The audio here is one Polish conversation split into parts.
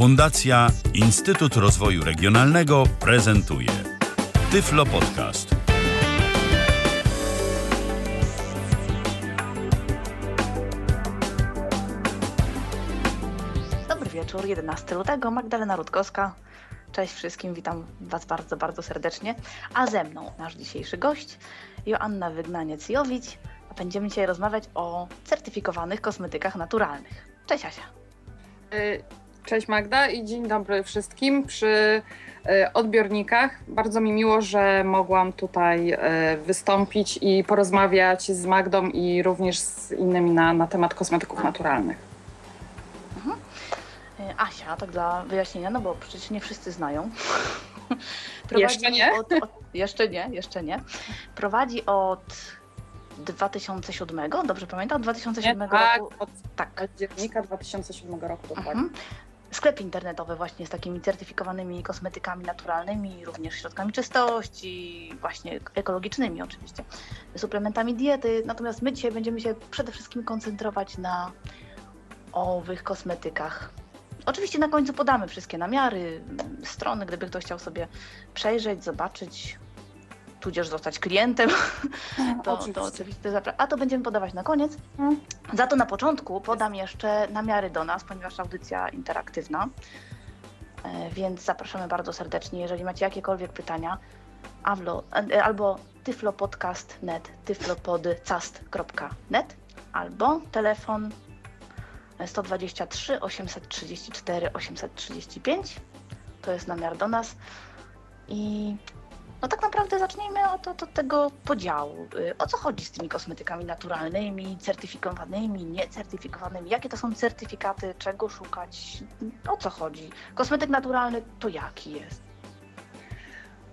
Fundacja Instytut Rozwoju Regionalnego prezentuje Tyflo Podcast. Dobry wieczór, 11 lutego, Magdalena Rutkowska. Cześć wszystkim, witam Was bardzo, bardzo serdecznie. A ze mną nasz dzisiejszy gość, Joanna Wygnaniec-Jowicz. A będziemy dzisiaj rozmawiać o certyfikowanych kosmetykach naturalnych. Cześć Asia. Cześć Magda i dzień dobry wszystkim przy y, odbiornikach. Bardzo mi miło, że mogłam tutaj y, wystąpić i porozmawiać z Magdą i również z innymi na, na temat kosmetyków naturalnych. Y, Asia, tak dla wyjaśnienia, no bo przecież nie wszyscy znają. Jeszcze nie? Od, od, jeszcze nie, jeszcze nie. Prowadzi od 2007, dobrze pamiętam? Od 2007 tak, roku. od Tak. października 2007 roku dokładnie. Mhm. Sklep internetowy właśnie z takimi certyfikowanymi kosmetykami naturalnymi, również środkami czystości, właśnie ekologicznymi oczywiście, suplementami diety. Natomiast my dzisiaj będziemy się przede wszystkim koncentrować na owych kosmetykach. Oczywiście na końcu podamy wszystkie namiary, strony, gdyby ktoś chciał sobie przejrzeć, zobaczyć, tudzież zostać klientem, to Oczywiście. to oczywiście zapra- A to będziemy podawać na koniec. Mhm. Za to na początku podam jeszcze namiary do nas, ponieważ audycja interaktywna. E, Więc zapraszamy bardzo serdecznie, jeżeli macie jakiekolwiek pytania, awlo, e, albo tyflopodcast.net, tyflopodcast.net, albo telefon 123 834 835. To jest namiar do nas. I no tak naprawdę zacznijmy od, od, tego podziału. Y, O co chodzi z tymi kosmetykami naturalnymi, certyfikowanymi, niecertyfikowanymi? Jakie to są certyfikaty? Czego szukać? O co chodzi? Kosmetyk naturalny to jaki jest?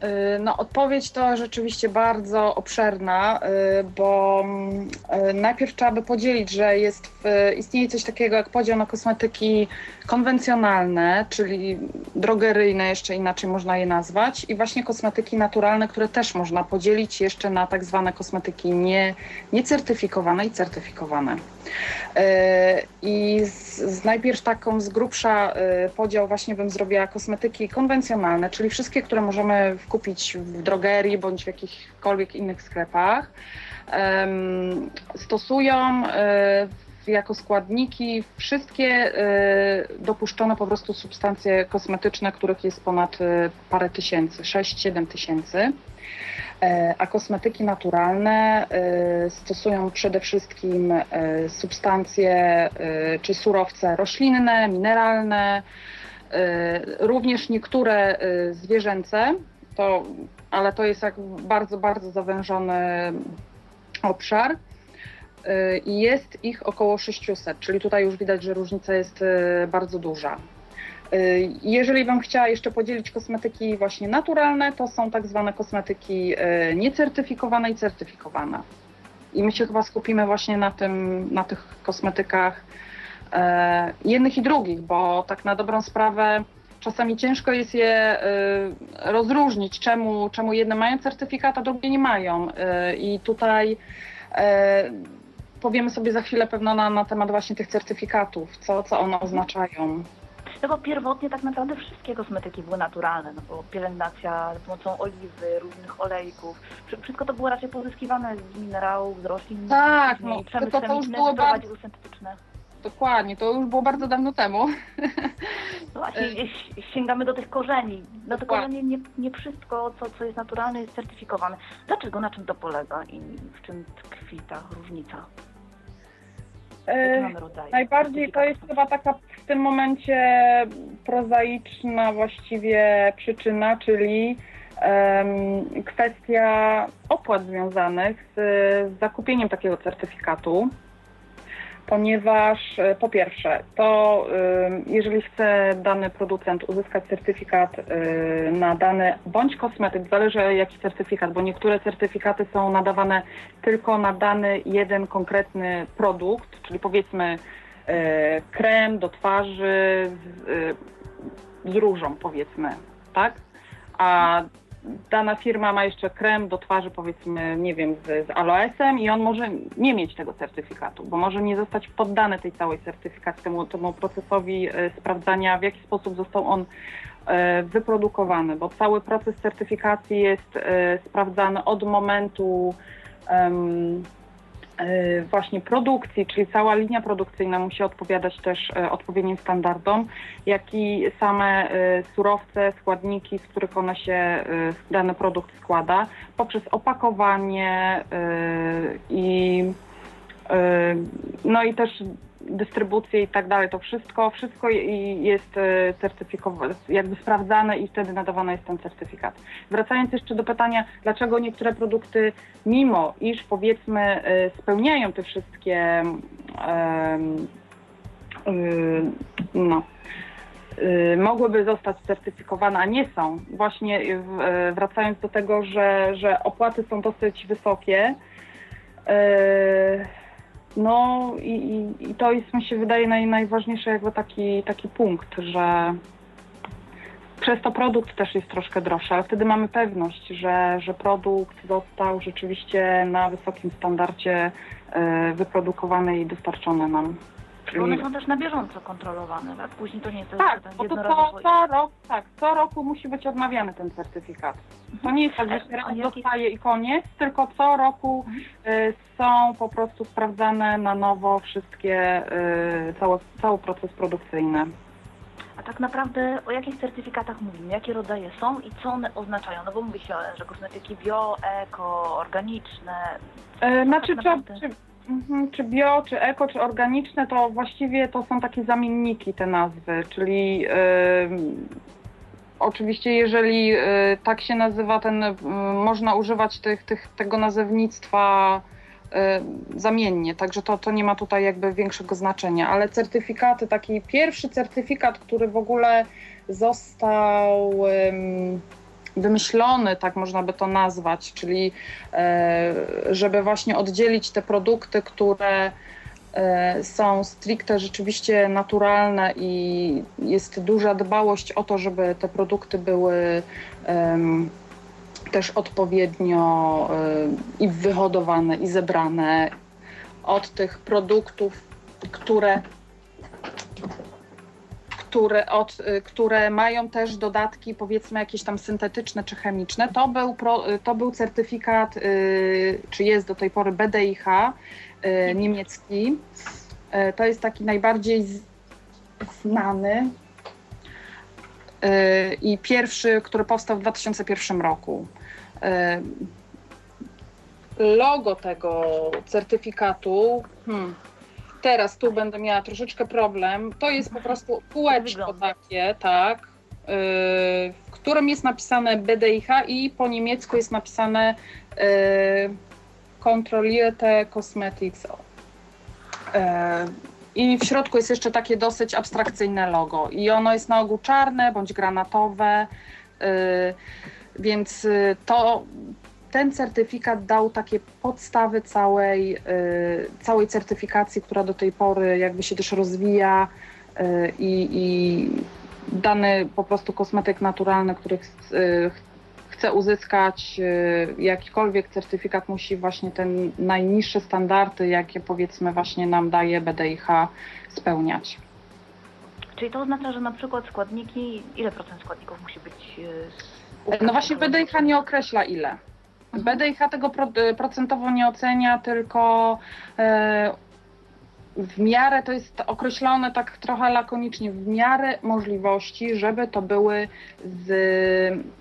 Y, No, odpowiedź to rzeczywiście bardzo obszerna, y, bo mm, y, najpierw trzeba by podzielić, że jest w, istnieje coś takiego jak podział na kosmetyki konwencjonalne, czyli drogeryjne, jeszcze inaczej można je nazwać, i właśnie kosmetyki naturalne, które też można podzielić jeszcze na tak zwane kosmetyki nie, niecertyfikowane i certyfikowane. Y, I z, z najpierw taką z grubsza y, podział właśnie bym zrobiła kosmetyki konwencjonalne, czyli wszystkie, które możemy kupić w drogerii bądź w jakichkolwiek innych sklepach. Stosują y, jako składniki wszystkie dopuszczone po prostu substancje kosmetyczne, których jest ponad parę tysięcy, 6-7 tysięcy. E, A kosmetyki naturalne e, stosują przede wszystkim e, substancje czy surowce roślinne, mineralne, również niektóre zwierzęce, to, ale to jest jak bardzo, bardzo zawężony obszar. I jest ich około 600, czyli tutaj już widać, że różnica jest bardzo duża. Y, Jeżeli bym chciała jeszcze podzielić kosmetyki właśnie naturalne, to są tak zwane kosmetyki y, niecertyfikowane i certyfikowane. I my się chyba skupimy właśnie na tym, na tych kosmetykach e, jednych i drugich, bo tak na dobrą sprawę czasami ciężko jest je y, rozróżnić, czemu, czemu jedne mają certyfikat, a drugie nie mają. Y, I tutaj powiemy sobie za chwilę pewno na, na temat właśnie tych certyfikatów, co, co one oznaczają. No bo pierwotnie tak naprawdę wszystkie kosmetyki były naturalne, no bo pielęgnacja za pomocą oliwy, różnych olejków, wszy- wszystko to było raczej pozyskiwane z minerałów, z roślin. Tak, no, przemysł tylko to już było wprowadził syntetyczne. Dokładnie, to już było bardzo dawno temu. No właśnie, ś- sięgamy do tych korzeni. No to Dokładnie. korzenie, nie, nie wszystko, co, co jest naturalne, jest certyfikowane. Dlaczego, na czym to polega i w czym tkwi ta różnica? E, najbardziej to jest chyba taka w tym momencie prozaiczna właściwie przyczyna, czyli em, kwestia opłat związanych z, z zakupieniem takiego certyfikatu. Ponieważ e, po pierwsze, to jeżeli chce dany producent uzyskać certyfikat e, na dany bądź kosmetyk, zależy jaki certyfikat, bo niektóre certyfikaty są nadawane tylko na dany jeden konkretny produkt, czyli powiedzmy e, krem do twarzy z, z różą powiedzmy, tak? A dana firma ma jeszcze krem do twarzy, powiedzmy, nie wiem, z, z aloesem i on może nie mieć tego certyfikatu, bo może nie zostać poddany tej całej certyfikacji, temu, temu procesowi e, sprawdzania, w jaki sposób został on e, wyprodukowany, bo cały proces certyfikacji jest e, sprawdzany od momentu właśnie produkcji, czyli cała linia produkcyjna musi odpowiadać też e, odpowiednim standardom, jak i same e, surowce, składniki, z których one się e, dany produkt składa, poprzez opakowanie e, i e, no i też dystrybucję i tak dalej, to wszystko, wszystko jest e, certyfikowane, jakby sprawdzane i wtedy nadawany jest ten certyfikat. Wracając jeszcze do pytania, dlaczego niektóre produkty, mimo iż powiedzmy e, spełniają te wszystkie y, no, mogłyby zostać certyfikowane, a nie są. Właśnie e, wracając do tego, że, że opłaty są dosyć wysokie. No i, i, i to jest, mi się wydaje, naj, najważniejszy jakby taki, taki punkt, że przez to produkt też jest troszkę droższy, ale wtedy mamy pewność, że, że produkt został rzeczywiście na wysokim standardzie e, wyprodukowany i dostarczony nam. Bo one są też na bieżąco kontrolowane, tak? Później to nie jest Tak, to co, jednorazowo. co, rok, tak, co roku musi być odmawiany ten certyfikat. To nie jest tak, że się raz jakie- dostaje i koniec, tylko co roku y, są po prostu sprawdzane na nowo wszystkie, y, cały, cały proces produkcyjny. A tak naprawdę o jakich certyfikatach mówimy? Jakie rodzaje są i co one oznaczają? No bo mówi się, że kosmetyki bio, eko, organiczne. E, Znaczy, tak naprawdę. czy, czy bio, czy eko, czy organiczne, to właściwie to są takie zamienniki te nazwy, czyli oczywiście jeżeli e, tak się nazywa ten, m, można używać tych, tych, tego nazewnictwa e, zamiennie, także to, to nie ma tutaj jakby większego znaczenia, ale certyfikaty, taki pierwszy certyfikat, który w ogóle został wymyślony, tak można by to nazwać, czyli e, żeby właśnie oddzielić te produkty, które e, są stricte rzeczywiście naturalne i jest duża dbałość o to, żeby te produkty były też odpowiednio e, i wyhodowane, i zebrane od tych produktów, które które, od, y, które mają też dodatki, powiedzmy jakieś tam syntetyczne czy chemiczne, to był, pro, y, to był certyfikat, y, czy jest do tej pory BDIH niemiecki. To jest taki najbardziej znany i pierwszy, który powstał w 2001 roku. Logo tego certyfikatu, hmm, teraz tu będę miała troszeczkę problem. To jest po prostu kółeczko wygląda. takie, tak, yy, w którym jest napisane BDIH i po niemiecku jest napisane yy, Kontrollierte Cosmetics. Yy, I w środku jest jeszcze takie dosyć abstrakcyjne logo. I ono jest na ogół czarne bądź granatowe. yy, więc to ten certyfikat dał takie podstawy całej, y, całej certyfikacji, która do tej pory jakby się też rozwija y, i, i dany po prostu kosmetyk naturalny, który y, chce uzyskać jakikolwiek certyfikat, musi właśnie te najniższe standardy, jakie powiedzmy właśnie nam daje BDIH, spełniać. Czyli to oznacza, że na przykład składniki, ile procent składników musi być No właśnie BDIH nie określa ile. BDIH tego y, procentowo nie ocenia, tylko e, w miarę to jest określone tak trochę lakonicznie, w miarę możliwości, żeby to były z,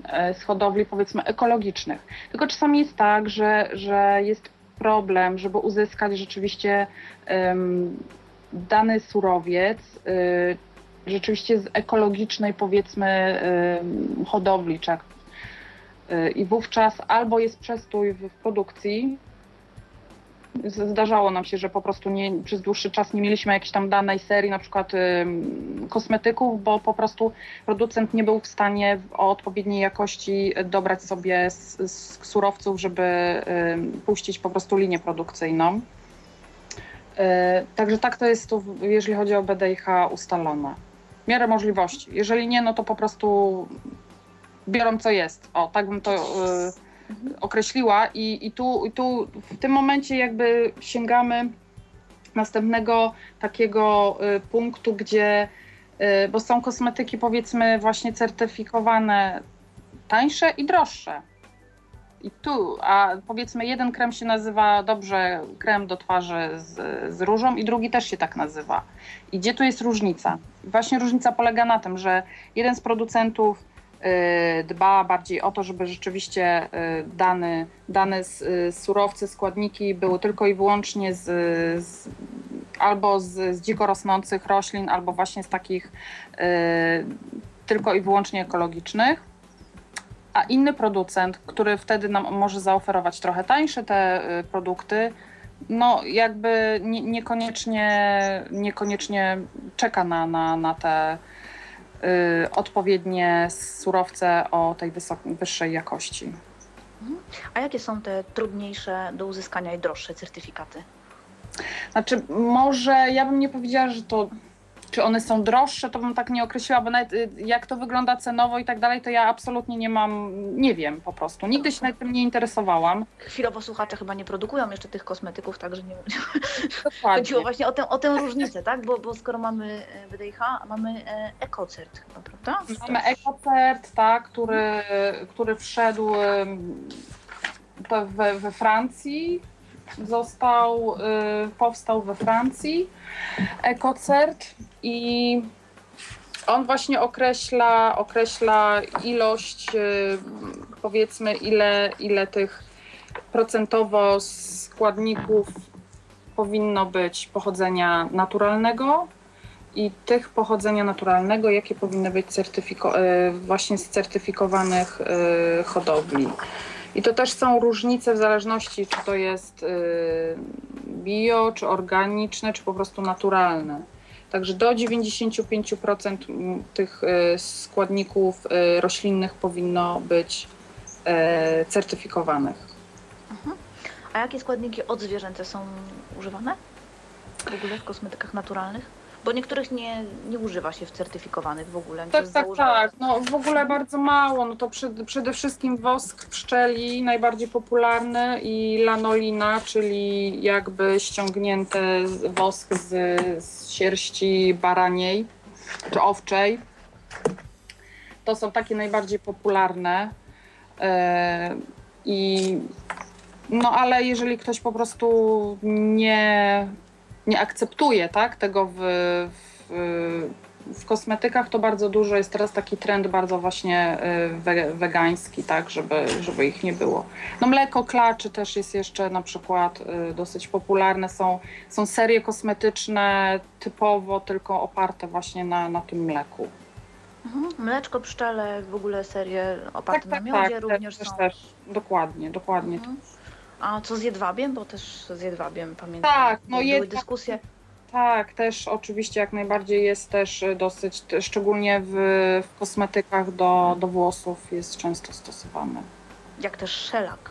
e, z hodowli powiedzmy ekologicznych. Tylko czasami jest tak, że, że jest problem, żeby uzyskać rzeczywiście em, dany surowiec, y, rzeczywiście z ekologicznej powiedzmy hodowli, czy jak i wówczas albo jest przestój w, produkcji. Zdarzało nam się, że po prostu nie, przez dłuższy czas nie mieliśmy jakiejś tam danej serii, na przykład ym, kosmetyków, bo po prostu producent nie był w stanie o odpowiedniej jakości dobrać sobie z, z surowców, żeby ym, puścić po prostu linię produkcyjną. Y, Także tak to jest tu, jeżeli chodzi o BDIH ustalone. W miarę możliwości. Jeżeli nie, no to po prostu biorą co jest. O, tak bym to y, określiła. I, i, tu, I tu w tym momencie jakby sięgamy następnego takiego y, punktu, gdzie, y, bo są kosmetyki powiedzmy właśnie certyfikowane tańsze i droższe. I tu, a powiedzmy jeden krem się nazywa dobrze krem do twarzy z, z różą i drugi też się tak nazywa. I gdzie tu jest różnica? Właśnie różnica polega na tym, że jeden z producentów dba bardziej o to, żeby rzeczywiście y, dane, dane y, surowce, składniki były tylko i wyłącznie z, z albo z, z dziko rosnących roślin, albo właśnie z takich y, tylko i wyłącznie ekologicznych. A inny producent, który wtedy nam może zaoferować trochę tańsze te y, produkty, no jakby nie, niekoniecznie, niekoniecznie czeka na, na, na te y, odpowiednie surowce o tej wyższej jakości. A jakie są te trudniejsze do uzyskania i droższe certyfikaty? Znaczy, może ja bym nie powiedziała, że to czy one są droższe, to bym tak nie określiła, bo nawet y, jak to wygląda cenowo i tak dalej, to ja absolutnie nie mam, nie wiem po prostu. Nigdy się nawet tym nie interesowałam. Chwilowo słuchacze chyba nie produkują jeszcze tych kosmetyków, także nie Dokładnie. chodziło właśnie o tę, o tę różnicę, tak? Bo, bo skoro mamy e, WDIH, mamy e, EcoCert chyba, prawda? Mamy EcoCert, tak, który, który wszedł we, we Francji, został, y, powstał we Francji EcoCert i on właśnie określa, określa ilość, y, powiedzmy ile, ile tych procentowo składników powinno być pochodzenia naturalnego i tych pochodzenia naturalnego, jakie powinny być y, właśnie z certyfikowanych y, hodowli. I to też są różnice w zależności, czy to jest bio, czy organiczne, czy po prostu naturalne. Także do 95% tych y, składników y, roślinnych powinno być y, certyfikowanych. A jakie składniki odzwierzęce są używane w ogóle w kosmetykach naturalnych? Bo niektórych nie, nie używa się w certyfikowanych w ogóle. Tak, tak, założone. tak. No w ogóle bardzo mało. No to przed, przede wszystkim wosk pszczeli, najbardziej popularny i lanolina, czyli jakby ściągnięte wosk z, z sierści baraniej czy owczej. To są takie najbardziej popularne. E, I no ale jeżeli ktoś po prostu nie, nie akceptuje tak, tego w, w, w kosmetykach, to bardzo dużo jest teraz taki trend bardzo właśnie y, we, wegański, tak, żeby, żeby ich nie było. No mleko klaczy też jest jeszcze na przykład y, dosyć popularne. Są, są serie kosmetyczne typowo tylko oparte właśnie na, na tym mleku. Mhm. Mleczko, pszczele, w ogóle serie oparte na miodzie również też, są. też, dokładnie, dokładnie. Mhm. A co z jedwabiem? Bo też z jedwabiem pamiętam. Tak, no były jedwab- dyskusje. Tak, też oczywiście jak najbardziej jest też dosyć, szczególnie w, w kosmetykach do, do włosów jest często stosowany. Jak też szelak.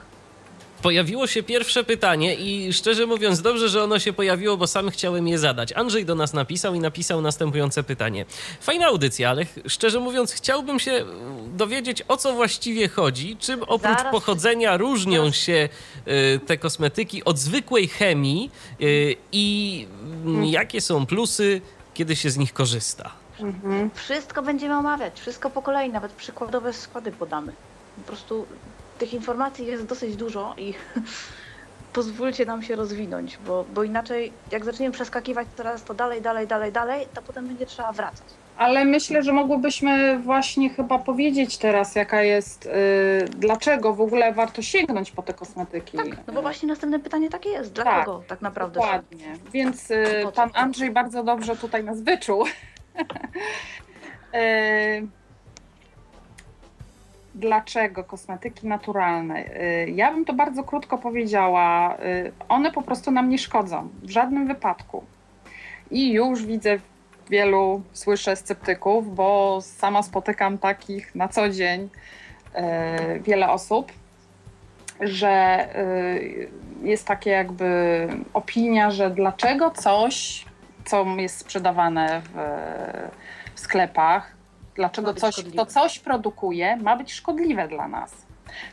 Pojawiło się pierwsze pytanie i szczerze mówiąc dobrze, że ono się pojawiło, bo sam chciałem je zadać. Andrzej do nas napisał i napisał następujące pytanie. Fajna audycja, ale szczerze mówiąc chciałbym się mm, dowiedzieć o co właściwie chodzi, czym oprócz Zaraz- pochodzenia różnią się y, te kosmetyki od zwykłej chemii y, i mm, jakie są plusy, kiedy się z nich korzysta. Mhm. Wszystko będziemy omawiać, wszystko po kolei, nawet przykładowe składy podamy. Po prostu tych informacji jest dosyć dużo i pozwólcie nam się rozwinąć, bo, bo inaczej jak zaczniemy przeskakiwać teraz to dalej, dalej, dalej, dalej, to potem będzie trzeba wracać. Ale myślę, że mogłybyśmy właśnie chyba powiedzieć teraz, jaka jest, y, dlaczego w ogóle warto sięgnąć po te kosmetyki. Tak, no bo właśnie następne pytanie takie jest. Dlaczego tak, naprawdę? Dokładnie. Więc y, co? pan Andrzej bardzo dobrze tutaj nas wyczuł. Y, Dlaczego kosmetyki naturalne? Y, Ja bym to bardzo krótko powiedziała. Y, One po prostu nam nie szkodzą w żadnym wypadku. I już widzę wielu, słyszę sceptyków, bo sama spotykam takich na co dzień y, wiele osób, że jest takie jakby opinia, że dlaczego coś, co jest sprzedawane w, w sklepach, Dlaczego coś, kto coś produkuje, ma być szkodliwe dla nas.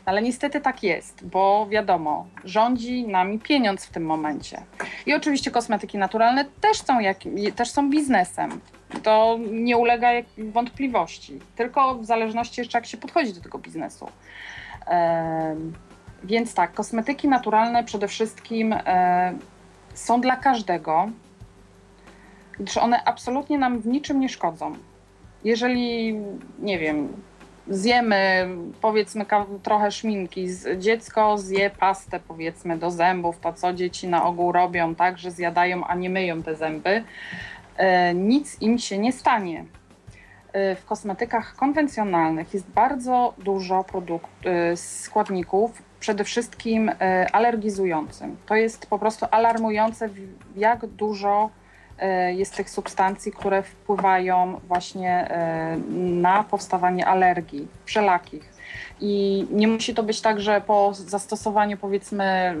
Ale niestety tak jest, bo wiadomo, rządzi nami pieniądz w tym momencie. I oczywiście kosmetyki naturalne też są, jak, też są biznesem. To nie ulega wątpliwości, tylko w zależności jeszcze jak się podchodzi do tego biznesu. Więc tak, kosmetyki naturalne przede wszystkim e, są dla każdego, gdyż one absolutnie nam w niczym nie szkodzą. Jeżeli, nie wiem, zjemy powiedzmy trochę szminki, dziecko zje pastę powiedzmy do zębów, to co dzieci na ogół robią, tak, że zjadają, a nie myją te zęby, e, nic im się nie stanie. E, w kosmetykach konwencjonalnych jest bardzo dużo produkt, e, składników, przede wszystkim alergizującym. To jest po prostu alarmujące, jak dużo jest tych substancji, które wpływają właśnie e, na powstawanie alergii wszelakich. I nie musi to być tak, że po zastosowaniu powiedzmy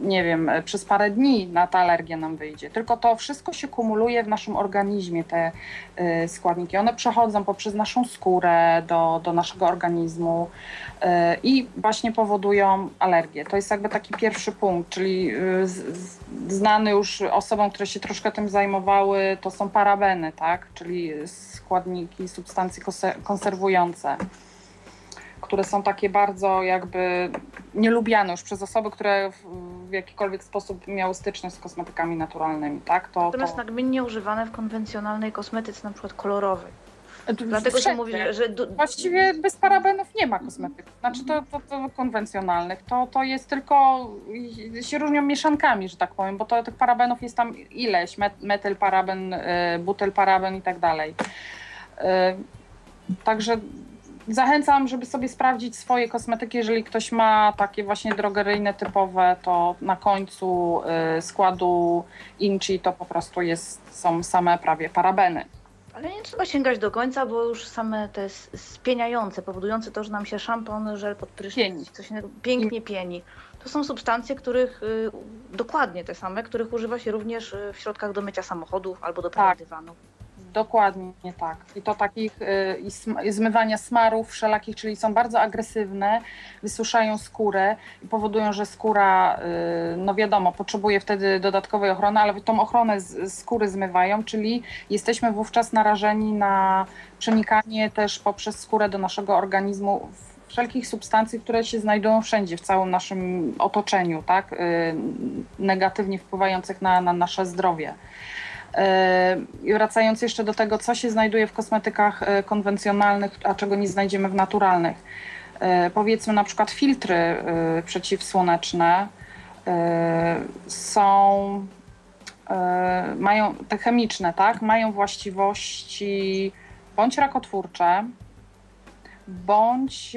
nie wiem, przez parę dni na ta alergia nam wyjdzie. Tylko to wszystko się kumuluje w naszym organizmie, te y, składniki. One przechodzą poprzez naszą skórę do, do naszego organizmu y, i właśnie powodują alergię. To jest jakby taki pierwszy punkt, czyli znany już osobom, które się troszkę tym zajmowały, to są parabeny, tak? czyli składniki, substancje konserwujące które są takie bardzo jakby nielubiane już przez osoby, które w, jakikolwiek sposób miały styczność z kosmetykami naturalnymi, tak? To, Natomiast to... nagminnie używane w konwencjonalnej kosmetyce, na przykład kolorowej. Dlatego się mówi, że. Właściwie bez parabenów nie ma kosmetyków. Znaczy to, to, to konwencjonalnych. To, to jest tylko. się różnią mieszankami, że tak powiem, bo to tych parabenów jest tam ileś. Met, metylparaben, y, butylparaben i tak dalej. Y, także Zachęcam, żeby sobie sprawdzić swoje kosmetyki. Jeżeli ktoś ma takie właśnie drogeryjne typowe, to na końcu y, składu Inchi to po prostu jest, są same prawie parabeny. Ale nie trzeba sięgać do końca, bo już same te spieniające, powodujące to, że nam się szampon, żel pod prysznic, coś pięknie pieni. To są substancje, których y, dokładnie te same, których używa się również y, w środkach do mycia samochodów albo do tak. dywanu. Dokładnie tak. I to takich y, zmywania smarów wszelakich, czyli są bardzo agresywne, wysuszają skórę i powodują, że skóra, y, no wiadomo, potrzebuje wtedy dodatkowej ochrony, ale tą ochronę z, skóry zmywają, czyli jesteśmy wówczas narażeni na przenikanie też poprzez skórę do naszego organizmu wszelkich substancji, które się znajdują wszędzie, w całym naszym otoczeniu, tak? Y, negatywnie wpływających na, na nasze zdrowie. I wracając jeszcze do tego, co się znajduje w kosmetykach e, konwencjonalnych, a czego nie znajdziemy w naturalnych. E, powiedzmy na przykład filtry e, przeciwsłoneczne są, mają te chemiczne, tak, mają właściwości bądź rakotwórcze, bądź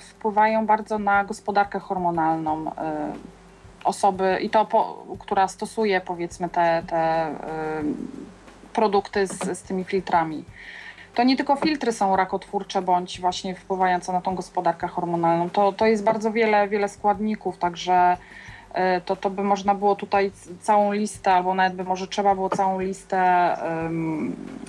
wpływają bardzo na gospodarkę hormonalną osoby, i to, po, która stosuje powiedzmy te, te y, produkty z, z tymi filtrami. To nie tylko filtry są rakotwórcze bądź właśnie wpływające na tą gospodarkę hormonalną. To, to jest bardzo wiele, wiele składników, także y, to, to by można było tutaj całą listę, albo nawet by może trzeba było całą listę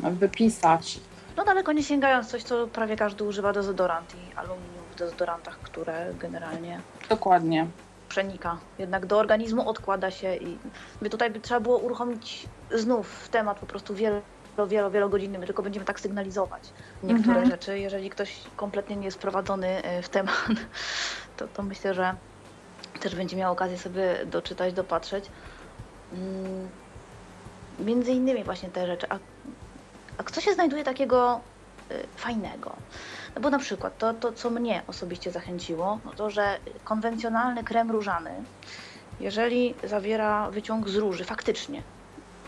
wypisać. No daleko nie sięgając, coś co prawie każdy używa dezodorant i aluminium w dezodorantach, które generalnie... Dokładnie przenika. Jednak do organizmu odkłada się i by tutaj by trzeba było uruchomić znów temat po prostu wielo, wielo, wielogodzinny. My tylko będziemy tak sygnalizować niektóre mhm. rzeczy. Jeżeli ktoś kompletnie nie jest prowadzony e, w temat, to, to myślę, że też będzie miał okazję sobie doczytać, dopatrzeć. Mm, między innymi właśnie te rzeczy. A, a co się znajduje takiego y, fajnego? No bo na przykład to, to, co mnie osobiście zachęciło, no to, że konwencjonalny krem różany, jeżeli zawiera wyciąg z róży, faktycznie,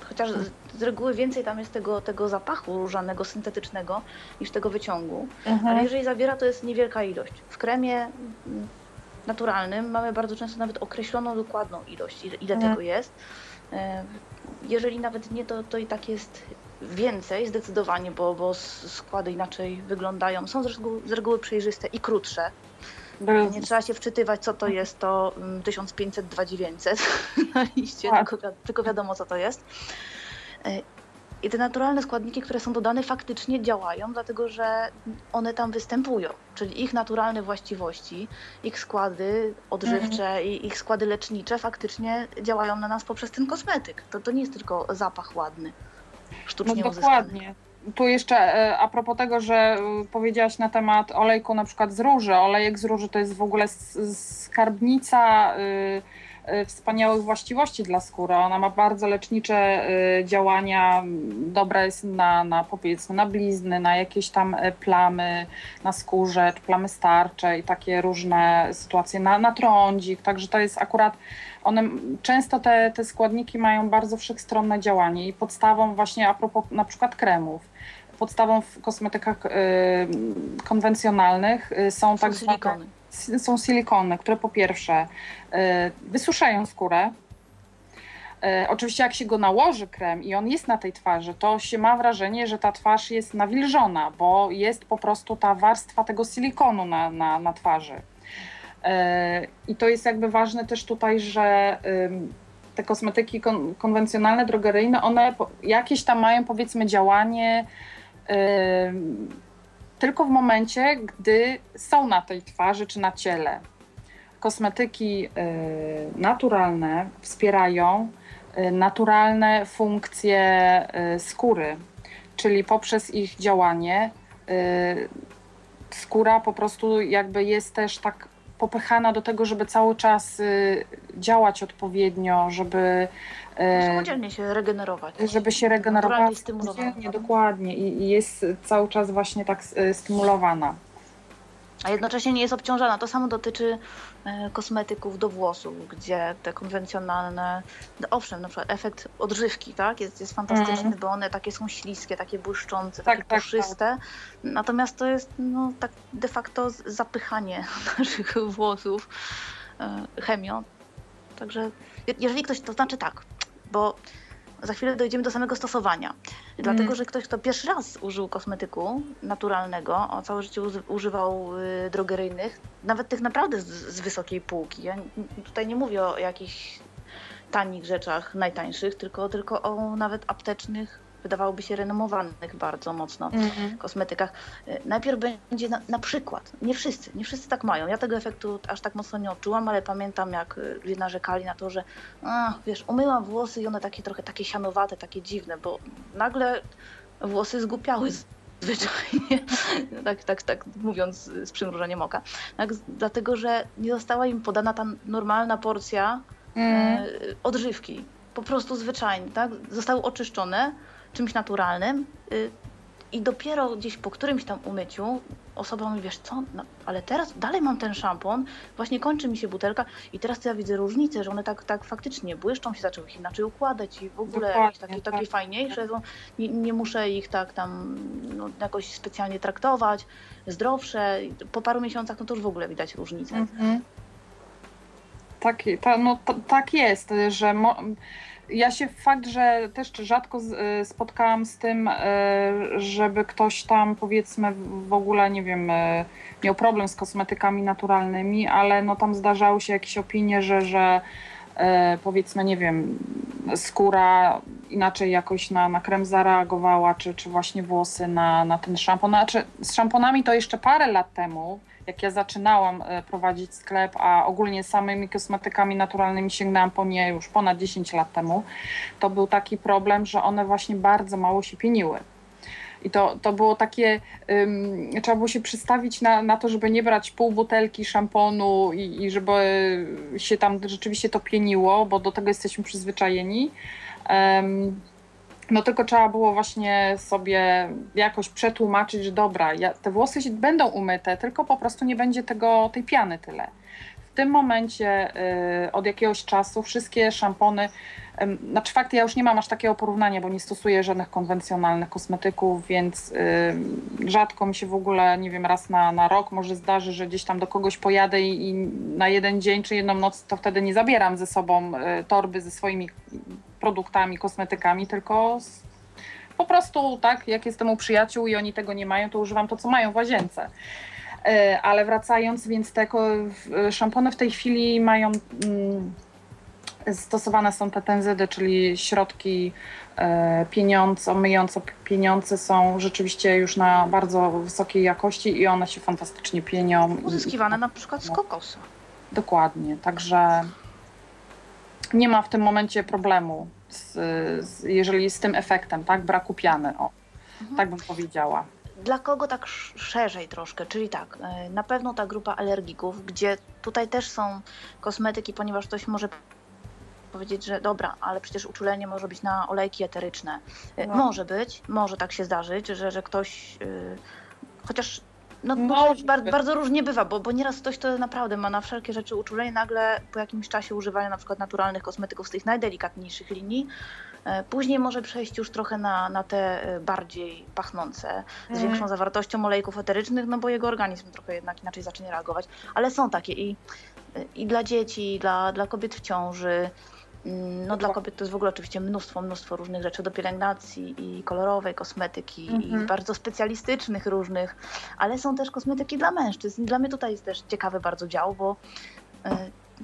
chociaż z, z reguły więcej tam jest tego, tego zapachu różanego, syntetycznego, niż tego wyciągu, mhm. ale jeżeli zawiera, to jest niewielka ilość. W kremie naturalnym mamy bardzo często nawet określoną dokładną ilość, ile, ile mhm. tego jest. E, jeżeli nawet nie, to, to i tak jest więcej zdecydowanie, bo, bo składy inaczej wyglądają. Są z reguły, z reguły przejrzyste i krótsze. Nie trzeba się wczytywać, co to jest to 1500, 2900 na liście, tak. tylko, tylko wiadomo, co to jest. E, I te naturalne składniki, które są dodane, faktycznie działają, dlatego że one tam występują. Czyli ich naturalne właściwości, ich składy odżywcze Mhm. i ich składy lecznicze faktycznie działają na nas poprzez ten kosmetyk. To, to nie jest tylko zapach ładny, sztucznie uzyskany. dokładnie. Tu jeszcze e, a propos tego, że e, powiedziałaś na temat olejku na przykład z róży. Olejek z róży to jest w ogóle skarbnica y, wspaniałych właściwości dla skóry. Ona ma bardzo lecznicze działania, dobra jest na, na powiedzmy na blizny, na jakieś tam e, plamy na skórze, czy plamy starcze i takie różne sytuacje, na, na trądzik. Także to jest akurat one często te, te składniki mają bardzo wszechstronne działanie i podstawą właśnie a propos na przykład kremów, podstawą w kosmetykach y, konwencjonalnych y, są, Są tak zwane silikony. s- są silikony, które po pierwsze y, wysuszają skórę. Y, Oczywiście, jak się go nałoży krem i on jest na tej twarzy, to się ma wrażenie, że ta twarz jest nawilżona, bo jest po prostu ta warstwa tego silikonu na, na, na twarzy. Y, I to jest jakby ważne też tutaj, że te kosmetyki kon, konwencjonalne, drogeryjne, one jakieś tam mają powiedzmy działanie tylko w momencie, gdy są na tej twarzy czy na ciele. Kosmetyki y, naturalne wspierają y, naturalne funkcje y, skóry, czyli poprzez ich działanie skóra po prostu jakby jest też tak popychana do tego, żeby cały czas y, działać odpowiednio, żeby y, Samodzielnie się regenerować. żeby się stymulowana. samodzielnie, dokładnie i, i jest cały czas właśnie tak y, stymulowana. A jednocześnie nie jest obciążana. To samo dotyczy e, kosmetyków do włosów, gdzie te konwencjonalne, no owszem, na przykład efekt odżywki, tak, jest, jest fantastyczny, Mhm. bo one takie są śliskie, takie błyszczące, Tak, takie tak, puszyste. Natomiast to jest no, tak de facto zapychanie naszych włosów e, chemią. Także je- jeżeli ktoś, to znaczy tak, bo za chwilę dojdziemy do samego stosowania. Dlatego, Mhm. że ktoś, kto pierwszy raz użył kosmetyku naturalnego, a całe życie używał y, drogeryjnych, nawet tych naprawdę z, z wysokiej półki. Ja tutaj nie mówię o jakichś tanich rzeczach, najtańszych, tylko, tylko o nawet aptecznych, wydawałoby się renomowanych bardzo mocno kosmetykach. Y, Najpierw będzie na, na przykład, nie wszyscy, nie wszyscy tak mają. Ja tego efektu aż tak mocno nie odczułam, ale pamiętam jak ludzie narzekali na to, że a, wiesz, umyłam włosy i one takie trochę takie sianowate, takie dziwne, bo nagle włosy zgłupiały z- zwyczajnie, tak, tak, tak mówiąc z przymrużeniem oka. Tak, dlatego, że nie została im podana ta normalna porcja Mm. e, odżywki. Po prostu zwyczajnie, tak? Zostały oczyszczone czymś naturalnym y, i dopiero gdzieś po którymś tam umyciu osoba mówi, wiesz co, no, ale teraz dalej mam ten szampon, właśnie kończy mi się butelka i teraz to ja widzę różnicę, że one tak, tak faktycznie błyszczą się, zaczęły się inaczej układać i w ogóle Dokładnie, jakieś takie, tak. takie fajniejsze, są, nie, nie muszę ich tak tam no, jakoś specjalnie traktować, zdrowsze. Po paru miesiącach no to już w ogóle widać różnicę. Mhm. Tak, ta, no, to, tak jest, że mo, ja się fakt, że też rzadko y, spotkałam z tym, y, żeby ktoś tam powiedzmy w ogóle, nie wiem, y, miał problem z kosmetykami naturalnymi, ale no tam zdarzały się jakieś opinie, że, że powiedzmy, nie wiem, skóra inaczej jakoś na, na krem zareagowała, czy, czy właśnie włosy na, na ten szampon. Znaczy, z szamponami to jeszcze parę lat temu, jak ja zaczynałam e, prowadzić sklep, a ogólnie samymi kosmetykami naturalnymi sięgnęłam po nie już ponad 10 lat temu, to był taki problem, że one właśnie bardzo mało się pieniły. I to, to było takie, ym, trzeba było się przystawić na, na to, żeby nie brać pół butelki szamponu i, i żeby się tam rzeczywiście to pieniło, bo do tego jesteśmy przyzwyczajeni. Em, no tylko trzeba było właśnie sobie jakoś przetłumaczyć, że dobra, ja, te włosy będą umyte, tylko po prostu nie będzie tego, tej piany tyle. Tym momencie y, od jakiegoś czasu wszystkie szampony, znaczy fakt, ja już nie mam aż takiego porównania, bo nie stosuję żadnych konwencjonalnych kosmetyków, więc y, rzadko mi się w ogóle, nie wiem, raz na, na rok może zdarzy, że gdzieś tam do kogoś pojadę i, i na jeden dzień czy jedną noc, to wtedy nie zabieram ze sobą y, torby ze swoimi produktami, kosmetykami, tylko z, po prostu tak, jak jestem u przyjaciół i oni tego nie mają, to używam to, co mają w łazience. E, Ale wracając, więc te w- szampony w tej chwili mają mm, stosowane są te tenzydy, czyli środki e, pieniądze, myjące pieniądze są rzeczywiście już na bardzo wysokiej jakości i one się fantastycznie pienią. Uzyskiwane na przykład z kokosu. Dokładnie, także nie ma w tym momencie problemu, z, z, jeżeli z tym efektem, tak, braku piany, o, mhm. tak bym powiedziała. Dla kogo tak szerzej troszkę, czyli tak, e, na pewno ta grupa alergików, gdzie tutaj też są kosmetyki, ponieważ ktoś może powiedzieć, że dobra, ale przecież uczulenie może być na olejki eteryczne. E, no. Może być, może tak się zdarzyć, że, że ktoś, yy, chociaż no, bardzo, bardzo różnie bywa, bo, bo nieraz ktoś to naprawdę ma na wszelkie rzeczy uczulenie, nagle po jakimś czasie używania na przykład naturalnych kosmetyków z tych najdelikatniejszych linii, Później może przejść już trochę na, na te bardziej pachnące, z mhm. większą zawartością olejków eterycznych, no bo jego organizm trochę jednak inaczej zacznie reagować. Ale są takie i, i dla dzieci, i dla, dla kobiet w ciąży, Mm, no dla kobiet to jest w ogóle oczywiście mnóstwo, mnóstwo różnych rzeczy do pielęgnacji i kolorowej kosmetyki mhm. i bardzo specjalistycznych różnych, ale są też kosmetyki dla mężczyzn. Dla mnie tutaj jest też ciekawy bardzo dział, bo y,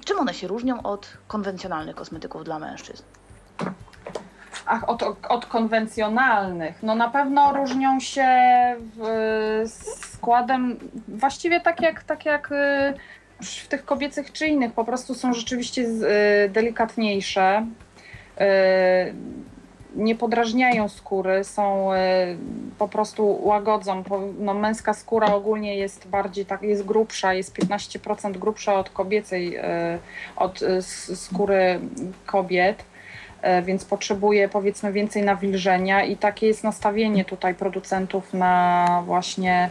czym one się różnią od konwencjonalnych kosmetyków dla mężczyzn? Ach, od, od konwencjonalnych. No na pewno różnią się w, składem, właściwie tak jak, tak jak y, w tych kobiecych czy innych po prostu są rzeczywiście y, delikatniejsze. Y, nie podrażniają skóry, są po prostu łagodzą. No, męska skóra ogólnie jest bardziej tak, jest grubsza, jest 15% grubsza od kobiecej, od skóry kobiet więc potrzebuje powiedzmy więcej nawilżenia i takie jest nastawienie tutaj producentów na właśnie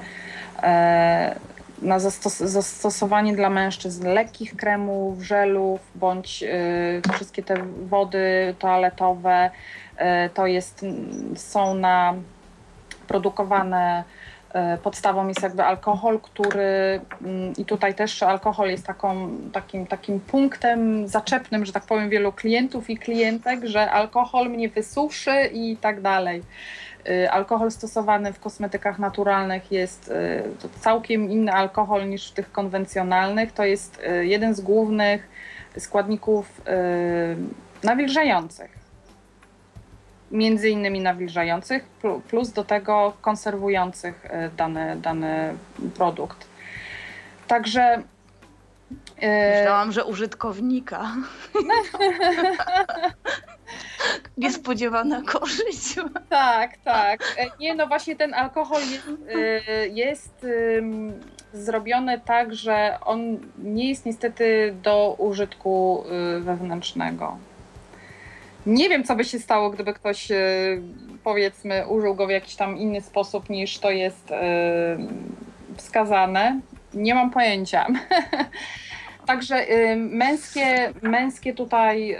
na zastos zastosowanie dla mężczyzn lekkich kremów, żelów bądź y, wszystkie te wody toaletowe. To jest, są na produkowane podstawą jest jakby alkohol, który mm, i tutaj też alkohol jest taką, takim, takim punktem zaczepnym, że tak powiem, wielu klientów i klientek, że alkohol mnie wysuszy i tak dalej. Y, alkohol stosowany w kosmetykach naturalnych jest to całkiem inny alkohol niż w tych konwencjonalnych. To jest jeden z głównych składników nawilżających. Między innymi nawilżających, plus do tego konserwujących dany, dany produkt. Także Myślałam, że użytkownika. Niespodziewana korzyść. Tak, tak. E, nie, no właśnie ten alkohol jest, e, jest zrobiony tak, że on nie jest niestety do użytku e, wewnętrznego. Nie wiem, co by się stało, gdyby ktoś powiedzmy użył go w jakiś tam inny sposób niż to jest wskazane. Nie mam pojęcia. Także y, męskie, męskie tutaj y,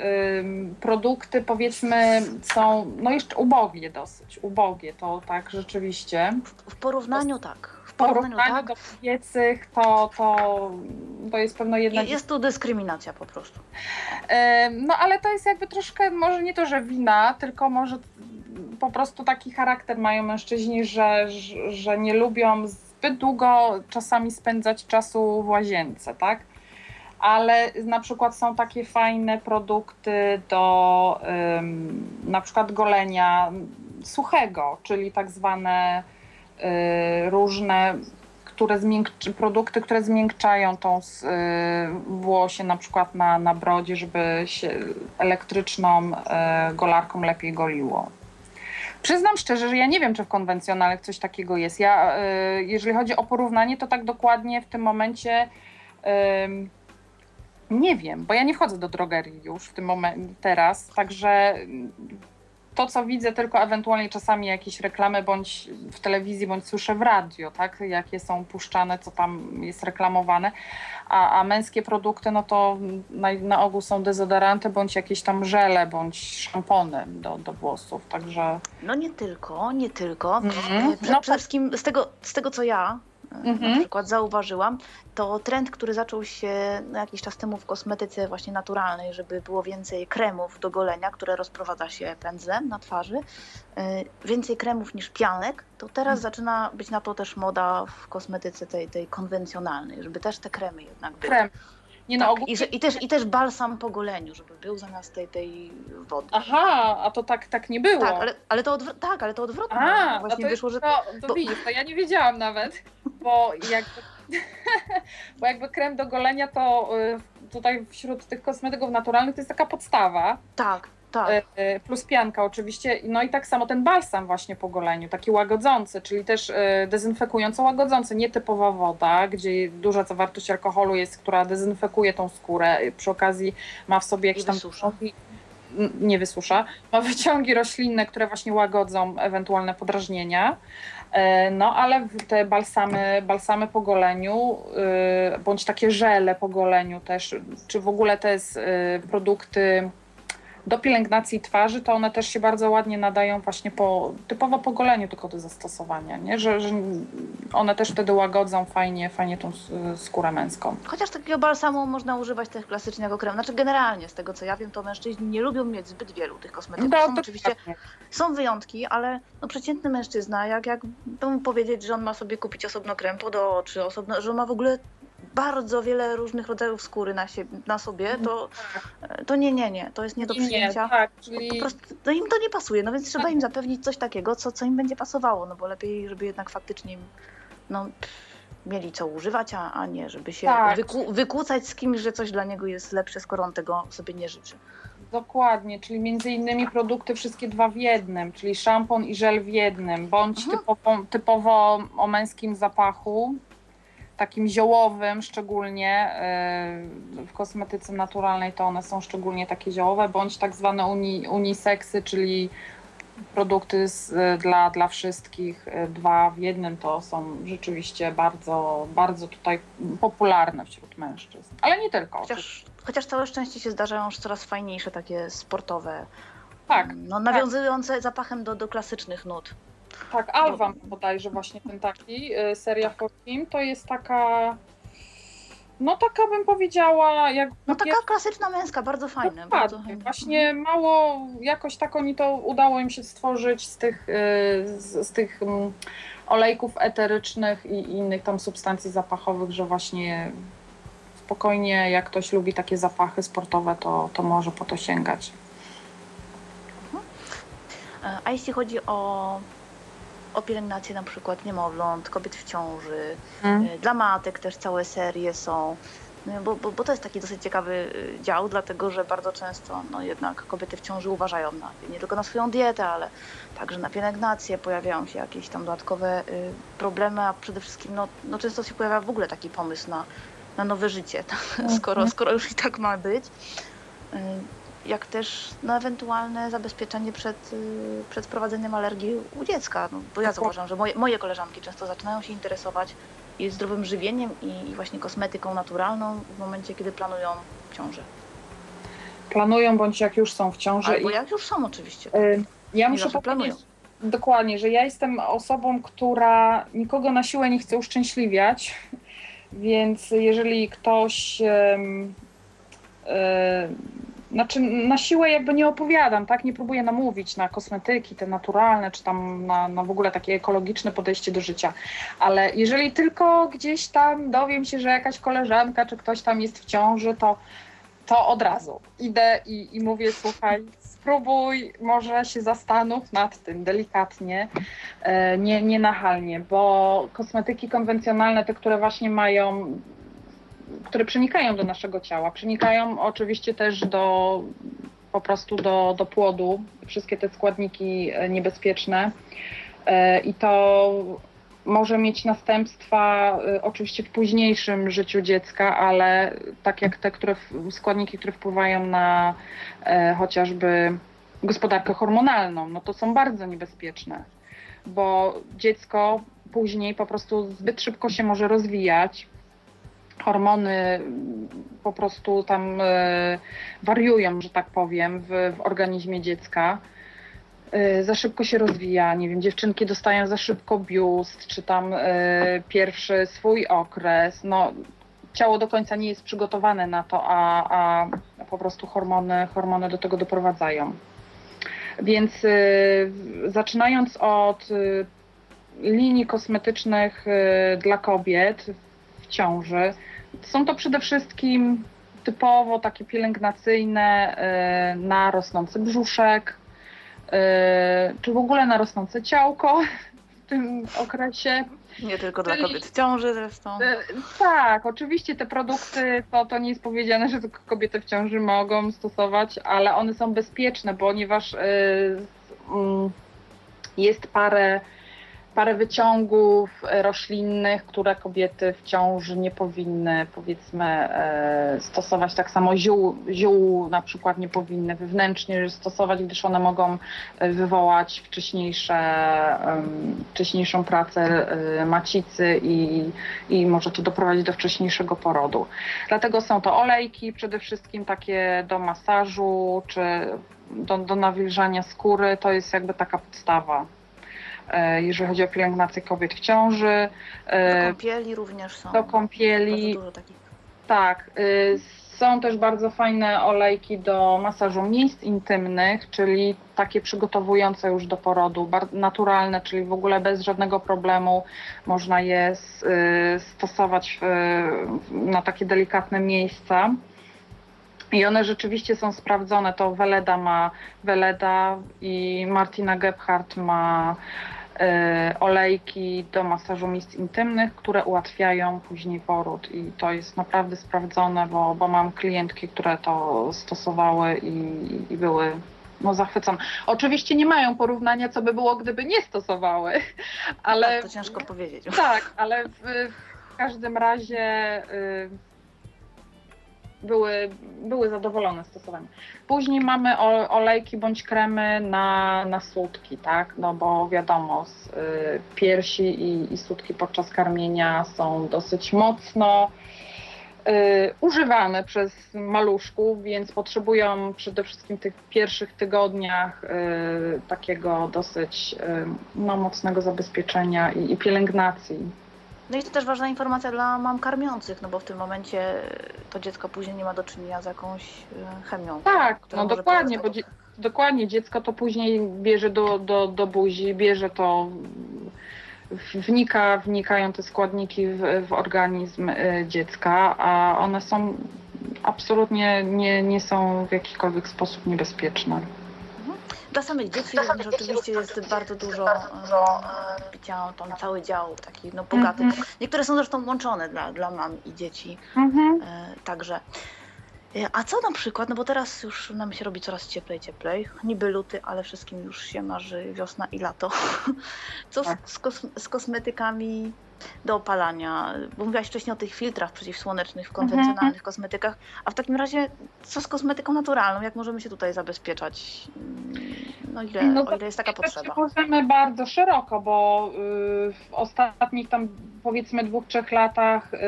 produkty powiedzmy są no jeszcze ubogie dosyć, ubogie to tak rzeczywiście. W, w porównaniu tak. Porównaniu, tak. do kobiecych to, to, to jest pewno jedna... Jest tu dyskryminacja po prostu. no ale to jest jakby troszkę, może nie to, że wina, tylko może po prostu taki charakter mają mężczyźni, że, że, nie lubią zbyt długo czasami spędzać czasu w łazience, tak? ale na przykład są takie fajne produkty do ym, na przykład golenia suchego, czyli tak zwane różne które zmiękczy, produkty, które zmiękczają tą y, włosie na przykład na, na brodzie, żeby się elektryczną y, golarką lepiej goliło. Przyznam szczerze, że ja nie wiem, czy w konwencjonalnych coś takiego jest. Ja, y, jeżeli chodzi o porównanie, to tak dokładnie w tym momencie nie wiem, bo ja nie wchodzę do drogerii już w tym momencie teraz, także to, co widzę, tylko ewentualnie czasami jakieś reklamy bądź w telewizji, bądź słyszę w radio, tak, jakie są puszczane, co tam jest reklamowane, a, a męskie produkty, no to na, na ogół są dezodoranty, bądź jakieś tam żele, bądź szampony do, do włosów, także... No nie tylko, nie tylko. Mm -hmm. Przede no, wszystkim z tego, z tego, co ja mhm. na przykład zauważyłam, to trend, który zaczął się jakiś czas temu w kosmetyce właśnie naturalnej, żeby było więcej kremów do golenia, które rozprowadza się pędzlem na twarzy, y, więcej kremów niż pianek, to teraz mhm. zaczyna być na to też moda w kosmetyce tej, tej konwencjonalnej, żeby też te kremy jednak były. Krem. Nie no, Tak, ogólnie... i, że, i, też, I też balsam po goleniu, żeby był zamiast tej, tej wody. Aha, a to tak, tak nie było. Tak, ale, ale to odwrotnie, tak, ale to odwrotnie. A, no, właśnie to, wyszło, że to, to bo- widzisz, to ja nie wiedziałam nawet, bo jakby, bo jakby krem do golenia to y, tutaj wśród tych kosmetyków naturalnych to jest taka podstawa, tak, tak. y, y, plus pianka oczywiście, no i tak samo ten balsam właśnie po goleniu, taki łagodzący, czyli też y, dezynfekująco łagodzący, nie typowa woda, gdzie duża zawartość alkoholu jest, która dezynfekuje tą skórę, przy okazji ma w sobie jakieś tam nie wysusza, ma wyciągi roślinne, które właśnie łagodzą ewentualne podrażnienia. E, No ale te balsamy, balsamy po goleniu, bądź takie żele po goleniu też, czy w ogóle te produkty do pielęgnacji twarzy, to one też się bardzo ładnie nadają właśnie po, typowo po goleniu tylko do zastosowania, nie? Że, że one też wtedy łagodzą fajnie, fajnie tą skórę męską. Chociaż takiego balsamu można używać też klasycznego kremu. Znaczy generalnie, z tego co ja wiem, to mężczyźni nie lubią mieć zbyt wielu tych kosmetyków. No, są to oczywiście są wyjątki, ale no, przeciętny mężczyzna, jak, jak powiedzieć, że on ma sobie kupić osobno krem pod oczy, osobno, że on ma w ogóle bardzo wiele różnych rodzajów skóry na, siebie, na sobie, to, to nie, nie, nie, to jest nie do Nie, przyjęcia. tak, Po czyli prostu no im to nie pasuje, no więc trzeba im zapewnić coś takiego, co, co im będzie pasowało, no bo lepiej, żeby jednak faktycznie im, no, mieli co używać, a, a nie, żeby się Tak. wyku, wykłócać z kimś, że coś dla niego jest lepsze, skoro on tego sobie nie życzy. Dokładnie, czyli między innymi produkty wszystkie dwa w jednym, czyli szampon i żel w jednym, bądź Mhm. typowo, typowo o męskim zapachu, takim ziołowym szczególnie, yy, w kosmetyce naturalnej to one są szczególnie takie ziołowe, bądź tak zwane uni, uniseksy, czyli produkty z, dla, dla wszystkich, yy, dwa w jednym to są rzeczywiście bardzo, bardzo tutaj popularne wśród mężczyzn, ale nie tylko. Chociaż, chociaż całe szczęście się zdarzają już coraz fajniejsze, takie sportowe, Tak, no, nawiązujące zapachem do, do klasycznych nut. Tak, Alwa bodajże właśnie ten taki, y, seria For to jest taka, no taka bym powiedziała, jak No taka klasyczna męska, bardzo fajne. Bardzo Dokładnie. fajne. Właśnie mało, jakoś tak oni to udało im się stworzyć z tych, y, z, z tych mm, olejków eterycznych i innych tam substancji zapachowych, że właśnie spokojnie, jak ktoś lubi takie zapachy sportowe, to, to może po to sięgać. E, A jeśli chodzi o, o pielęgnację na przykład niemowląt, kobiet w ciąży, e, dla matek też całe serie są, No, bo, bo, bo to jest taki dosyć ciekawy e, dział, dlatego że bardzo często no jednak kobiety w ciąży uważają na, nie tylko na swoją dietę, ale także na pielęgnację, pojawiają się jakieś tam dodatkowe y, problemy, a przede wszystkim no, no często się pojawia w ogóle taki pomysł na, na nowe życie, tak? skoro, skoro już i tak ma być. Jak też no, ewentualne zabezpieczenie przed, y, przed wprowadzeniem alergii u dziecka. No, bo ja zauważam, że moje, moje koleżanki często zaczynają się interesować i zdrowym żywieniem i, i właśnie kosmetyką naturalną w momencie, kiedy planują ciążę. Planują, bądź jak już są w ciąży. Albo i- jak już są oczywiście. Y, Ja Nie muszę powiedzieć dokładnie, że ja jestem osobą, która nikogo na siłę nie chce uszczęśliwiać, więc jeżeli ktoś em, e, znaczy na siłę jakby nie opowiadam, tak? Nie próbuję namówić na kosmetyki, te naturalne, czy tam na, na w ogóle takie ekologiczne podejście do życia. Ale jeżeli tylko gdzieś tam dowiem się, że jakaś koleżanka czy ktoś tam jest w ciąży, to, to od razu idę i, i mówię, słuchaj, spróbuj, może się zastanów nad tym delikatnie, e, nie, nie nachalnie, bo kosmetyki konwencjonalne, te, które właśnie mają, które przenikają do naszego ciała, przenikają oczywiście też do po prostu do, do płodu, wszystkie te składniki e, niebezpieczne. E, i to może mieć następstwa e, oczywiście w późniejszym życiu dziecka, ale tak jak te które, składniki, które wpływają na chociażby gospodarkę hormonalną, no to są bardzo niebezpieczne, bo dziecko później po prostu zbyt szybko się może rozwijać. Hormony po prostu tam e, wariują, że tak powiem, w, w organizmie dziecka. E, Za szybko się rozwija, nie wiem, dziewczynki dostają za szybko biust, czy tam e, pierwszy swój okres. No, ciało do końca nie jest przygotowane na to, a, a po prostu hormony, hormony do tego doprowadzają. Więc zaczynając od linii kosmetycznych dla kobiet w ciąży, są to przede wszystkim typowo takie pielęgnacyjne y, na rosnący brzuszek, y, czy w ogóle na rosnące ciałko w tym okresie. Nie tylko dla kobiet w ciąży zresztą. E, Tak, oczywiście te produkty, to, to nie jest powiedziane, że tylko kobiety w ciąży mogą stosować, ale one są bezpieczne, ponieważ e, mm, jest parę, parę wyciągów e, roślinnych, które kobiety w ciąży nie powinny powiedzmy e, stosować. Tak samo ziół, ziół na przykład nie powinny wewnętrznie stosować, gdyż one mogą e, wywołać wcześniejsze, wcześniejszą pracę macicy i, i może to doprowadzić do wcześniejszego porodu. Dlatego są to olejki przede wszystkim takie do masażu czy do, do nawilżania skóry. To jest jakby taka podstawa. E, Jeżeli chodzi o pielęgnację kobiet w ciąży, Do e, kąpieli również są. do Bardzo kąpieli, dużo takich. tak. y, Są też bardzo fajne olejki do masażu miejsc intymnych, czyli takie przygotowujące już do porodu, naturalne, czyli w ogóle bez żadnego problemu można je y, stosować w, na takie delikatne miejsca. I one rzeczywiście są sprawdzone. To Weleda ma Weleda i Martina Gebhardt ma olejki do masażu miejsc intymnych, które ułatwiają później poród i to jest naprawdę sprawdzone, bo, bo mam klientki, które to stosowały i, i były no, zachwycone. Oczywiście nie mają porównania, co by było, gdyby nie stosowały, ale Tak, to ciężko powiedzieć. tak, ale w, w każdym razie y, były, były zadowolone z stosowania. Później mamy olejki bądź kremy na, na słodki, tak? No bo wiadomo, z, y, piersi i, i słodki podczas karmienia są dosyć mocno y, używane przez maluszków, więc potrzebują przede wszystkim w tych pierwszych tygodniach y, takiego dosyć y, no, mocnego zabezpieczenia i, i pielęgnacji. No i to też ważna informacja dla mam karmiących, no bo w tym momencie to dziecko później nie ma do czynienia z jakąś e, chemią. Tak, no dokładnie, bo dzie- dokładnie dziecko to później bierze do, do, do buzi, bierze to, wnika, wnikają te składniki w, w organizm y, dziecka, a one są absolutnie nie, nie są w jakikolwiek sposób niebezpieczne. Dla samych dzieci również oczywiście jest bardzo dużo e, picia, tam cały dział taki no bogaty. Mhm. Niektóre są zresztą łączone dla, dla mam i dzieci Mhm. e, także. E, A co na przykład, no bo teraz już nam się robi coraz cieplej, cieplej. Niby luty, ale wszystkim już się marzy wiosna i lato. Co z, Tak. z, kos, z kosmetykami do opalania? Bo mówiłaś wcześniej o tych filtrach przeciwsłonecznych w konwencjonalnych Mhm. kosmetykach. A w takim razie co z kosmetyką naturalną? Jak możemy się tutaj zabezpieczać? Mm, No ile, No o ile jest taka potrzeba? Możemy bardzo szeroko, bo y, w ostatnich tam powiedzmy dwóch, trzech latach y,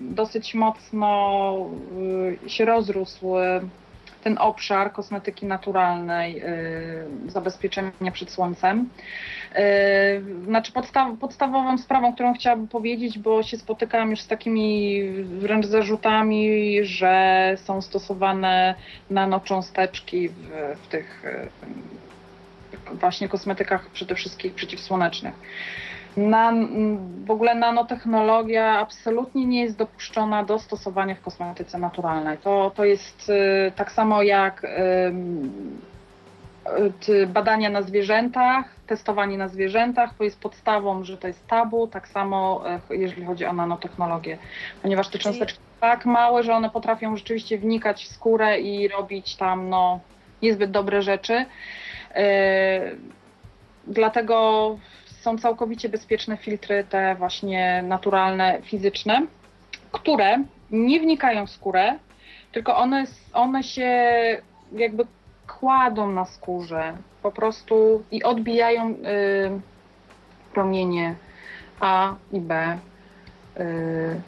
dosyć mocno y, się rozrósł ten obszar kosmetyki naturalnej, y, zabezpieczenia przed słońcem. Y, Znaczy podstaw, podstawową sprawą, którą chciałabym powiedzieć, bo się spotykałam już z takimi wręcz zarzutami, że są stosowane nanocząsteczki w, w tych y, właśnie kosmetykach przede wszystkim przeciwsłonecznych. Nan, w ogóle nanotechnologia absolutnie nie jest dopuszczona do stosowania w kosmetyce naturalnej. To, to jest y, tak samo jak ym, y, badania na zwierzętach, testowanie na zwierzętach, to jest podstawą, że to jest tabu, tak samo y, jeżeli chodzi o nanotechnologię, ponieważ te cząsteczki są tak małe, że one potrafią rzeczywiście wnikać w skórę i robić tam no, niezbyt dobre rzeczy. Y, Dlatego są całkowicie bezpieczne filtry, te właśnie naturalne, fizyczne, które nie wnikają w skórę, tylko one, one się jakby kładą na skórze po prostu i odbijają y, promienie A i B. Y,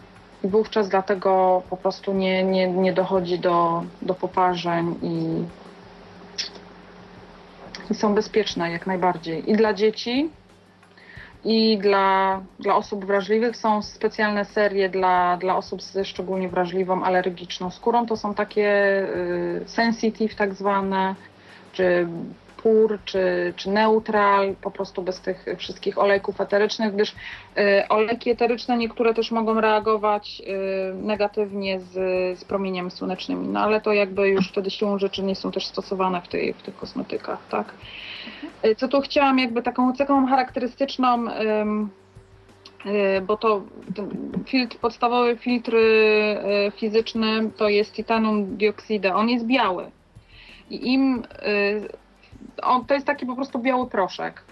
I wówczas dlatego po prostu nie, nie, nie dochodzi do, do poparzeń i, i są bezpieczne jak najbardziej. I dla dzieci, i dla, dla osób wrażliwych są specjalne serie dla, dla osób ze szczególnie wrażliwą, alergiczną skórą. To są takie y, sensitive tak zwane, czy pur czy, czy neutral, po prostu bez tych wszystkich olejków eterycznych, gdyż y, olejki eteryczne niektóre też mogą reagować y, negatywnie z, z promieniami słonecznymi, no ale to jakby już wtedy siłą rzeczy nie są też stosowane w, tej, w tych kosmetykach, tak. Y, Co tu chciałam jakby taką cechą charakterystyczną y, bo to filtr, podstawowy filtr y, fizyczny to jest titanum dioksida. On jest biały. I im on, to jest taki po prostu biały proszek.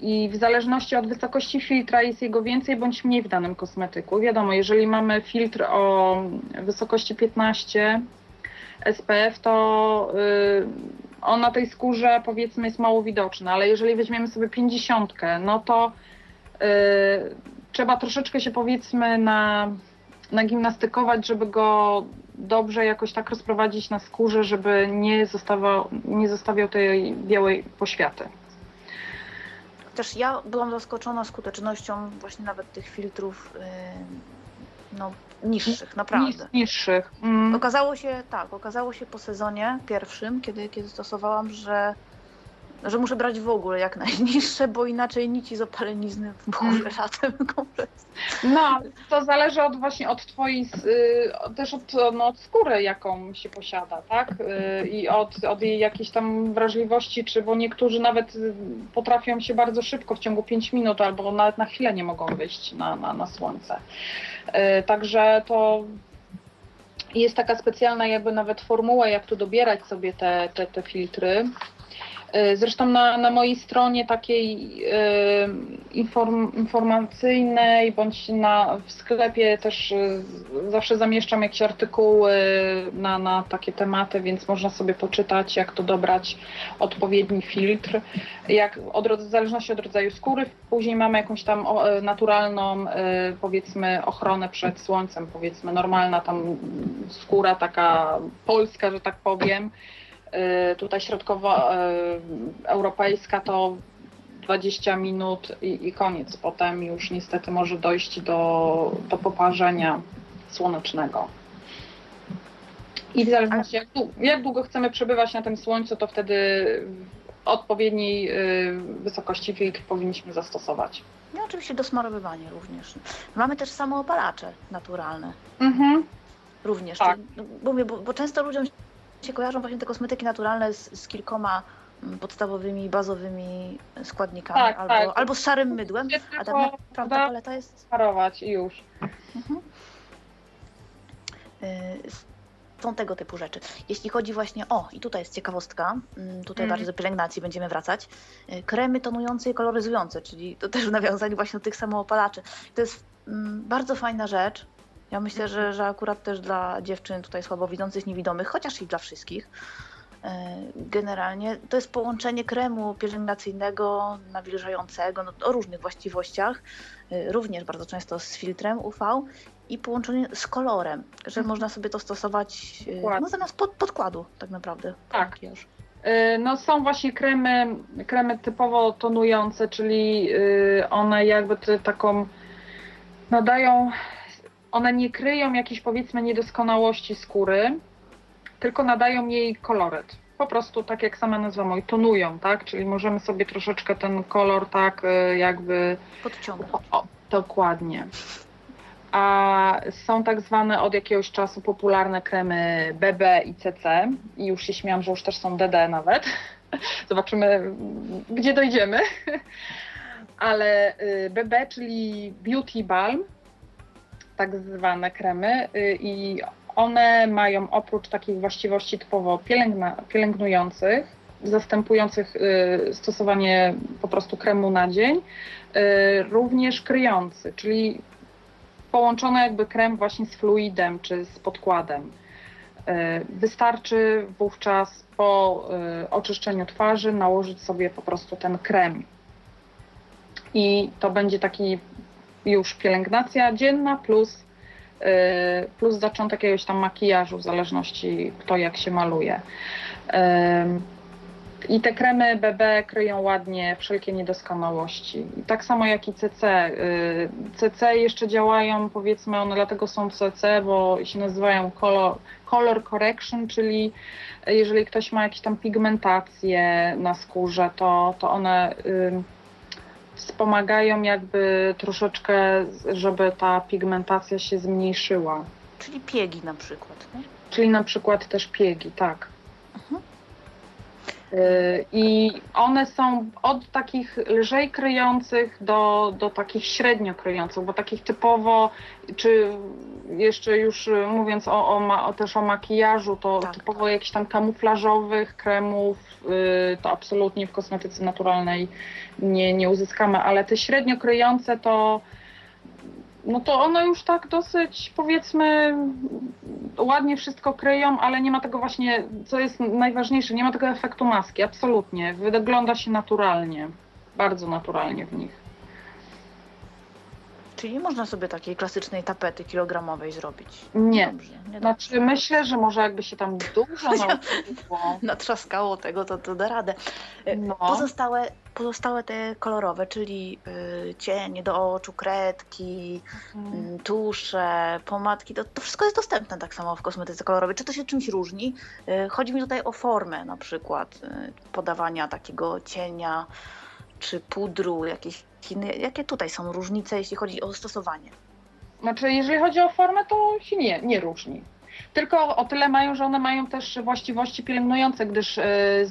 I w zależności od wysokości filtra jest jego więcej bądź mniej w danym kosmetyku. Wiadomo, jeżeli mamy filtr o wysokości 15 SPF, to on na tej skórze powiedzmy jest mało widoczny, ale jeżeli weźmiemy sobie 50, no to y, trzeba troszeczkę się powiedzmy na, nagimnastykować, żeby go dobrze jakoś tak rozprowadzić na skórze, żeby nie zostawiał, nie zostawiał tej białej poświaty. Też ja byłam zaskoczona skutecznością właśnie nawet tych filtrów yy, no, niższych, naprawdę. Niższych. Mm. Okazało się, tak, okazało się po sezonie pierwszym, kiedy, kiedy stosowałam, że, że muszę brać w ogóle jak najniższe, bo inaczej nici z opalenizny w głowie latem kompletnie. No, to zależy od właśnie od twojej, y, też od, no, od skóry, jaką się posiada, tak? Y, I od, od jej jakiejś tam wrażliwości, czy bo niektórzy nawet y, potrafią się bardzo szybko, w ciągu 5 minut, albo nawet na chwilę nie mogą wyjść na, na, na słońce. Także to jest taka specjalna jakby nawet formuła, jak tu dobierać sobie te, te, te filtry. Y, Zresztą na, na mojej stronie takiej y, inform, informacyjnej bądź na, w sklepie też y, zawsze zamieszczam jakieś artykuły na, na takie tematy, więc można sobie poczytać, jak to dobrać odpowiedni filtr. Jak od, w zależności od rodzaju skóry, później mamy jakąś tam naturalną, powiedzmy, ochronę przed słońcem, powiedzmy, normalna tam skóra taka polska, że tak powiem. Y, tutaj środkowoeuropejska to 20 minut i, i koniec. Potem już niestety może dojść do, do poparzenia słonecznego. I w zależności jak, dłu- jak długo chcemy przebywać na tym słońcu, to wtedy odpowiedniej y, wysokości filtr powinniśmy zastosować. No oczywiście dosmarowywanie również. Mamy też samoopalacze naturalne. Mhm. Również. Tak. Bo, mówię, bo, bo często ludziom się kojarzą właśnie te kosmetyki naturalne z, z kilkoma mm, podstawowymi, bazowymi składnikami Tak, albo, tak. albo z szarym mydłem, a tak naprawdę paleta jest Parować i już. y, są tego typu rzeczy. Jeśli chodzi właśnie o, i tutaj jest ciekawostka, mm, tutaj Mhm. bardziej do pielęgnacji będziemy wracać, y, kremy tonujące i koloryzujące, czyli to też w nawiązaniu właśnie do tych samoopalaczy. To jest mm, bardzo fajna rzecz. Ja myślę, że, że akurat też dla dziewczyn tutaj słabowidzących, niewidomych, chociaż i dla wszystkich. y, Generalnie to jest połączenie kremu pielęgnacyjnego, nawilżającego, no, o różnych właściwościach, y, również bardzo często z filtrem UV i połączenie z kolorem, że Mhm. można sobie to stosować Dokładnie. no, zamiast pod, podkładu tak naprawdę. Tak. Makijaż. No są właśnie kremy, kremy typowo tonujące, czyli one jakby taką nadają, one nie kryją jakiejś powiedzmy niedoskonałości skóry, tylko nadają jej koloryt. Po prostu tak jak sama nazwa mówi, tonują, tak? Czyli możemy sobie troszeczkę ten kolor tak y, jakby Podciągnąć. o, dokładnie. A są tak zwane od jakiegoś czasu popularne kremy BB i CC. I już się śmiałam, że już też są DD nawet. Zobaczymy, gdzie dojdziemy. Ale y, BB, czyli Beauty Balm, tak zwane kremy, y, i one mają oprócz takich właściwości typowo pielęgna, pielęgnujących, zastępujących y, stosowanie po prostu kremu na dzień, y, również kryjący, czyli połączony jakby krem właśnie z fluidem czy z podkładem. Wystarczy wówczas po oczyszczeniu twarzy nałożyć sobie po prostu ten krem. I to będzie taki już pielęgnacja dzienna plus, y, plus zaczątek jakiegoś tam makijażu, w zależności kto jak się maluje. I te kremy BB kryją ładnie wszelkie niedoskonałości. Tak samo jak i CC. Y, CC jeszcze działają, powiedzmy, one dlatego są CC, bo się nazywają color, color correction, czyli jeżeli ktoś ma jakieś tam pigmentacje na skórze, to, to one y, wspomagają jakby troszeczkę, żeby ta pigmentacja się zmniejszyła. Czyli piegi na przykład, nie? Czyli na przykład też piegi, tak. Y, I one są od takich lżej kryjących do, do takich średnio kryjących, bo takich typowo, czy jeszcze już mówiąc o, o, o też o makijażu, to Tak, typowo tak. jakichś tam kamuflażowych kremów, y, to absolutnie w kosmetyce naturalnej nie, nie uzyskamy, ale te średnio kryjące to no to one już tak dosyć powiedzmy ładnie wszystko kryją, ale nie ma tego właśnie, co jest najważniejsze, nie ma tego efektu maski, absolutnie. Wygląda się naturalnie, bardzo naturalnie w nich. Czyli nie można sobie takiej klasycznej tapety kilogramowej zrobić. Nie. Dobrze, nie Znaczy myślę, że może jakby się tam dużo nauczyło. natrzaskało tego, to, to da radę. E, No. Pozostałe, pozostałe te kolorowe, czyli y, cienie do oczu, kredki, Mhm. y, tusze, pomadki, to, to wszystko jest dostępne tak samo w kosmetyce kolorowej. Czy to się czymś różni? Y, chodzi mi tutaj o formę na przykład y, podawania takiego cienia, czy pudru, jakieś Jakie tutaj są różnice, jeśli chodzi o stosowanie? Znaczy, jeżeli chodzi o formę, to się nie, nie różni. Tylko o tyle mają, że one mają też właściwości pielęgnujące, gdyż e, e,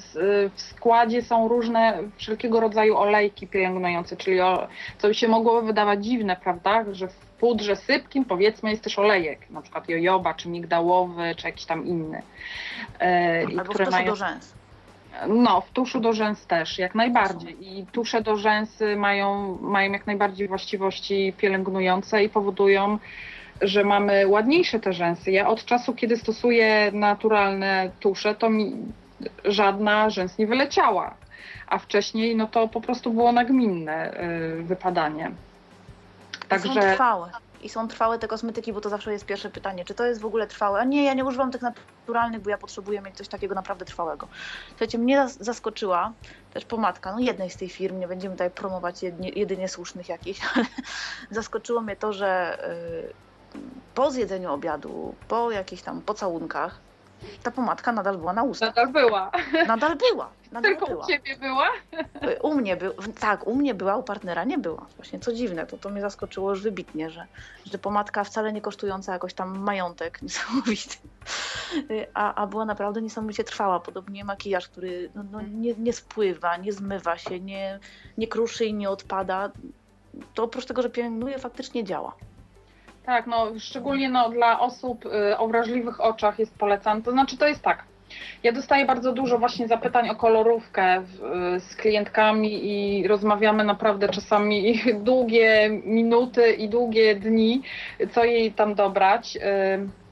w składzie są różne wszelkiego rodzaju olejki pielęgnujące, czyli o, co się mogło wydawać dziwne, prawda, że w pudrze sypkim powiedzmy jest też olejek, na przykład jojoba, czy migdałowy, czy jakiś tam inny. E, Albo które mają- do rzęs. No, w tuszu do rzęs też, jak najbardziej. I tusze do rzęsy mają, mają jak najbardziej właściwości pielęgnujące i powodują, że mamy ładniejsze te rzęsy. Ja od czasu, kiedy stosuję naturalne tusze, to mi żadna rzęs nie wyleciała. A wcześniej, no to po prostu było nagminne y, wypadanie. Są Także trwałe. I są trwałe te kosmetyki, bo to zawsze jest pierwsze pytanie, czy to jest w ogóle trwałe? Nie, ja nie używam tych naturalnych, bo ja potrzebuję mieć coś takiego naprawdę trwałego. Słuchajcie, mnie zas- zaskoczyła też pomadka, no jednej z tej firm, nie będziemy tutaj promować jednie, jedynie słusznych jakichś, ale zaskoczyło mnie to, że y, po zjedzeniu obiadu, po jakichś tam pocałunkach, ta pomadka nadal była na ustach. nadal była. Nadal była. Nadal Tylko była. u ciebie była? Y, U mnie był, tak, u mnie była, u partnera nie była. Właśnie co dziwne, to, to mnie zaskoczyło już wybitnie, że, że pomadka wcale nie kosztująca jakoś tam majątek niesamowity, Y, a, a była naprawdę niesamowicie trwała. Podobnie makijaż, który no, no, nie, nie spływa, nie zmywa się, nie, nie kruszy i nie odpada. To oprócz tego, że pielęgnuje, faktycznie działa. Tak, no szczególnie no, dla osób y, o wrażliwych oczach jest polecane. To znaczy to jest tak. Ja dostaję bardzo dużo właśnie zapytań o kolorówkę w, y, z klientkami i rozmawiamy naprawdę czasami długie minuty i długie dni, co jej tam dobrać. y,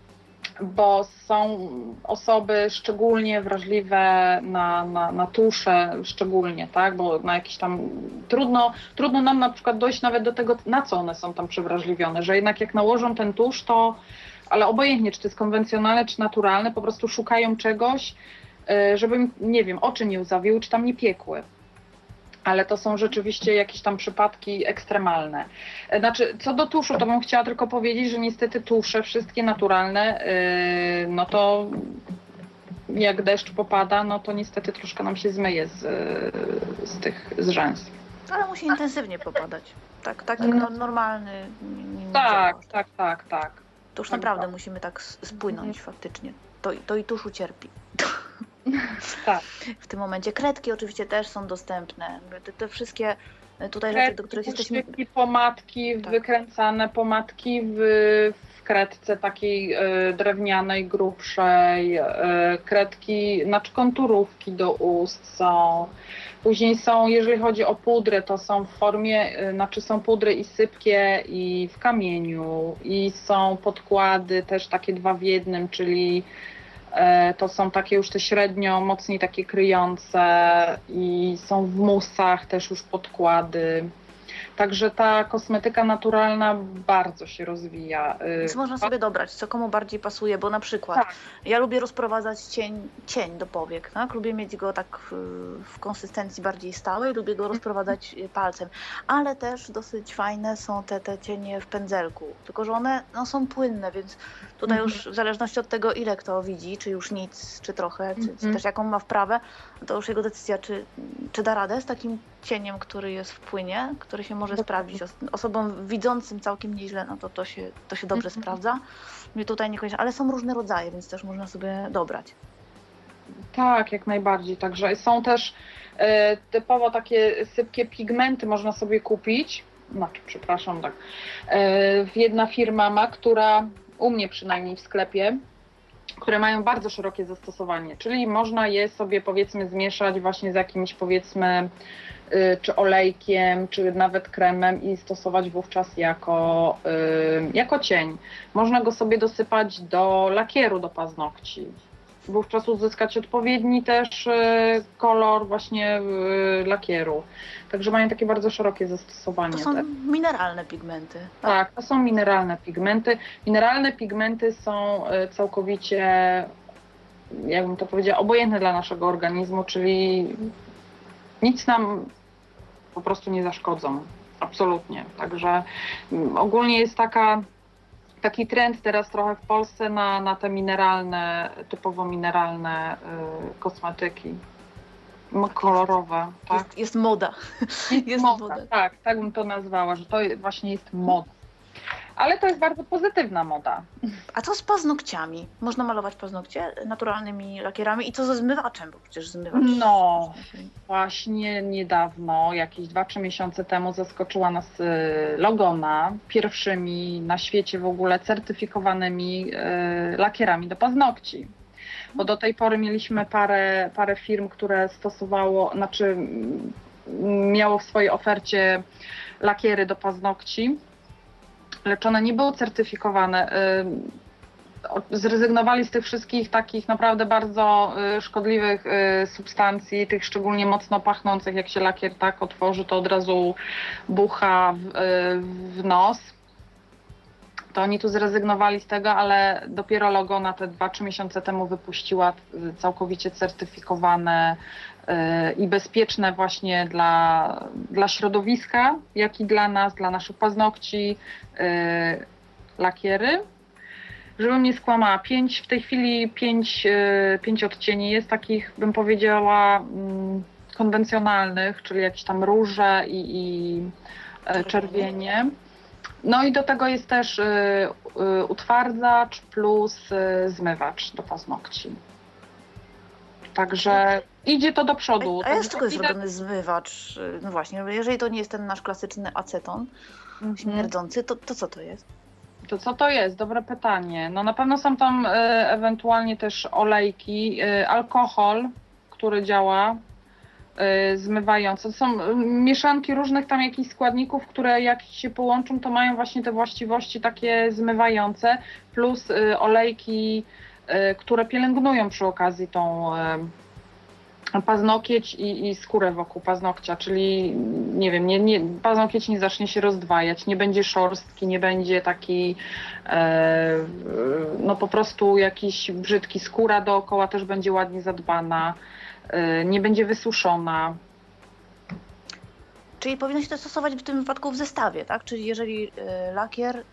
Bo są osoby szczególnie wrażliwe na, na, na tusze, szczególnie, tak? Bo na jakieś tam trudno, trudno nam na przykład dojść nawet do tego, na co one są tam przewrażliwione, że jednak jak nałożą ten tusz, to, ale obojętnie, czy to jest konwencjonalne, czy naturalne, po prostu szukają czegoś, y, żeby, nie wiem, oczy nie łzawiły, czy tam nie piekły. Ale to są rzeczywiście jakieś tam przypadki ekstremalne. E, Znaczy, co do tuszu, to bym chciała tylko powiedzieć, że niestety tusze, wszystkie naturalne, y, no to jak deszcz popada, no to niestety troszkę nam się zmyje z, y, z tych z rzęs. Ale musi intensywnie popadać. Tak, tak No. no, normalny. Nie, nie, nie Tak, tak, tak, tak. To już tak, naprawdę tak. musimy tak spłynąć faktycznie. To, to i tusz ucierpi. Tak. W tym momencie kredki oczywiście też są dostępne. Te, te wszystkie e, tutaj rzeczy, do których jesteśmy. Pomadki, Tak. wykręcane pomadki w, w kredce takiej e, drewnianej, grubszej, e, kredki, znaczy konturówki do ust są. Później są, jeżeli chodzi o pudrę, to są w formie, znaczy są pudry i sypkie i w kamieniu i są podkłady też takie dwa w jednym, czyli To są takie już te średnio, mocniej takie kryjące i są w musach też już podkłady. Także ta kosmetyka naturalna bardzo się rozwija. Y, Więc można sobie dobrać, co komu bardziej pasuje, bo na przykład Tak. ja lubię rozprowadzać cień, cień do powiek, tak? Lubię mieć go tak w, w konsystencji bardziej stałej, lubię go rozprowadzać y, palcem, ale też dosyć fajne są te, te cienie w pędzelku, tylko że one no, są płynne, więc tutaj Mhm. już w zależności od tego, ile kto widzi, czy już nic, czy trochę, czy, czy Mhm. też jaką ma wprawę, to już jego decyzja, czy, czy da radę z takim cieniem, który jest w płynie, który się może sprawdzić os- osobom widzącym całkiem nieźle, no to to się, to się dobrze Mhm. sprawdza. Mnie tutaj niekoniecznie, ale są różne rodzaje, więc też można sobie dobrać. Tak, jak najbardziej. Także są też e, typowo takie sypkie pigmenty można sobie kupić. Znaczy, przepraszam, tak. E, jedna firma ma, która u mnie przynajmniej w sklepie, które mają bardzo szerokie zastosowanie, czyli można je sobie powiedzmy zmieszać właśnie z jakimś powiedzmy y, czy olejkiem, czy nawet kremem i stosować wówczas jako, y, jako cień. Można go sobie dosypać do lakieru do paznokci. Wówczas uzyskać odpowiedni też y, kolor właśnie y, lakieru. Także mają takie bardzo szerokie zastosowanie. To są te. mineralne pigmenty. Tak, to są mineralne pigmenty. Mineralne pigmenty są y, całkowicie, jakbym to powiedziała, obojętne dla naszego organizmu, czyli nic nam po prostu nie zaszkodzą. Absolutnie. Także mm, ogólnie jest taka, taki trend teraz trochę w Polsce na, na te mineralne, typowo mineralne y, kosmetyki. M- Kolorowe, tak? Jest, jest moda. jest moda, moda. Tak, tak bym to nazwała, że to właśnie jest moda. Ale to jest bardzo pozytywna moda. A co z paznokciami? Można malować paznokcie naturalnymi lakierami i co ze zmywaczem, bo przecież zmywacz... No. Właśnie niedawno, jakieś 2-3 miesiące temu, zaskoczyła nas y, Logona pierwszymi na świecie w ogóle certyfikowanymi y, lakierami do paznokci. Bo do tej pory mieliśmy parę, parę firm, które stosowało, znaczy mm, miało w swojej ofercie lakiery do paznokci, lecz one nie były certyfikowane. Y, Zrezygnowali z tych wszystkich takich naprawdę bardzo y, szkodliwych y, substancji, tych szczególnie mocno pachnących, jak się lakier tak otworzy, to od razu bucha w, w nos. To oni tu zrezygnowali z tego, ale dopiero Logona te 2-3 miesiące temu wypuściła całkowicie certyfikowane i bezpieczne właśnie dla, dla środowiska, jak i dla nas, dla naszych paznokci y, lakiery. Żebym nie skłamała, pięć, w tej chwili pięć, y, pięć odcieni jest takich, bym powiedziała, mm, konwencjonalnych, czyli jakieś tam róże i, i e, czerwienie. No i do tego jest też utwardzacz plus zmywacz do paznokci. Także idzie to do przodu. A, a z jest widać- zrobiony zmywacz? No właśnie, jeżeli to nie jest ten nasz klasyczny aceton Mhm. śmierdzący, to, to co to jest? To co to jest? Dobre pytanie. No na pewno są tam e, ewentualnie też olejki, e, alkohol, który działa e, zmywająco. To są mieszanki różnych tam jakichś składników, które jak się połączą, to mają właśnie te właściwości takie zmywające, plus olejki, które pielęgnują przy okazji tą paznokieć i, i skórę wokół paznokcia, czyli nie wiem, nie, nie, paznokieć nie zacznie się rozdwajać, nie będzie szorstki, nie będzie taki e, no po prostu jakiś brzydki, skóra dookoła też będzie ładnie zadbana, e, nie będzie wysuszona. Czyli powinno się to stosować w tym wypadku w zestawie, tak? Czyli jeżeli y, lakier,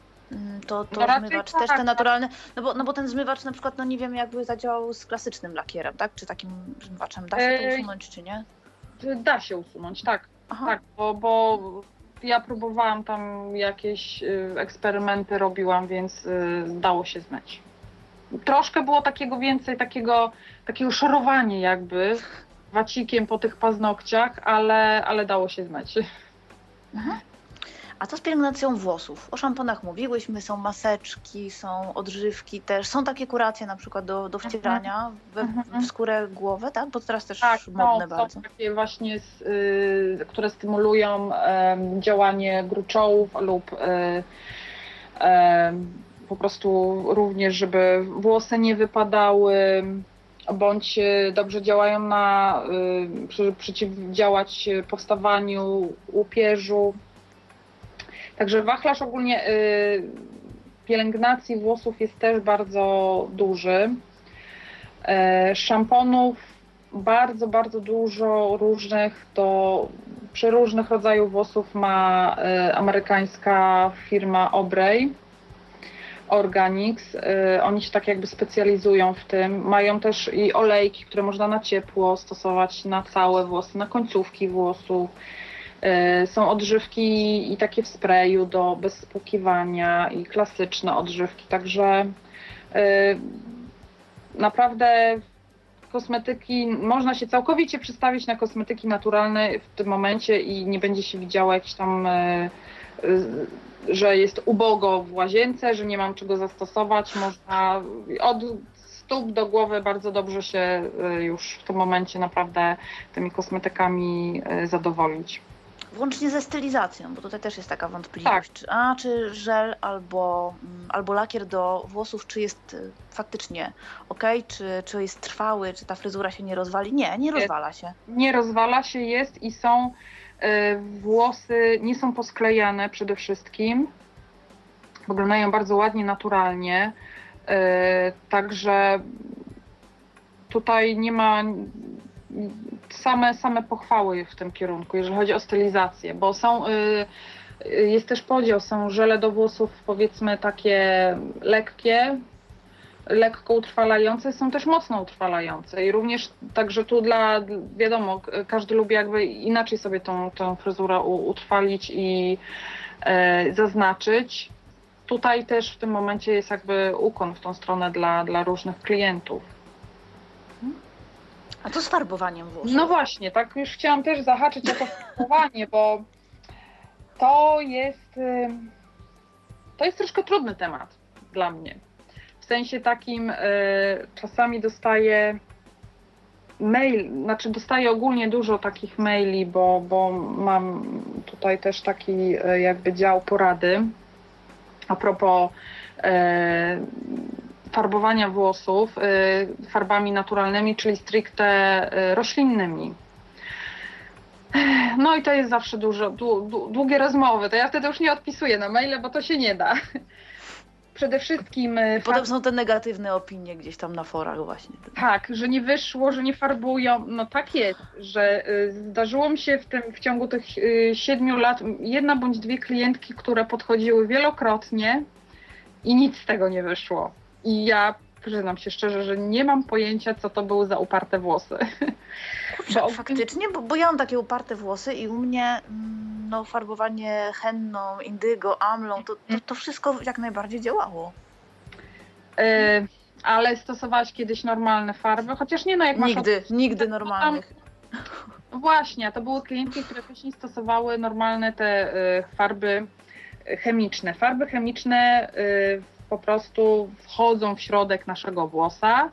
to, to No raczej zmywacz tak, też ten tak. naturalny, no bo, no bo ten zmywacz na przykład, no nie wiem jakby zadziałał z klasycznym lakierem, tak? Czy takim zmywaczem da się to usunąć, czy nie? Da się usunąć, tak, Aha. tak, bo, bo ja próbowałam tam jakieś y, eksperymenty robiłam, więc y, dało się zmyć. Troszkę było takiego więcej, takiego, takiego szorowania jakby wacikiem po tych paznokciach, ale, ale dało się zmyć. A co z pielęgnacją włosów? O szamponach mówiłyśmy, są maseczki, są odżywki też. Są takie kuracje na przykład do, do wcierania we, Mhm. w skórę głowę, tak? Bo teraz też Tak, modne są, bardzo. są takie właśnie, s- y, które stymulują em, działanie gruczołów lub y, po prostu również, żeby włosy nie wypadały, bądź y, dobrze działają na, y, przeciwdziałać powstawaniu łupieżu. Także wachlarz ogólnie y, pielęgnacji włosów jest też bardzo duży. E, szamponów bardzo, bardzo dużo różnych do przeróżnych rodzajów włosów ma e, amerykańska firma Obrey. Organics. Y, Oni się tak jakby specjalizują w tym. Mają też i olejki, które można na ciepło stosować na całe włosy, na końcówki włosów. Y, Są odżywki i takie w sprayu do bez i klasyczne odżywki, także y, naprawdę kosmetyki, można się całkowicie przestawić na kosmetyki naturalne w tym momencie i nie będzie się widziała jakiś tam y, że jest ubogo w łazience, że nie mam czego zastosować. Można od stóp do głowy bardzo dobrze się już w tym momencie naprawdę tymi kosmetykami zadowolić. Włącznie ze stylizacją, bo tutaj też jest taka wątpliwość. Czy, a czy żel albo, mm, albo lakier do włosów, czy jest y, faktycznie ok, czy, czy jest trwały, czy ta fryzura się nie rozwali? Nie, nie rozwala się. Nie rozwala się, jest i są y, włosy, nie są posklejane przede wszystkim. Wyglądają bardzo ładnie, naturalnie. Y, Także tutaj nie ma same, same pochwały w tym kierunku, jeżeli chodzi o stylizację, bo są, y, y, jest też podział, są żele do włosów powiedzmy takie lekkie, lekko utrwalające, są też mocno utrwalające i również także tu dla, wiadomo, każdy lubi jakby inaczej sobie tą, tą fryzurę utrwalić i e, zaznaczyć. Tutaj też w tym momencie jest jakby ukłon w tą stronę dla, dla różnych klientów. A co z farbowaniem włosów? No właśnie, tak już chciałam też zahaczyć o to farbowanie, bo to jest, to jest troszkę trudny temat dla mnie. W sensie takim y, czasami dostaję mail, znaczy dostaję ogólnie dużo takich maili, bo, bo mam tutaj też taki y, jakby dział porady a propos e, farbowania włosów e, farbami naturalnymi, czyli stricte e, roślinnymi. No i to jest zawsze dużo, dłu- dłu- długie rozmowy. To ja wtedy już nie odpisuję na maile, bo to się nie da. Przede wszystkim e, Potem są te negatywne opinie gdzieś tam na forach właśnie. tak, że nie wyszło, że nie farbują. No tak jest, że y, zdarzyło mi się w tym w ciągu tych y, siedmiu lat jedna bądź dwie klientki, które podchodziły wielokrotnie i nic z tego nie wyszło. I ja przyznam się szczerze, że nie mam pojęcia, co to były za uparte włosy. Kurczę, Bo- faktycznie, bo, bo ja mam takie uparte włosy i u mnie mm, no, farbowanie henną, indygo, amlą, to, to, to wszystko jak najbardziej działało. Y, ale stosowałaś kiedyś normalne farby, chociaż nie no, jak masz Nigdy, nigdy normalnych. No Właśnie, to były klientki, które wcześniej stosowały normalne te y, farby chemiczne. Farby chemiczne y, po prostu wchodzą w środek naszego włosa,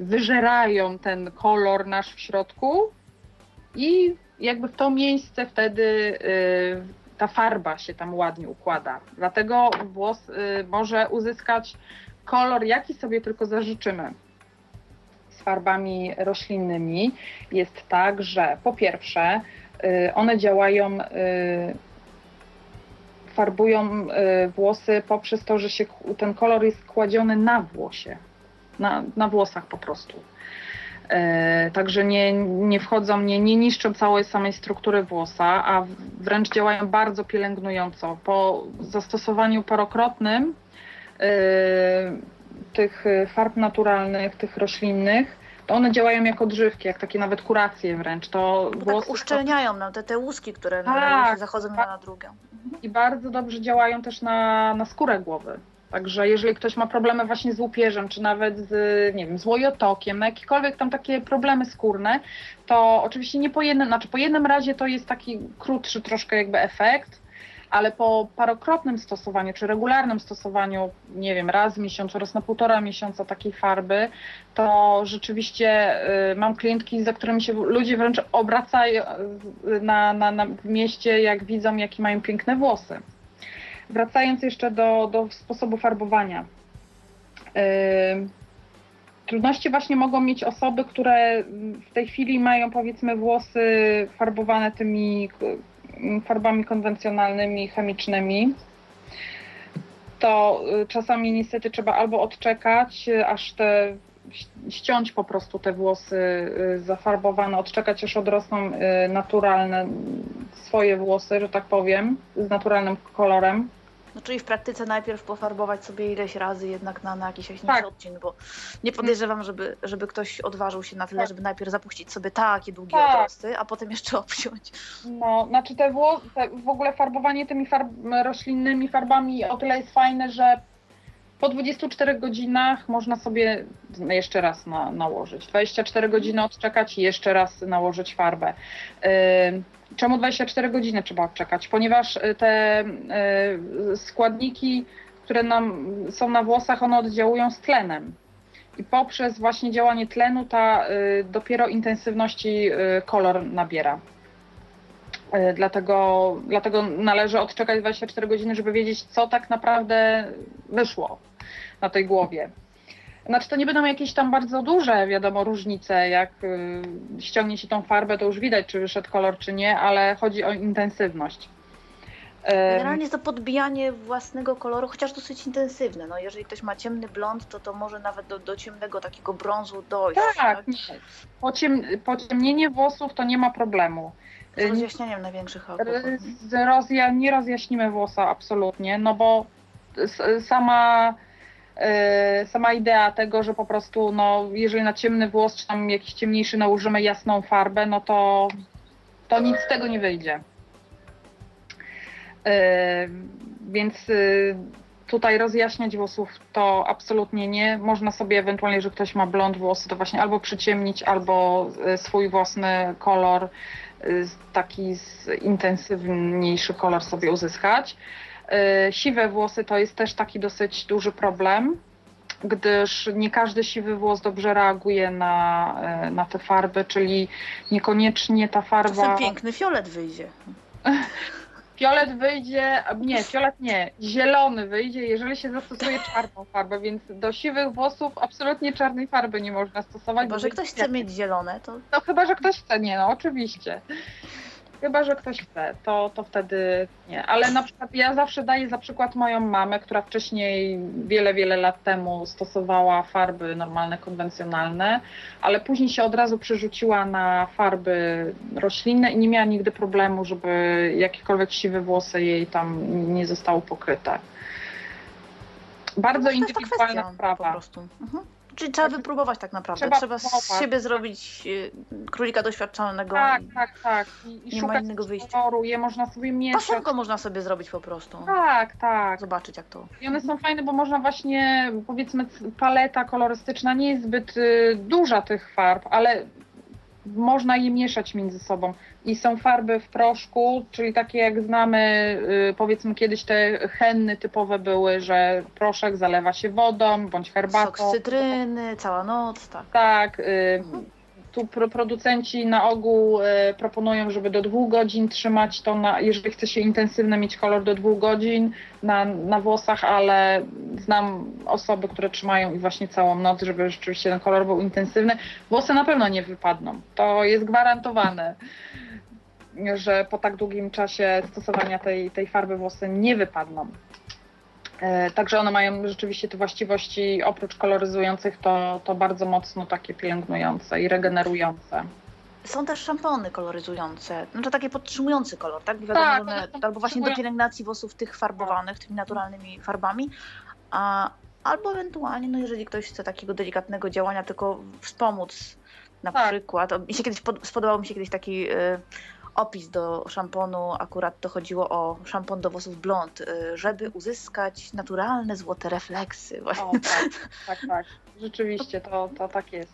wyżerają ten kolor nasz w środku i jakby w to miejsce wtedy y, ta farba się tam ładnie układa. Dlatego włos y, może uzyskać kolor, jaki sobie tylko zażyczymy z farbami roślinnymi jest tak, że po pierwsze y, one działają, farbują y, włosy poprzez to, że się ten kolor jest kładziony na włosie, na, na włosach po prostu. Y, Także nie, nie wchodzą, nie, nie niszczą całej samej struktury włosa, a wręcz działają bardzo pielęgnująco. Po zastosowaniu parokrotnym y, tych farb naturalnych, tych roślinnych, to one działają jako odżywki, jak takie nawet kuracje wręcz. To włosy tak uszczelniają nam te, te łuski, które Tak, na włosy zachodzą jedna na drugą. i bardzo dobrze działają też na, na skórę głowy. Także jeżeli ktoś ma problemy właśnie z łupieżem, czy nawet z, nie wiem, z łojotokiem, na jakiekolwiek tam takie problemy skórne, to oczywiście nie po jednym, znaczy po jednym razie to jest taki krótszy troszkę jakby efekt, ale po parokrotnym stosowaniu, czy regularnym stosowaniu, nie wiem, raz w miesiącu, raz na półtora miesiąca takiej farby, to rzeczywiście y, mam klientki, za którymi się ludzie wręcz obracają y, na, na, na mieście, jak widzą, jakie mają piękne włosy. Wracając jeszcze do, do sposobu farbowania. Y, Trudności właśnie mogą mieć osoby, które w tej chwili mają powiedzmy włosy farbowane tymi farbami konwencjonalnymi, chemicznymi, to y, czasami niestety trzeba albo odczekać, y, aż te ściąć po prostu te włosy y, zafarbowane, odczekać aż odrosną naturalne swoje włosy, że tak powiem, z naturalnym kolorem. No, czyli w praktyce najpierw pofarbować sobie ileś razy jednak na, na jakiś jaśniejszy Tak. odcień, bo nie podejrzewam, żeby, żeby ktoś odważył się na tyle, Tak. żeby najpierw zapuścić sobie takie długie Tak. odrosty, a potem jeszcze obciąć. No, znaczy te, wło- te w ogóle farbowanie tymi farb roślinnymi farbami o tyle jest fajne, że po 24 godzinach można sobie jeszcze raz na, nałożyć. 24 godziny odczekać i jeszcze raz nałożyć farbę. Czemu 24 godziny trzeba odczekać? Ponieważ y, te y, składniki, które nam są na włosach, one oddziałują z tlenem. I poprzez właśnie działanie tlenu ta y, dopiero intensywności kolor nabiera. Dlatego, dlatego należy odczekać 24 godziny, żeby wiedzieć, co tak naprawdę wyszło na tej głowie. Znaczy to nie będą jakieś tam bardzo duże, wiadomo, różnice. Jak y, ściągnie się tą farbę, to już widać, czy wyszedł kolor, czy nie, ale chodzi o intensywność. Generalnie jest to podbijanie własnego koloru, chociaż dosyć intensywne. No, jeżeli ktoś ma ciemny blond, to to może nawet do, do ciemnego takiego brązu dojść. Tak, nie. Pociem, pociemnienie włosów to nie ma problemu. Z rozjaśnianiem największych oków. Z rozja, nie rozjaśnimy włosa absolutnie, no bo sama, sama idea tego, że po prostu, no, jeżeli na ciemny włos, czy tam jakiś ciemniejszy nałożymy jasną farbę, no to, to nic z tego nie wyjdzie. E, Więc e, tutaj rozjaśniać włosów to absolutnie nie. Można sobie ewentualnie, jeżeli ktoś ma blond włosy, to właśnie albo przyciemnić, albo swój własny kolor y, taki intensywniejszy kolor sobie uzyskać. Y, Siwe włosy to jest też taki dosyć duży problem, gdyż nie każdy siwy włos dobrze reaguje na, y, na te farby, czyli niekoniecznie ta Czasem farba. piękny fiolet wyjdzie. Fiolet wyjdzie, nie, fiolet nie, zielony wyjdzie, jeżeli się zastosuje czarną farbę, więc do siwych włosów absolutnie czarnej farby nie można stosować. Chyba, bo że ktoś chce mieć zielone, to No chyba, że ktoś chce, nie, no oczywiście. Chyba, że ktoś chce, to, to wtedy nie. Ale na przykład ja zawsze daję za przykład moją mamę, która wcześniej wiele, wiele lat temu stosowała farby normalne, konwencjonalne, ale później się od razu przerzuciła na farby roślinne i nie miała nigdy problemu, żeby jakiekolwiek siwe włosy jej tam nie zostały pokryte. Bardzo no, indywidualna sprawa. po prostu. Mhm. Czyli trzeba wypróbować tak naprawdę. Trzeba Trzeba, z siebie zrobić y, królika doświadczonego. Tak, tak, tak. I, i nie ma innego wyjścia. koloru, je można sobie mieszać. Pasemko można sobie zrobić po prostu. Tak, tak. Zobaczyć jak to. I one są fajne, bo można właśnie, powiedzmy, paleta kolorystyczna nie jest zbyt y, duża tych farb, ale można je mieszać między sobą. I są farby w proszku, czyli takie jak znamy, y, powiedzmy kiedyś te henny typowe były, że proszek zalewa się wodą bądź herbatą. Sok z cytryny, cała noc, tak. Tak, y, tu pro- producenci na ogół y, proponują, żeby do dwóch godzin trzymać to, na, jeżeli chce się intensywny mieć kolor do dwóch godzin na, na włosach, ale znam osoby, które trzymają i właśnie całą noc, żeby rzeczywiście ten kolor był intensywny. Włosy na pewno nie wypadną, to jest gwarantowane, że po tak długim czasie stosowania tej, tej farby włosy nie wypadną. E, Także one mają rzeczywiście te właściwości, oprócz koloryzujących, to, to bardzo mocno takie pielęgnujące i regenerujące. Są też szampony koloryzujące, znaczy takie podtrzymujące kolor, tak? Bo Wiadomo, Tak, one, albo właśnie do pielęgnacji włosów tych farbowanych, tymi naturalnymi farbami, a, albo ewentualnie, no jeżeli ktoś chce takiego delikatnego działania, tylko wspomóc na Tak. przykład. Mi się kiedyś pod, spodobał mi się kiedyś taki y, opis do szamponu, akurat to chodziło o szampon do włosów blond, y, żeby uzyskać naturalne złote refleksy. O, tak, tak, tak. Rzeczywiście to, to tak jest.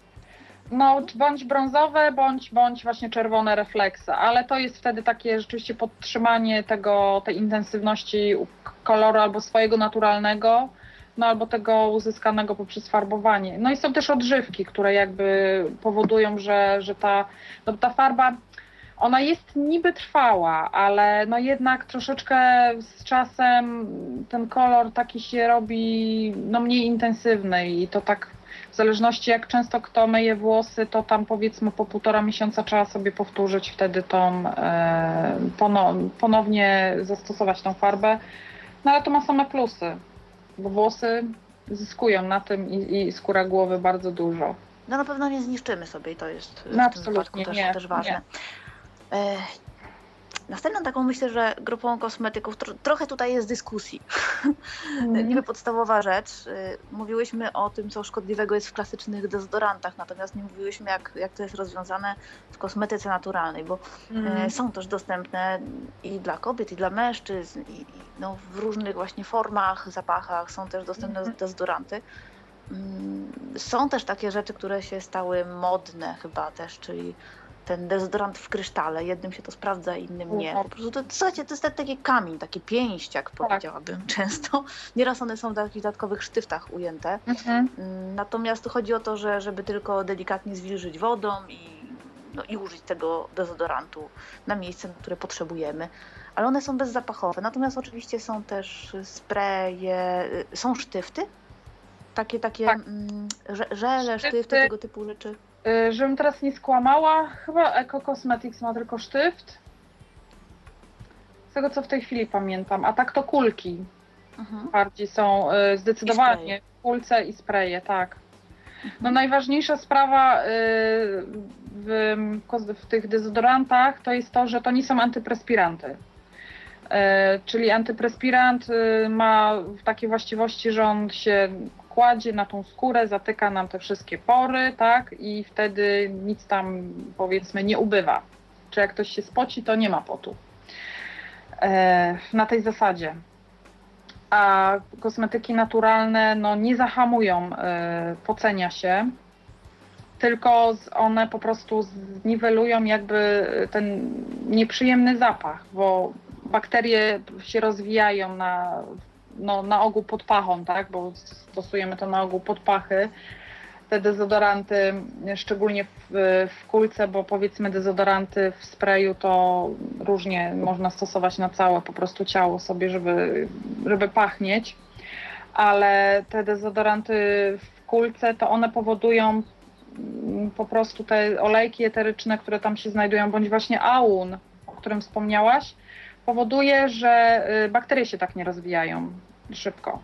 No, bądź brązowe, bądź, bądź właśnie czerwone refleksy, ale to jest wtedy takie rzeczywiście podtrzymanie tego, tej intensywności koloru albo swojego naturalnego, no albo tego uzyskanego poprzez farbowanie. No i są też odżywki, które jakby powodują, że, że ta, no ta farba, ona jest niby trwała, ale no jednak troszeczkę z czasem ten kolor taki się robi no mniej intensywny i to tak w zależności jak często kto myje włosy, to tam powiedzmy po półtora miesiąca trzeba sobie powtórzyć wtedy tą, e, pono, ponownie zastosować tą farbę. No ale to ma same plusy, bo włosy zyskują na tym i, i skóra głowy bardzo dużo. No na pewno nie zniszczymy sobie i to jest w No tym absolutnie wypadku też, nie, też ważne. E, następną taką myślę, że grupą kosmetyków, tro, trochę tutaj jest dyskusji. Mhm. Niby podstawowa rzecz. y, Mówiłyśmy o tym, co szkodliwego jest w klasycznych dezodorantach, natomiast nie mówiłyśmy, jak, jak to jest rozwiązane w kosmetyce naturalnej, bo e, są też dostępne i dla kobiet, i dla mężczyzn, i, i no, w różnych właśnie formach, zapachach są też dostępne Mhm. dezodoranty. Mm, Są też takie rzeczy, które się stały modne chyba też, czyli ten dezodorant w krysztale. Jednym się to sprawdza, innym nie. Po prostu to, słuchajcie, to jest taki kamień, taki pięść, jak powiedziałabym często. Nieraz one są w takich dodatkowych sztyftach ujęte. Mhm. Mm, Natomiast chodzi o to, że żeby tylko delikatnie zwilżyć wodą i, no, i użyć tego dezodorantu na miejsce, na które potrzebujemy. Ale one są bezzapachowe. Natomiast oczywiście są też spreje, y, są sztyfty. Takie, takie Tak. mm, że- żele, Sztyfty. sztyfty, tego typu rzeczy. Y, Żebym teraz nie skłamała, chyba Eco Cosmetics ma tylko sztyft. Z tego co w tej chwili pamiętam, a tak to kulki Mhm. bardziej są y, zdecydowanie. Kulce i spraye, tak. No najważniejsza sprawa y, w, w tych dezodorantach to jest to, że to nie są antyprespiranty. Y, Czyli antyprespirant y, ma takie właściwości, że on się kładzie na tą skórę, zatyka nam te wszystkie pory, tak? I wtedy nic tam powiedzmy nie ubywa. Czy jak ktoś się spoci, to nie ma potu. E, Na tej zasadzie. A kosmetyki naturalne no, nie zahamują e, pocenia się, tylko one po prostu zniwelują jakby ten nieprzyjemny zapach, bo bakterie się rozwijają na, no, na ogół pod pachą, tak? bo stosujemy to na ogół pod pachy. Te dezodoranty, szczególnie w, w kulce, bo powiedzmy dezodoranty w sprayu to różnie można stosować na całe po prostu ciało sobie, żeby, żeby pachnieć, ale te dezodoranty w kulce to one powodują mm, po prostu te olejki eteryczne, które tam się znajdują, bądź właśnie aun, o którym wspomniałaś, powoduje, że y, bakterie się tak nie rozwijają szybko.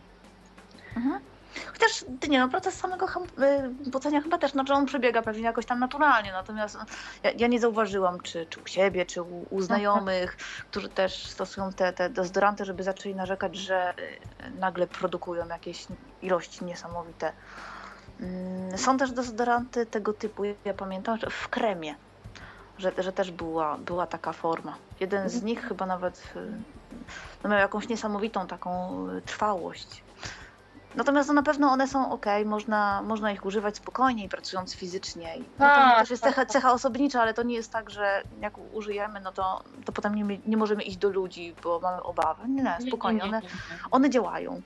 Mhm. Chociaż nie, no proces samego y, pocenia chyba też, znaczy on przebiega pewnie jakoś tam naturalnie, natomiast no, ja, ja nie zauważyłam, czy, czy u siebie, czy u, u znajomych, którzy też stosują te, te dezodoranty, żeby zaczęli narzekać, że y, nagle produkują jakieś ilości niesamowite. Mm, Są też dezodoranty tego typu, ja pamiętam, że w kremie, że, że też była, była taka forma. Jeden z nich chyba nawet y, no, miał jakąś niesamowitą taką y, trwałość. Natomiast no, na pewno one są ok, można, można ich używać spokojniej, pracując fizycznie. No, to Tak, też jest tak, cecha, tak. cecha osobnicza, ale to nie jest tak, że jak użyjemy, no to, to potem nie, nie możemy iść do ludzi, bo mamy obawy. Nie, nie, spokojnie, one, one działają.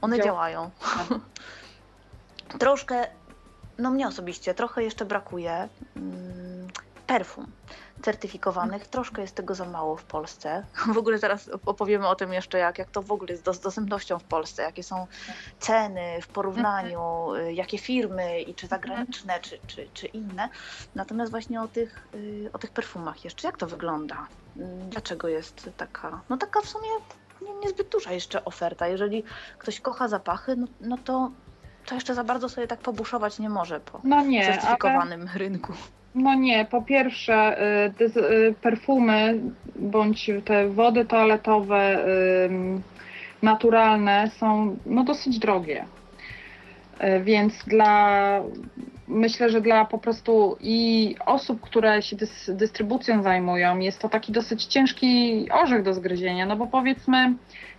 One Działa- działają. Troszkę, no mnie osobiście, trochę jeszcze brakuje mm, perfum certyfikowanych. Troszkę jest tego za mało w Polsce. W ogóle zaraz opowiemy o tym jeszcze, jak, jak to w ogóle jest z dostępnością w Polsce, jakie są ceny w porównaniu, y, jakie firmy i czy zagraniczne, czy, czy, czy inne. Natomiast właśnie o tych, y, o tych perfumach jeszcze, jak to wygląda? Mm, Dlaczego jest taka, no taka w sumie nie, niezbyt duża jeszcze oferta. Jeżeli ktoś kocha zapachy, no, no to, to jeszcze za bardzo sobie tak pobuszować nie może po No nie, ale, certyfikowanym rynku. No nie, po pierwsze y, y, perfumy bądź te wody toaletowe ym, naturalne są no, dosyć drogie. Y, Więc dla myślę, że dla po prostu i osób, które się dys, dystrybucją zajmują, jest to taki dosyć ciężki orzech do zgryzienia, no bo powiedzmy,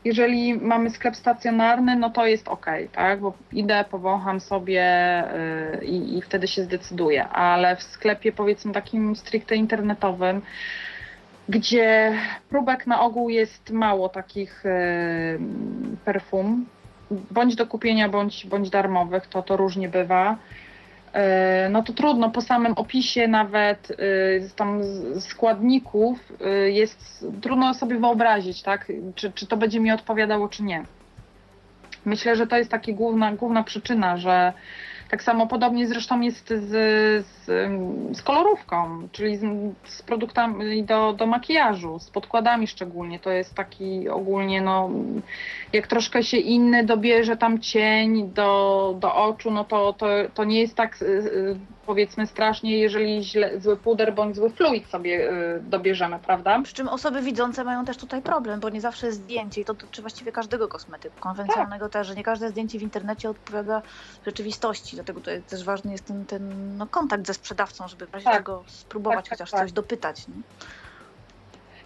jeżeli mamy sklep stacjonarny, no to jest ok, tak, bo idę, powącham sobie y, i, wtedy się zdecyduję, ale w sklepie powiedzmy takim stricte internetowym, gdzie próbek na ogół jest mało takich y, perfum, bądź do kupienia, bądź, bądź darmowych, to to różnie bywa. E, No to trudno, po samym opisie nawet y, tam składników y, jest trudno sobie wyobrazić, tak, czy, czy to będzie mi odpowiadało, czy nie. Myślę, że to jest taka główna, główna przyczyna, że Tak samo podobnie zresztą jest z, z, z kolorówką, czyli z, z produktami do, do makijażu, z podkładami szczególnie. To jest taki ogólnie, no, jak troszkę się inny dobierze tam cień do, do oczu, no to, to, to nie jest tak y, y, powiedzmy strasznie, jeżeli źle, zły puder bądź zły fluid sobie y, dobierzemy, prawda? Przy czym osoby widzące mają też tutaj problem, bo nie zawsze jest zdjęcie i to dotyczy właściwie każdego kosmetyku, konwencjonalnego też, że nie każde zdjęcie w internecie odpowiada rzeczywistości, dlatego tutaj też ważny jest ten, ten no, kontakt ze sprzedawcą, żeby w razie Tak. czego spróbować Tak, tak, chociaż tak. coś dopytać. Nie?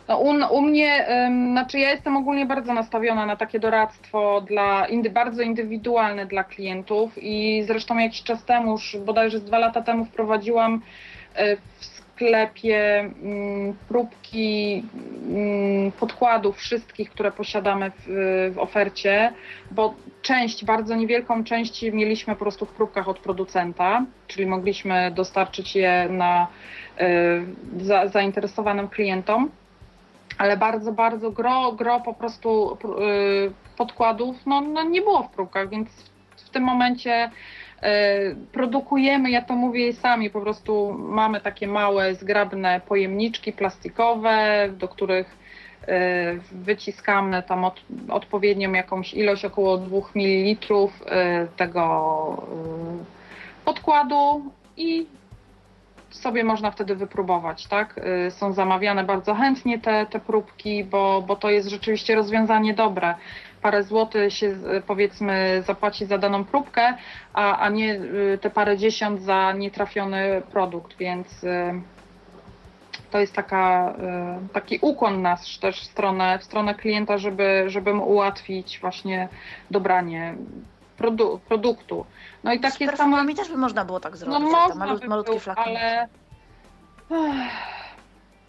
No, u, u mnie, ym, znaczy ja jestem ogólnie bardzo nastawiona na takie doradztwo dla, indy, bardzo indywidualne dla klientów i zresztą jakiś czas temu, już bodajże z dwa lata temu wprowadziłam y, w sklepie mm, próbki mm, podkładów wszystkich, które posiadamy w, w ofercie, bo część, bardzo niewielką część mieliśmy po prostu w próbkach od producenta, czyli mogliśmy dostarczyć je na y, za, zainteresowanym klientom ale bardzo, bardzo gro, gro po prostu y, podkładów no, no nie było w próbkach, więc w tym momencie y, produkujemy, ja to mówię sami, po prostu mamy takie małe, zgrabne pojemniczki plastikowe, do których y, wyciskamy tam od, odpowiednią jakąś ilość, około 2 ml tego podkładu i sobie można wtedy wypróbować, tak? Y, Są zamawiane bardzo chętnie te, te próbki, bo, bo to jest rzeczywiście rozwiązanie dobre. Parę złotych się powiedzmy zapłaci za daną próbkę, a, a nie y, te parę dziesiąt za nietrafiony produkt, więc y, to jest taka, taki ukłon nas też w stronę, w stronę klienta, żeby, żeby mu ułatwić właśnie dobranie produ- produktu. No i Z takie same perfumami też by można było tak no zrobić, można te malut, by malutkie było, flakony. ale...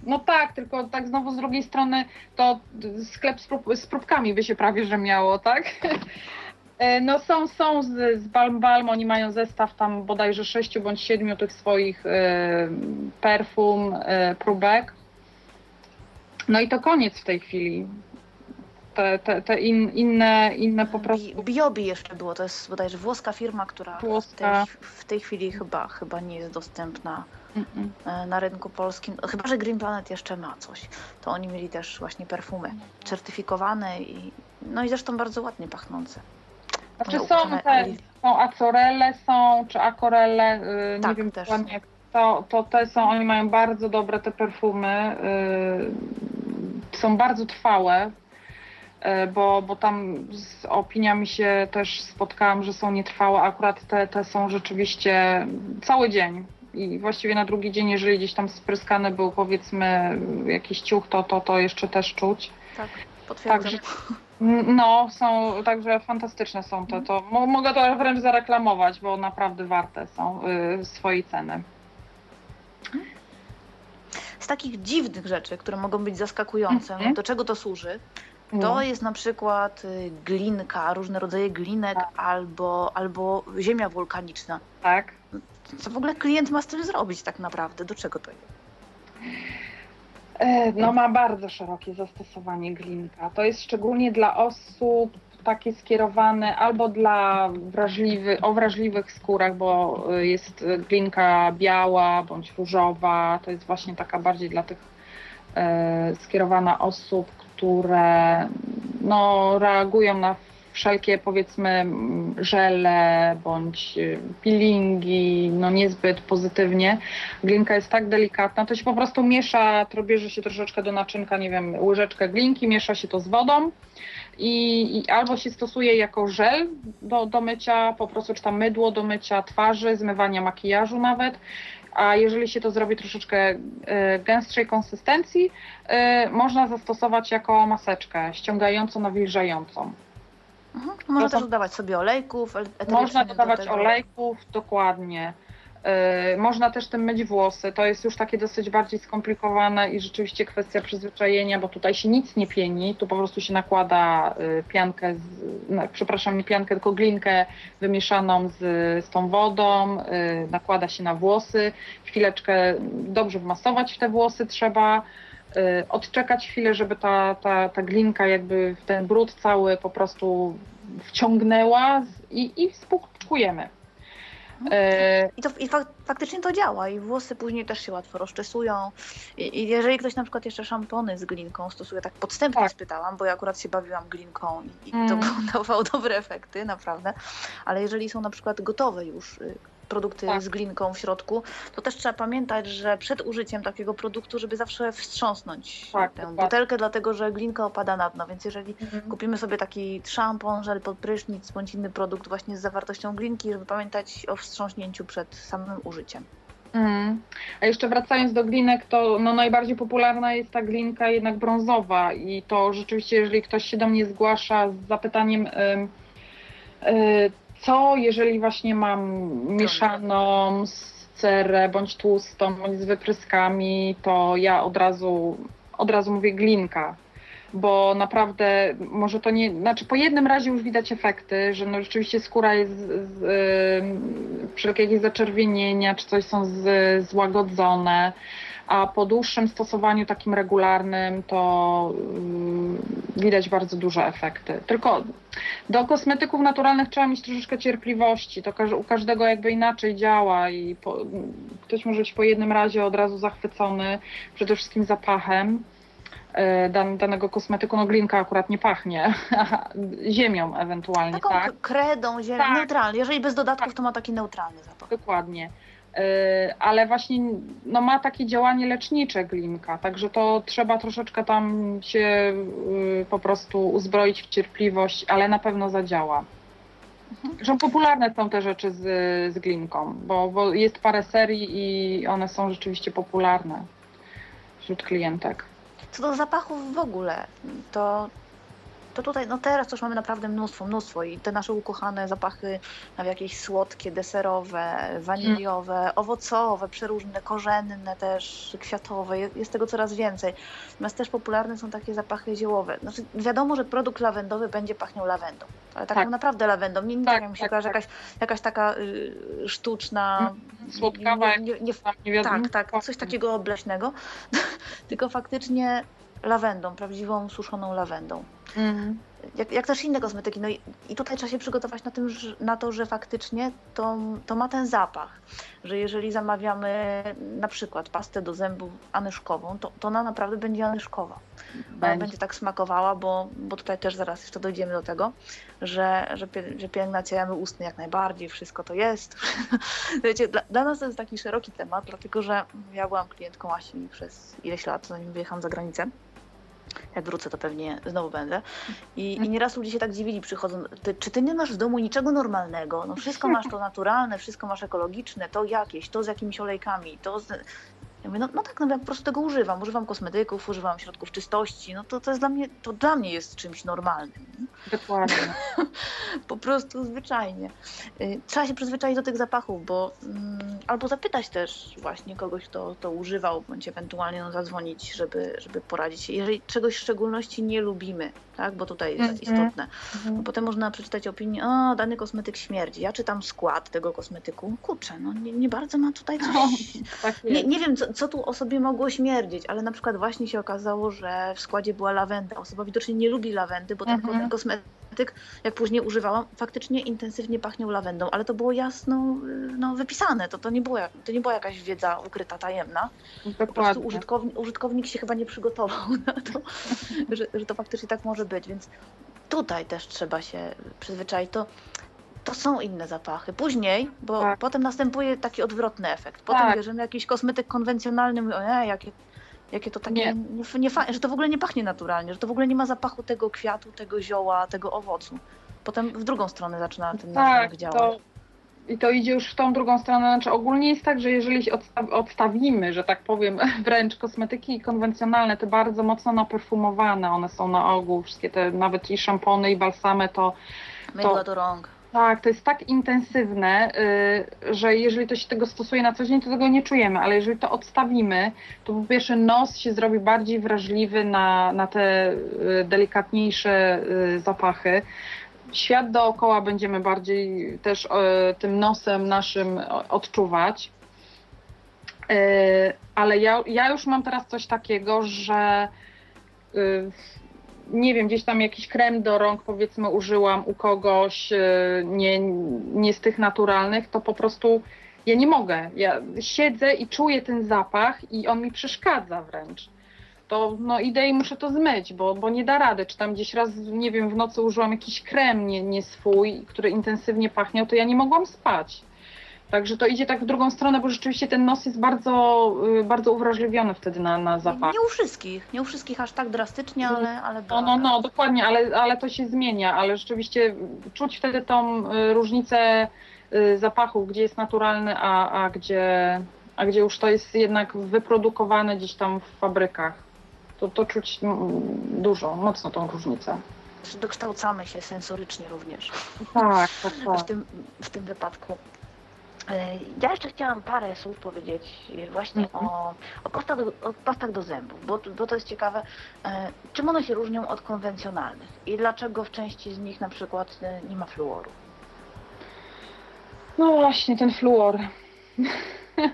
No tak, tylko tak znowu z drugiej strony to sklep z, prób, z próbkami by się prawie że miało, tak? E, No są, są z, z Balm Balm, oni mają zestaw tam bodajże sześciu bądź siedmiu tych swoich e, perfum, e, próbek. No i to koniec w tej chwili. Te, te, te in, inne, inne po prostu... Bi- Biobi jeszcze było, to jest bodajże włoska firma, która w tej, Włoska. w tej chwili chyba, chyba nie jest dostępna Mm, mm. na rynku polskim. Chyba, że Green Planet jeszcze ma coś. To oni mieli też właśnie perfumy certyfikowane i no i zresztą bardzo ładnie pachnące. Znaczy Moja są te, są acorelle są, czy akorelle, y, nie Tak, wiem też dokładnie to, to te są, oni mają bardzo dobre te perfumy, y, są bardzo trwałe, bo, bo tam z opiniami się też spotkałam, że są nietrwałe, akurat te, te są rzeczywiście cały dzień. I właściwie na drugi dzień, jeżeli gdzieś tam spryskany był powiedzmy jakiś ciuch, to, to, to jeszcze też czuć. Tak, potwierdzam. Także no, są, także fantastyczne są te. To, mo- mogę to wręcz zareklamować, bo naprawdę warte są y, swojej ceny. Z takich dziwnych rzeczy, które mogą być zaskakujące, Mhm. do czego to służy, to No. jest na przykład y, glinka, różne rodzaje glinek Tak. albo, albo ziemia wulkaniczna. Tak. Co w ogóle klient ma z tym zrobić tak naprawdę? Do czego to jest? E, No ma bardzo szerokie zastosowanie glinka. To jest szczególnie dla osób takie skierowane albo dla wrażliwy, o wrażliwych skórach, bo y, jest glinka biała bądź różowa. To jest właśnie taka bardziej dla tych e, skierowana osób, które no, reagują na wszelkie powiedzmy żele bądź y, peelingi no niezbyt pozytywnie. Glinka jest tak delikatna, to się po prostu miesza, to bierze się troszeczkę do naczynka, nie wiem, łyżeczkę glinki, miesza się to z wodą i, i albo się stosuje jako żel do, do mycia, po prostu czy tam mydło do mycia twarzy, zmywania makijażu nawet, a jeżeli się to zrobi troszeczkę e, gęstszej konsystencji, e, można zastosować jako maseczkę ściągającą, nawilżającą. Mhm. Można To są- też dodawać sobie olejków el- Można do dodawać tego. olejków, dokładnie. Yy, Można też tym myć włosy. To jest już takie dosyć bardziej skomplikowane i rzeczywiście kwestia przyzwyczajenia, bo tutaj się nic nie pieni. Tu po prostu się nakłada y, piankę, z, przepraszam, nie piankę, tylko glinkę wymieszaną z, z tą wodą. y, Nakłada się na włosy. Chwileczkę dobrze wmasować w te włosy trzeba. y, Odczekać chwilę, żeby ta, ta, ta glinka jakby w ten brud cały po prostu wciągnęła i, i spłuczkujemy. E, I, to, i fak, faktycznie to działa i włosy później też się łatwo rozczesują. I, I jeżeli ktoś na przykład jeszcze szampony z glinką stosuje, tak podstępnie Tak. spytałam, bo ja akurat się bawiłam glinką i, i Mm. to dawało dobre efekty, naprawdę. Ale jeżeli są na przykład gotowe już y, produkty Tak. z glinką w środku, to też trzeba pamiętać, że przed użyciem takiego produktu, żeby zawsze wstrząsnąć Tak, tę dokładnie. butelkę, dlatego że glinka opada na dno, więc jeżeli Mhm. kupimy sobie taki szampon, żel pod prysznic bądź inny produkt właśnie z zawartością glinki, żeby pamiętać o wstrząśnięciu przed samym użyciem. Mm. A jeszcze wracając do glinek, to no najbardziej popularna jest ta glinka jednak brązowa i to rzeczywiście, jeżeli ktoś się do mnie zgłasza z zapytaniem, y, co jeżeli właśnie mam mieszaną cerę bądź tłustą, bądź z wypryskami, to ja od razu, od razu mówię glinka. Bo naprawdę może to nie, znaczy po jednym razie już widać efekty, że no rzeczywiście skóra jest z, z, ym, wszelkie jakieś zaczerwienienia czy coś są z, złagodzone, a po dłuższym stosowaniu takim regularnym to ym, widać bardzo duże efekty. Tylko do kosmetyków naturalnych trzeba mieć troszeczkę cierpliwości. To każ- u każdego jakby inaczej działa i po, ktoś może być po jednym razie od razu zachwycony przede wszystkim zapachem dan, danego kosmetyku. No glinka akurat nie pachnie, ziemią ewentualnie, Taką tak? kredą, zieleń, Tak. neutralny. Jeżeli bez dodatków, to ma taki neutralny zapach. Dokładnie. E, Ale właśnie no, ma takie działanie lecznicze glinka, także to trzeba troszeczkę tam się y, po prostu uzbroić w cierpliwość, ale na pewno zadziała. Mhm. Że popularne są te rzeczy z, z glinką, bo, bo jest parę serii i one są rzeczywiście popularne wśród klientek. Co do zapachów w ogóle, to, to tutaj, no teraz to już mamy naprawdę mnóstwo, mnóstwo i te nasze ukochane zapachy, jakieś słodkie, deserowe, waniliowe, owocowe, przeróżne, korzenne też, kwiatowe, jest, tego coraz więcej. Natomiast też popularne są takie zapachy ziołowe. Znaczy wiadomo, że produkt lawendowy będzie pachniał lawendą, ale taką Tak. naprawdę lawendą, nie, nie Tak, tak, jak mi się tak, kojarzy, tak. jakaś, jakaś taka y, sztuczna, Słodkawa, nie, nie, nie, nie wiadomo, tak, tak, coś takiego obleśnego, tylko faktycznie lawendą, prawdziwą suszoną lawendą. Mhm. Jak, jak też inne kosmetyki. No i, i tutaj trzeba się przygotować na, tym, że, na to, że faktycznie to, to ma ten zapach. Że jeżeli zamawiamy na przykład pastę do zębów anyszkową, to, to ona naprawdę będzie anyszkowa. Ona Będzie. będzie tak smakowała, bo, bo tutaj też zaraz jeszcze dojdziemy do tego, że, że, pie- że ustnej jak najbardziej, wszystko to jest. Wiecie, dla, dla nas to jest taki szeroki temat, dlatego że ja byłam klientką Asi przez ileś lat, zanim wyjechałam za granicę. Jak wrócę, to pewnie znowu będę. I, i nieraz ludzie się tak dziwili, przychodzą, ty, czy ty nie masz w domu niczego normalnego? No wszystko masz to naturalne, wszystko masz ekologiczne, to jakieś, to z jakimiś olejkami, to z... Ja mówię, no, no tak, no ja po prostu tego używam. Używam kosmetyków, używam środków czystości. No to, to jest dla mnie, to dla mnie jest czymś normalnym. Dokładnie. Po prostu zwyczajnie. Y, Trzeba się przyzwyczaić do tych zapachów, bo mm, albo zapytać też właśnie kogoś, kto to używał, bądź ewentualnie no, zadzwonić, żeby, żeby poradzić się. Jeżeli czegoś w szczególności nie lubimy, tak, bo tutaj jest Mhm. istotne, Mhm. Potem można przeczytać opinię, o, dany kosmetyk śmierdzi. Ja czytam skład tego kosmetyku. Kurczę, no nie, nie bardzo ma tutaj coś... Tak Nie, nie wiem, co, co tu osobie mogło śmierdzieć, ale na przykład właśnie się okazało, że w składzie była lawenda. Osoba widocznie nie lubi lawendy, bo ten Mhm. kosmetyk, jak później używałam, faktycznie intensywnie pachniał lawendą, ale to było jasno y, no, wypisane. To, to, nie było, to nie była jakaś wiedza ukryta, tajemna. Po prostu Dokładnie. użytkownik, użytkownik się chyba nie przygotował na to, że, że to faktycznie tak może być, więc tutaj też trzeba się przyzwyczaić. To, to są inne zapachy. Później, bo Tak. potem następuje taki odwrotny efekt. Potem Tak. bierzemy jakiś kosmetyk konwencjonalny, mówię, o nie, jakie, jakie to takie, nie. Nie. Nie, fa- że to w ogóle nie pachnie naturalnie, że to w ogóle nie ma zapachu tego kwiatu, tego zioła, tego owocu. Potem w drugą stronę zaczyna ten Tak, działać. to, i to idzie już w tą drugą stronę. Znaczy ogólnie jest tak, że jeżeli się odsta- odstawimy, że tak powiem, wręcz kosmetyki konwencjonalne, te bardzo mocno naperfumowane, one są na ogół, wszystkie te, nawet i szampony, i balsamy, to Mydła do rąk. Tak, to jest tak intensywne, y, że jeżeli to się tego stosuje na co dzień, to tego nie czujemy, ale jeżeli to odstawimy, to po pierwsze nos się zrobi bardziej wrażliwy na, na te y, delikatniejsze y, zapachy. Świat dookoła będziemy bardziej też tym nosem naszym odczuwać. Ale ja, ja już mam teraz coś takiego, że nie wiem, gdzieś tam jakiś krem do rąk powiedzmy użyłam u kogoś e, nie, nie z tych naturalnych, to po prostu ja nie mogę. Ja siedzę i czuję ten zapach i on mi przeszkadza wręcz. To no idę i muszę to zmyć, bo, bo nie da rady. Czy tam gdzieś raz, nie wiem, w nocy użyłam jakiś krem nie, nie swój, który intensywnie pachniał, to ja nie mogłam spać. Także to idzie tak w drugą stronę, bo rzeczywiście ten nos jest bardzo, y, bardzo uwrażliwiony wtedy na, na zapach. Nie u wszystkich, nie u wszystkich aż tak drastycznie, ale, ale No, no, no, dokładnie, ale, ale to się zmienia, ale rzeczywiście czuć wtedy tą y, różnicę y, zapachów, gdzie jest naturalny, a, a, gdzie, a gdzie już to jest jednak wyprodukowane gdzieś tam w fabrykach. To, to czuć mm, dużo, mocno tą różnicę. Dokształcamy się sensorycznie również Tak, tak, w tym, w tym wypadku. E, Ja jeszcze chciałam parę słów powiedzieć e, właśnie Mhm. o, o, pastach, do- o pastach do zębów, bo, bo to jest ciekawe, e, czym one się różnią od konwencjonalnych i dlaczego w części z nich na przykład nie ma fluoru. No właśnie, ten fluor.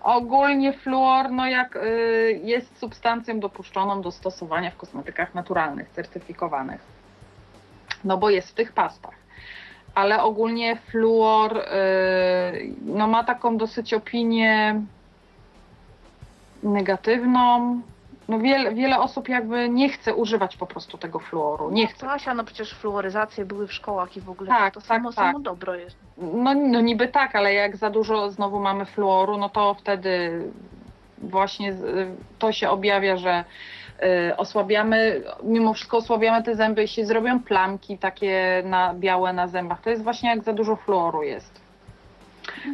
Ogólnie fluor, no jak y, jest substancją dopuszczoną do stosowania w kosmetykach naturalnych, certyfikowanych. No bo jest w tych pastach. Ale ogólnie fluor y, no ma taką dosyć opinię negatywną. No wiele, wiele osób jakby nie chce używać po prostu tego fluoru. Nie chce. Asia, no przecież fluoryzacje były w szkołach i w ogóle Tak, to tak, samo, tak. samo dobro jest. No, no niby tak, ale jak za dużo znowu mamy fluoru, no to wtedy właśnie to się objawia, że osłabiamy, mimo wszystko osłabiamy te zęby, jeśli zrobią plamki takie na, białe na zębach. To jest właśnie jak za dużo fluoru jest.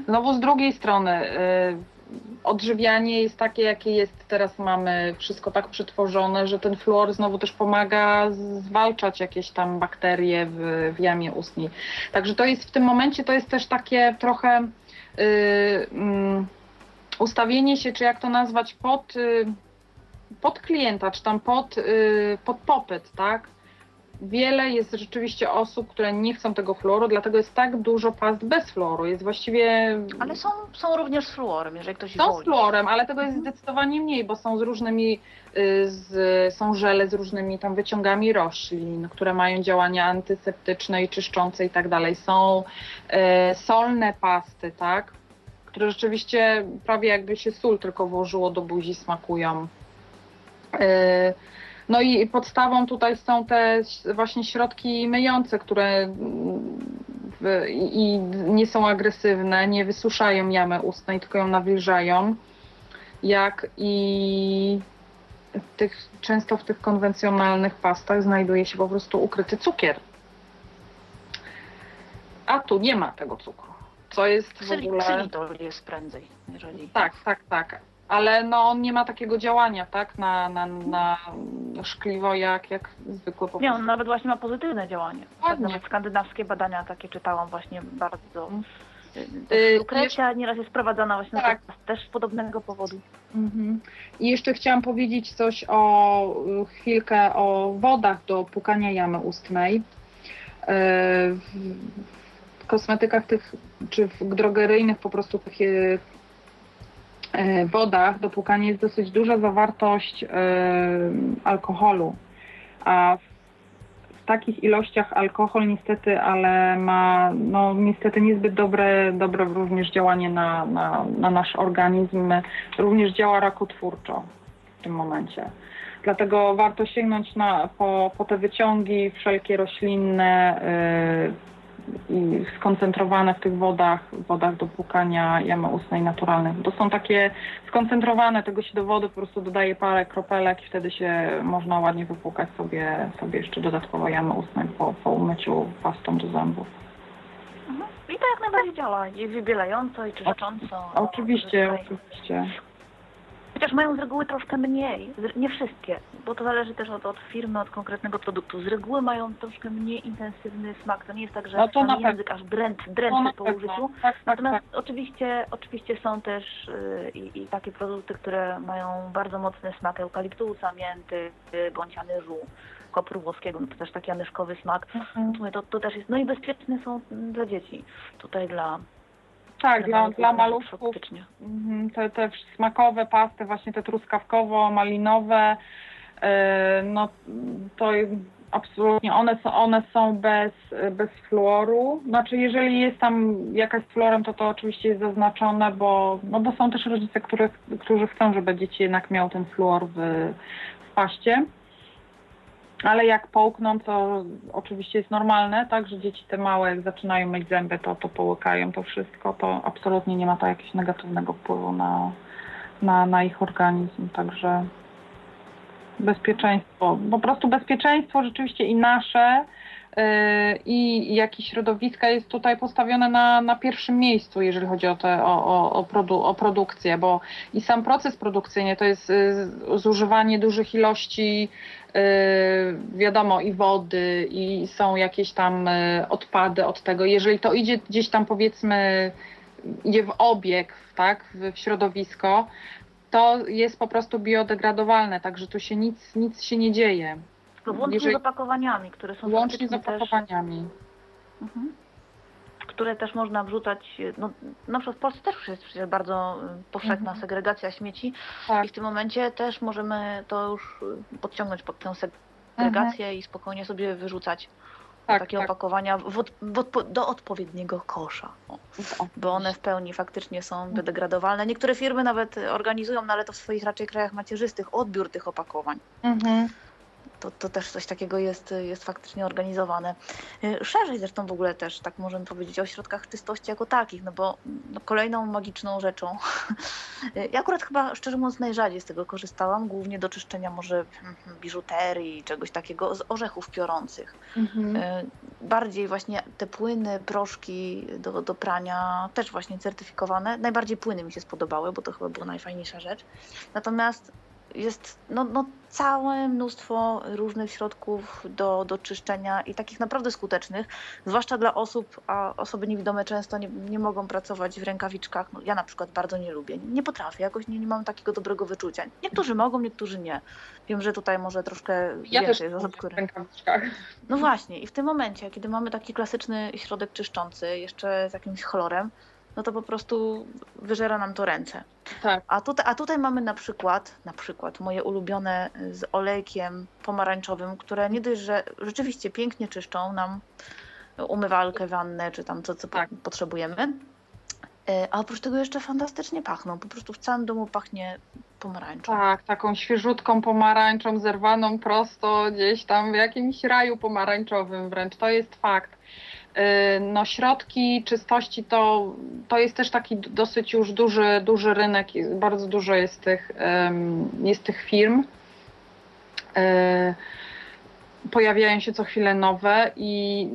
Znowu z drugiej strony y, odżywianie jest takie, jakie jest. Teraz mamy wszystko tak przetworzone, że ten fluor znowu też pomaga zwalczać jakieś tam bakterie w, w jamie ustnej. Także to jest w tym momencie to jest też takie trochę y, mm, ustawienie się, czy jak to nazwać, pod, y, pod klienta, czy tam pod, y, pod popyt, tak? Wiele jest rzeczywiście osób, które nie chcą tego fluoru, dlatego jest tak dużo past bez fluoru. Jest właściwie. Ale są, są również z fluorem, jeżeli ktoś Są z woli. fluorem, ale tego jest Mhm. zdecydowanie mniej, bo są z różnymi, y, z, są żele z różnymi tam wyciągami roślin, które mają działania antyseptyczne i czyszczące i tak dalej. Są y, solne pasty, tak, które rzeczywiście prawie jakby się sól tylko włożyło do buzi, smakują. Y, No i podstawą tutaj są te właśnie środki myjące, które i nie są agresywne, nie wysuszają jamy ustnej, tylko ją nawilżają. Jak i tych, często w tych konwencjonalnych pastach znajduje się po prostu ukryty cukier. A tu nie ma tego cukru. Co jest w ogóle. ksylitol jest prędzej, jeżeli... Tak, tak, tak. Ale no on nie ma takiego działania, tak, na, na, na szkliwo jak, jak zwykły po Nie, on nawet właśnie ma pozytywne działanie. Nawet skandynawskie badania takie czytałam właśnie bardzo. Y, Y, Lukrecja nieraz jest prowadzona właśnie Tak. też z podobnego powodu. Mhm. I jeszcze chciałam powiedzieć coś o chwilkę o wodach do płukania jamy ustnej. Y, W kosmetykach tych, czy w drogeryjnych po prostu tych y, wodach do płukania jest dosyć duża zawartość y, alkoholu. A w, takich ilościach alkohol niestety, ale ma no niestety niezbyt dobre, dobre również działanie na, na, na nasz organizm. Również działa rakotwórczo w tym momencie. Dlatego warto sięgnąć na, po, po te wyciągi wszelkie roślinne yy, skoncentrowane w tych wodach, wodach do płukania jamy ustnej naturalnych. To są takie skoncentrowane, tego się do wody po prostu dodaje parę kropelek i wtedy się można ładnie wypłukać sobie, sobie jeszcze dodatkowo jamy ustnej po, po umyciu pastą do zębów. Mhm. I to jak najbardziej działa. I wybielająco, i czyszcząco. Oczywiście, oczywiście. Chociaż mają z reguły troszkę mniej. Nie wszystkie, bo to zależy też od, od firmy, od konkretnego produktu. Z reguły mają troszkę mniej intensywny smak. To nie jest tak, że No sam język aż dręczy, dręczy po użyciu. Tak, tak, Natomiast tak. oczywiście, oczywiście są też y, i, takie produkty, które mają bardzo mocny smak eukaliptusa, mięty, y, bądź anyżu, kopru włoskiego, no to też taki anyszkowy smak. Mhm. To, to też jest, no i bezpieczne są dla dzieci. Tutaj dla, Tak, dla, dla maluszków. Mhm, Te, te smakowe pasty, właśnie te truskawkowo-malinowe, e, no to absolutnie one są, one są bez, bez fluoru. Znaczy jeżeli jest tam jakaś z fluorem, to to oczywiście jest zaznaczone, bo, no bo są też rodzice, których, którzy chcą, żeby dzieci jednak miał ten fluor w, w paście. Ale jak połkną, to oczywiście jest normalne, tak, że dzieci te małe, jak zaczynają mieć zęby, to, to połykają to wszystko, to absolutnie nie ma to jakiegoś negatywnego wpływu na, na, na ich organizm, także bezpieczeństwo, po prostu bezpieczeństwo rzeczywiście i nasze, i jak i środowiska jest tutaj postawione na, na pierwszym miejscu, jeżeli chodzi o, te, o, o, o, produ, o produkcję, bo i sam proces produkcyjny to jest yy, zużywanie dużych ilości yy, wiadomo i wody i są jakieś tam odpady od tego. Jeżeli to idzie gdzieś tam powiedzmy idzie w obieg, tak, w środowisko, to jest po prostu biodegradowalne, także tu się nic, nic się nie dzieje. Łącznie Jeżeli... z opakowaniami, które są Łącznie z opakowaniami. Też, mhm. które też można wrzucać, no, na przykład w Polsce też jest przecież bardzo y, powszechna mhm. segregacja śmieci tak. i w tym momencie też możemy to już podciągnąć pod tę segregację mhm. i spokojnie sobie wyrzucać tak, takie tak. opakowania w, w, do odpowiedniego kosza. O, bo one w pełni faktycznie są biodegradowalne. Niektóre firmy nawet organizują, no ale to w swoich raczej krajach macierzystych, odbiór tych opakowań. Mhm to, to też coś takiego jest, jest faktycznie organizowane. Y, szerzej zresztą w ogóle też, tak możemy powiedzieć, o środkach czystości jako takich, no bo no, kolejną magiczną rzeczą, y, ja akurat chyba szczerze mówiąc najrzadziej z tego korzystałam, głównie do czyszczenia może hmm, biżuterii, czegoś takiego z orzechów piorących. Mhm. Y, bardziej właśnie te płyny, proszki do, do prania, też właśnie certyfikowane. Najbardziej płyny mi się spodobały, bo to chyba była najfajniejsza rzecz. Natomiast jest no, no, całe mnóstwo różnych środków do, do czyszczenia i takich naprawdę skutecznych, zwłaszcza dla osób, a osoby niewidome często nie, nie mogą pracować w rękawiczkach. No, ja na przykład bardzo nie lubię, nie potrafię, jakoś nie, nie mam takiego dobrego wyczucia. Niektórzy mogą, niektórzy nie. Wiem, że tutaj może troszkę ja więcej też osób, które... w rękawiczkach. No właśnie i w tym momencie, kiedy mamy taki klasyczny środek czyszczący, jeszcze z jakimś chlorem, no to po prostu wyżera nam to ręce. Tak. A, tutaj, a tutaj mamy na przykład, na przykład moje ulubione z olejkiem pomarańczowym, które nie dość, że rzeczywiście pięknie czyszczą nam umywalkę, wannę, czy tam co, co tak. potrzebujemy. E, a oprócz tego jeszcze fantastycznie pachną. Po prostu w całym domu pachnie pomarańczą. Tak, taką świeżutką pomarańczą, zerwaną prosto gdzieś tam w jakimś raju pomarańczowym wręcz. To jest fakt. Y, no, środki czystości to, to jest też taki dosyć już duży, duży rynek, bardzo dużo jest tych, jest tych firm. Y, pojawiają się co chwilę nowe i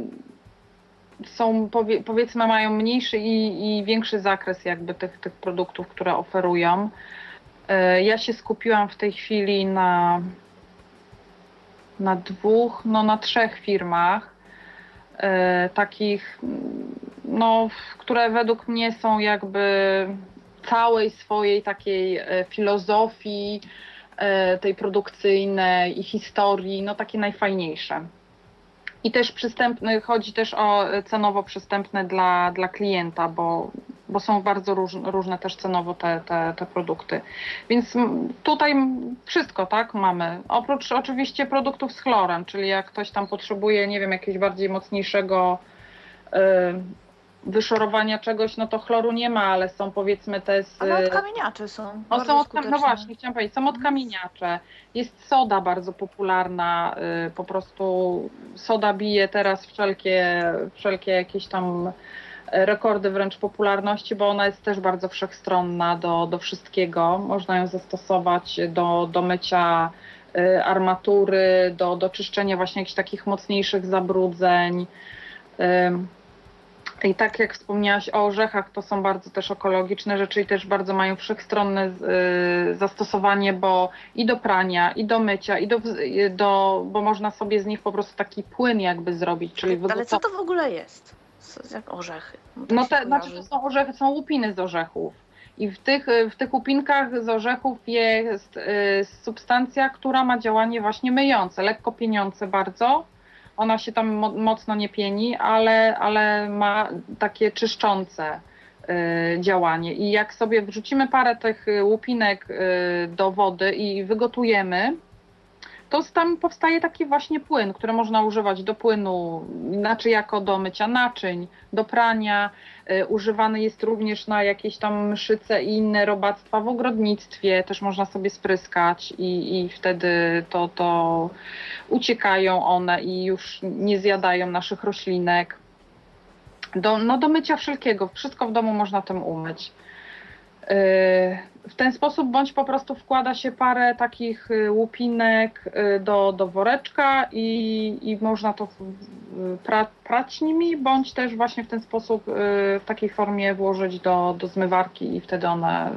są powiedzmy mają mniejszy i, i większy zakres jakby tych, tych produktów, które oferują. Y, ja się skupiłam w tej chwili na, na dwóch, no na trzech firmach takich, no, które według mnie są jakby całej swojej takiej e, filozofii, e, tej produkcyjnej i historii, no takie najfajniejsze. I też przystępny, chodzi też o cenowo przystępne dla, dla klienta, bo bo są bardzo róż, różne też cenowo te, te, te produkty. Więc tutaj wszystko, tak, mamy. Oprócz oczywiście produktów z chlorem, czyli jak ktoś tam potrzebuje, nie wiem, jakiegoś bardziej mocniejszego y, wyszorowania czegoś, no to chloru nie ma, ale są powiedzmy te z... Ale odkamieniacze są. O, są od, no właśnie, chciałam powiedzieć, są odkamieniacze. Jest soda bardzo popularna, y, po prostu soda bije teraz wszelkie, wszelkie jakieś tam rekordy wręcz popularności, bo ona jest też bardzo wszechstronna do, do wszystkiego. Można ją zastosować do, do mycia y, armatury, do, do czyszczenia właśnie jakichś takich mocniejszych zabrudzeń. I tak jak wspomniałaś o orzechach, to są bardzo też ekologiczne rzeczy i też bardzo mają wszechstronne y, zastosowanie, bo i do prania, i do mycia, i do, do bo można sobie z nich po prostu taki płyn jakby zrobić. Czyli Ale co to w ogóle jest? Jak orzechy. No te, znaczy to są orzechy, są łupiny z orzechów. I w tych, w tych łupinkach z orzechów jest y, substancja, która ma działanie właśnie myjące, lekko pieniące bardzo. Ona się tam mo mocno nie pieni, ale, ale ma takie czyszczące y, działanie. I jak sobie wrzucimy parę tych łupinek y, do wody i wygotujemy, to tam powstaje taki właśnie płyn, który można używać do płynu, znaczy jako do mycia naczyń, do prania. Y, używany jest również na jakieś tam mszyce i inne robactwa w ogrodnictwie, też można sobie spryskać i, i wtedy to, to uciekają one i już nie zjadają naszych roślinek. Do, no do mycia wszelkiego, wszystko w domu można tym umyć. Y, w ten sposób bądź po prostu wkłada się parę takich y, łupinek y, do, do woreczka i, i można to pra, prać nimi, bądź też właśnie w ten sposób w takiej formie włożyć do, do zmywarki i wtedy one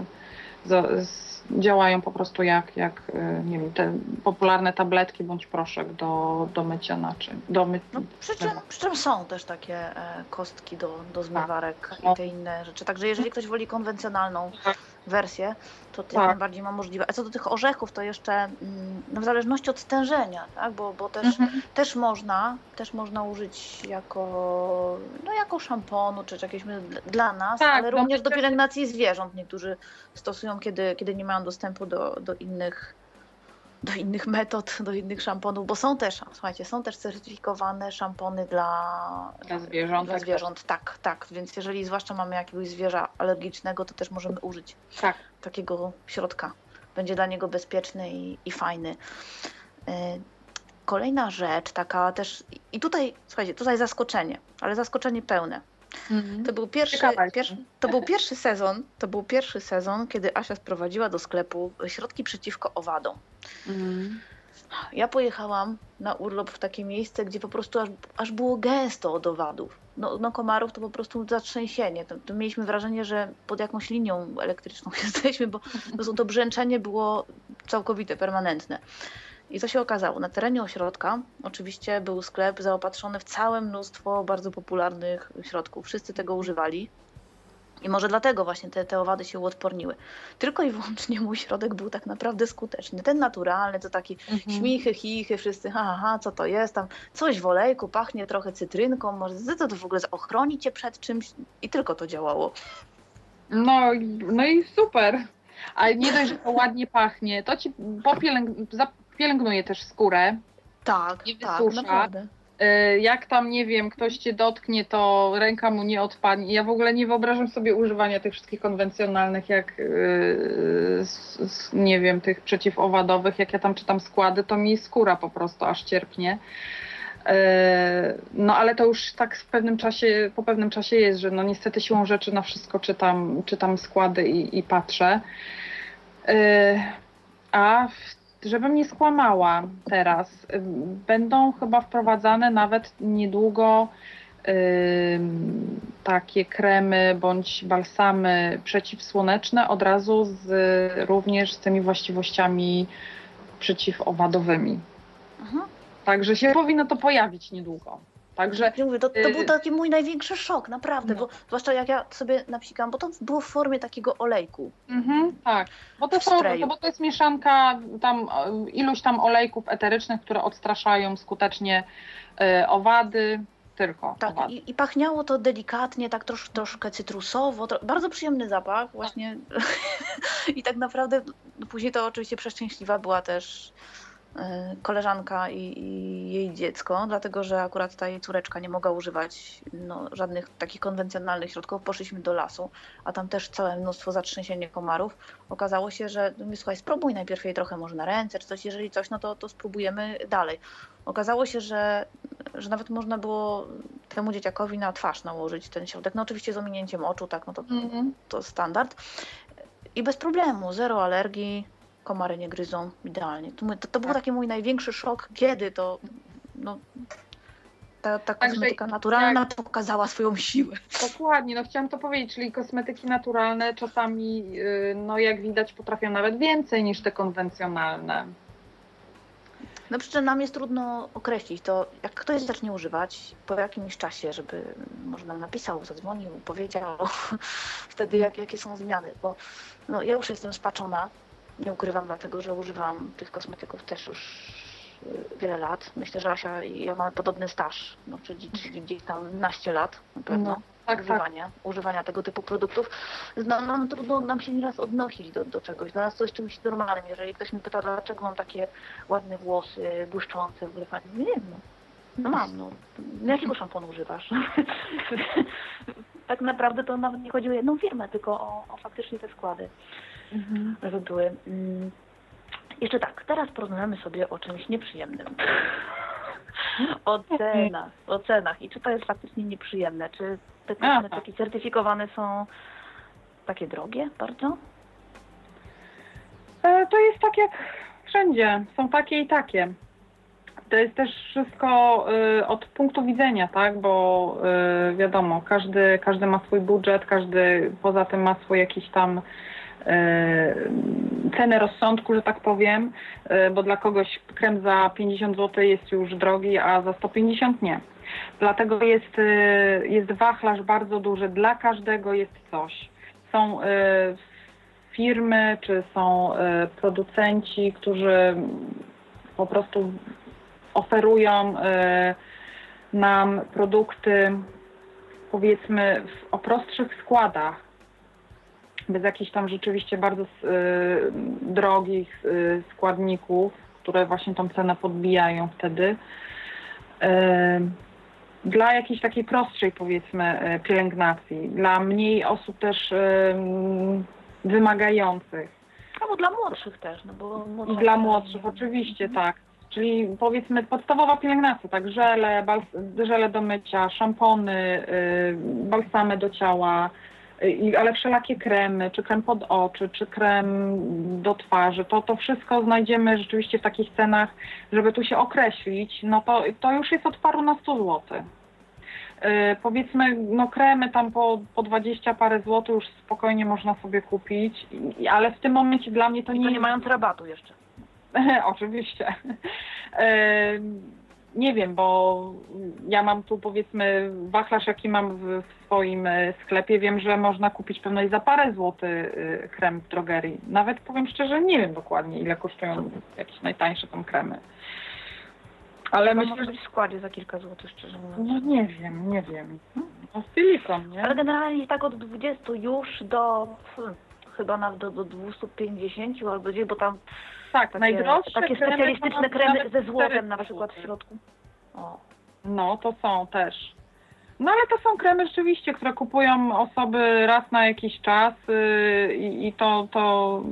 z, z, działają po prostu jak, jak nie wiem, te popularne tabletki bądź proszek do, do mycia naczyń. Do my... no, przy, czym, przy czym są też takie e, kostki do, do zmywarek tak. i te inne rzeczy. Także jeżeli ktoś woli konwencjonalną tak wersję, to jak tak. najbardziej ma możliwe. A co do tych orzechów, to jeszcze mm, no w zależności od stężenia, tak? bo, bo też, mhm. też, można, też można użyć jako, no jako szamponu, czy, czy jakieś dla nas, tak, ale również do pielęgnacji zwierząt. Niektórzy stosują, kiedy, kiedy nie mają dostępu do, do innych do innych metod, do innych szamponów, bo są też, słuchajcie, są też certyfikowane szampony dla, dla zwierząt. Dla tak, zwierząt, tak, tak. Więc jeżeli zwłaszcza mamy jakiegoś zwierza alergicznego, to też możemy użyć tak. takiego środka. Będzie dla niego bezpieczny i, i fajny. Y, kolejna rzecz, taka też, i tutaj, słuchajcie, tutaj zaskoczenie, ale zaskoczenie pełne. Mhm. To był pierwszy, pierwszy, to był pierwszy sezon, to był pierwszy sezon, kiedy Asia sprowadziła do sklepu środki przeciwko owadom. Mhm. Ja pojechałam na urlop w takie miejsce, gdzie po prostu aż, aż było gęsto od owadów. No, no komarów to po prostu zatrzęsienie. To, to mieliśmy wrażenie, że pod jakąś linią elektryczną jesteśmy, bo to brzęczenie było całkowite, permanentne. I co się okazało? Na terenie ośrodka oczywiście był sklep zaopatrzony w całe mnóstwo bardzo popularnych środków. Wszyscy tego używali. I może dlatego właśnie te, te owady się uodporniły. Tylko i wyłącznie mój środek był tak naprawdę skuteczny. Ten naturalny, to taki mhm. śmichy, chichy, wszyscy, ha, ha, co to jest tam, coś w olejku, pachnie trochę cytrynką, może to, to w ogóle ochroni cię przed czymś i tylko to działało. No, no i super. A nie dość, że to ładnie pachnie, to ci popielęg pielęgnuje też skórę. Tak, nie tak, wysusza. tak, naprawdę. Jak tam, nie wiem, ktoś cię dotknie, to ręka mu nie odpadnie. Ja w ogóle nie wyobrażam sobie używania tych wszystkich konwencjonalnych, jak yy, nie wiem, tych przeciwowadowych. Jak ja tam czytam składy, to mi skóra po prostu aż cierpnie. Yy, no ale to już tak w pewnym czasie, po pewnym czasie jest, że no niestety siłą rzeczy na wszystko czytam, czytam składy i, i patrzę. A w żebym nie skłamała teraz, będą chyba wprowadzane nawet niedługo takie kremy bądź balsamy przeciwsłoneczne od razu z, również z tymi właściwościami przeciwowadowymi. Mhm. Także się powinno to pojawić niedługo. Także, ja mówię, to, to był y, taki mój największy szok, naprawdę, no. bo zwłaszcza jak ja sobie napsikam, bo to było w formie takiego olejku. Mhm, tak, bo to, są, bo to jest mieszanka tam iluś tam olejków eterycznych, które odstraszają skutecznie y, owady, tylko. Tak, i, i, pachniało to delikatnie, tak trosz, troszkę cytrusowo, to, bardzo przyjemny zapach właśnie. I tak naprawdę no, później to oczywiście przeszczęśliwa była też koleżanka i, i, jej dziecko, dlatego że akurat ta jej córeczka nie mogła używać no, żadnych takich konwencjonalnych środków. Poszliśmy do lasu, a tam też całe mnóstwo zatrzęsienia komarów. Okazało się, że no, słuchaj, spróbuj najpierw jej trochę może na ręce czy coś, jeżeli coś, no to, to spróbujemy dalej. Okazało się, że, że nawet można było temu dzieciakowi na twarz nałożyć ten środek. No oczywiście z ominięciem oczu, tak, no to, mm -hmm. to standard. I bez problemu, zero alergii, komary nie gryzą idealnie. To, to, był tak. taki mój największy szok, kiedy to no, ta, ta kosmetyka naturalna jak... pokazała swoją siłę. Dokładnie, no chciałam to powiedzieć, czyli kosmetyki naturalne czasami, y, no jak widać, potrafią nawet więcej niż te konwencjonalne. No przy czym nam jest trudno określić to, jak ktoś zacznie używać, po jakimś czasie, żeby może nam napisał, zadzwonił, powiedział wtedy, jak, jakie są zmiany, bo no, ja już jestem spaczona nie ukrywam, dlatego że używam tych kosmetyków też już y, wiele lat. Myślę, że Asia i ja mamy podobny staż, no, czyli, czyli gdzieś tam naście lat na pewno. No, tak, tak. używania, używania tego typu produktów, no, no trudno nam się nieraz odnosić do, do czegoś. Dla nas to jest czymś normalnym. Jeżeli ktoś mnie pyta, dlaczego mam takie ładne włosy, błyszczące, w ogóle fajne, nie wiem, no. No mam, no. Jakiego szamponu używasz? tak naprawdę to nawet nie chodzi o jedną firmę, tylko o, o faktycznie te składy, Mhm. były. Mm. Jeszcze tak, teraz porozmawiamy sobie o czymś nieprzyjemnym. O cenach, o cenach. I czy to jest faktycznie nieprzyjemne? Czy te kosmetyki certyfikowane są takie drogie bardzo? E, To jest tak jak wszędzie, są takie i takie. To jest też wszystko y, od punktu widzenia, tak? Bo y, wiadomo, każdy, każdy ma swój budżet, każdy poza tym ma swój jakiś tam cenę rozsądku, że tak powiem, y, bo dla kogoś krem za 50 zł jest już drogi, a za 150 nie. Dlatego jest, y, jest wachlarz bardzo duży, dla każdego jest coś. Są firmy, czy są producenci, którzy po prostu oferują nam produkty powiedzmy o prostszych składach, bez jakichś tam rzeczywiście bardzo y, drogich y, składników, które właśnie tą cenę podbijają wtedy. Y, dla jakiejś takiej prostszej powiedzmy y, pielęgnacji, dla mniej osób też y, wymagających. Albo dla młodszych też, no bo młodsze Dla osoby- młodszych oczywiście, tak. Czyli powiedzmy podstawowa pielęgnacja, tak, żele, żele do mycia, szampony, y, balsamy do ciała, i- ale wszelakie kremy, czy krem pod oczy, czy krem do twarzy, to, to wszystko znajdziemy rzeczywiście w takich cenach, żeby tu się określić, no to, to już jest od paru na 100 złotych. Y, powiedzmy, no kremy tam po, po 20 parę złotych już spokojnie można sobie kupić, ale w tym momencie dla mnie to I nie to nie mając rabatu jeszcze. Oczywiście. E, Nie wiem, bo ja mam tu powiedzmy wachlarz, jaki mam w, swoim e, sklepie. Wiem, że można kupić pewno i za parę złotych e, krem w drogerii. Nawet powiem szczerze, nie wiem dokładnie, ile kosztują jakieś najtańsze tam kremy. Ale To myślę, może że... być w składzie za kilka złotych, szczerze mówiąc. No nie wiem, nie wiem. No silikon, nie? Ale generalnie tak od 20 już do hmm, chyba nawet do, do 250 albo gdzieś, bo tam Tak, takie, najdroższe takie kremy specjalistyczne kremy ze złotem 400 na przykład w środku. O. No, to są też. No ale to są kremy rzeczywiście, które kupują osoby raz na jakiś czas yy, i, i to, to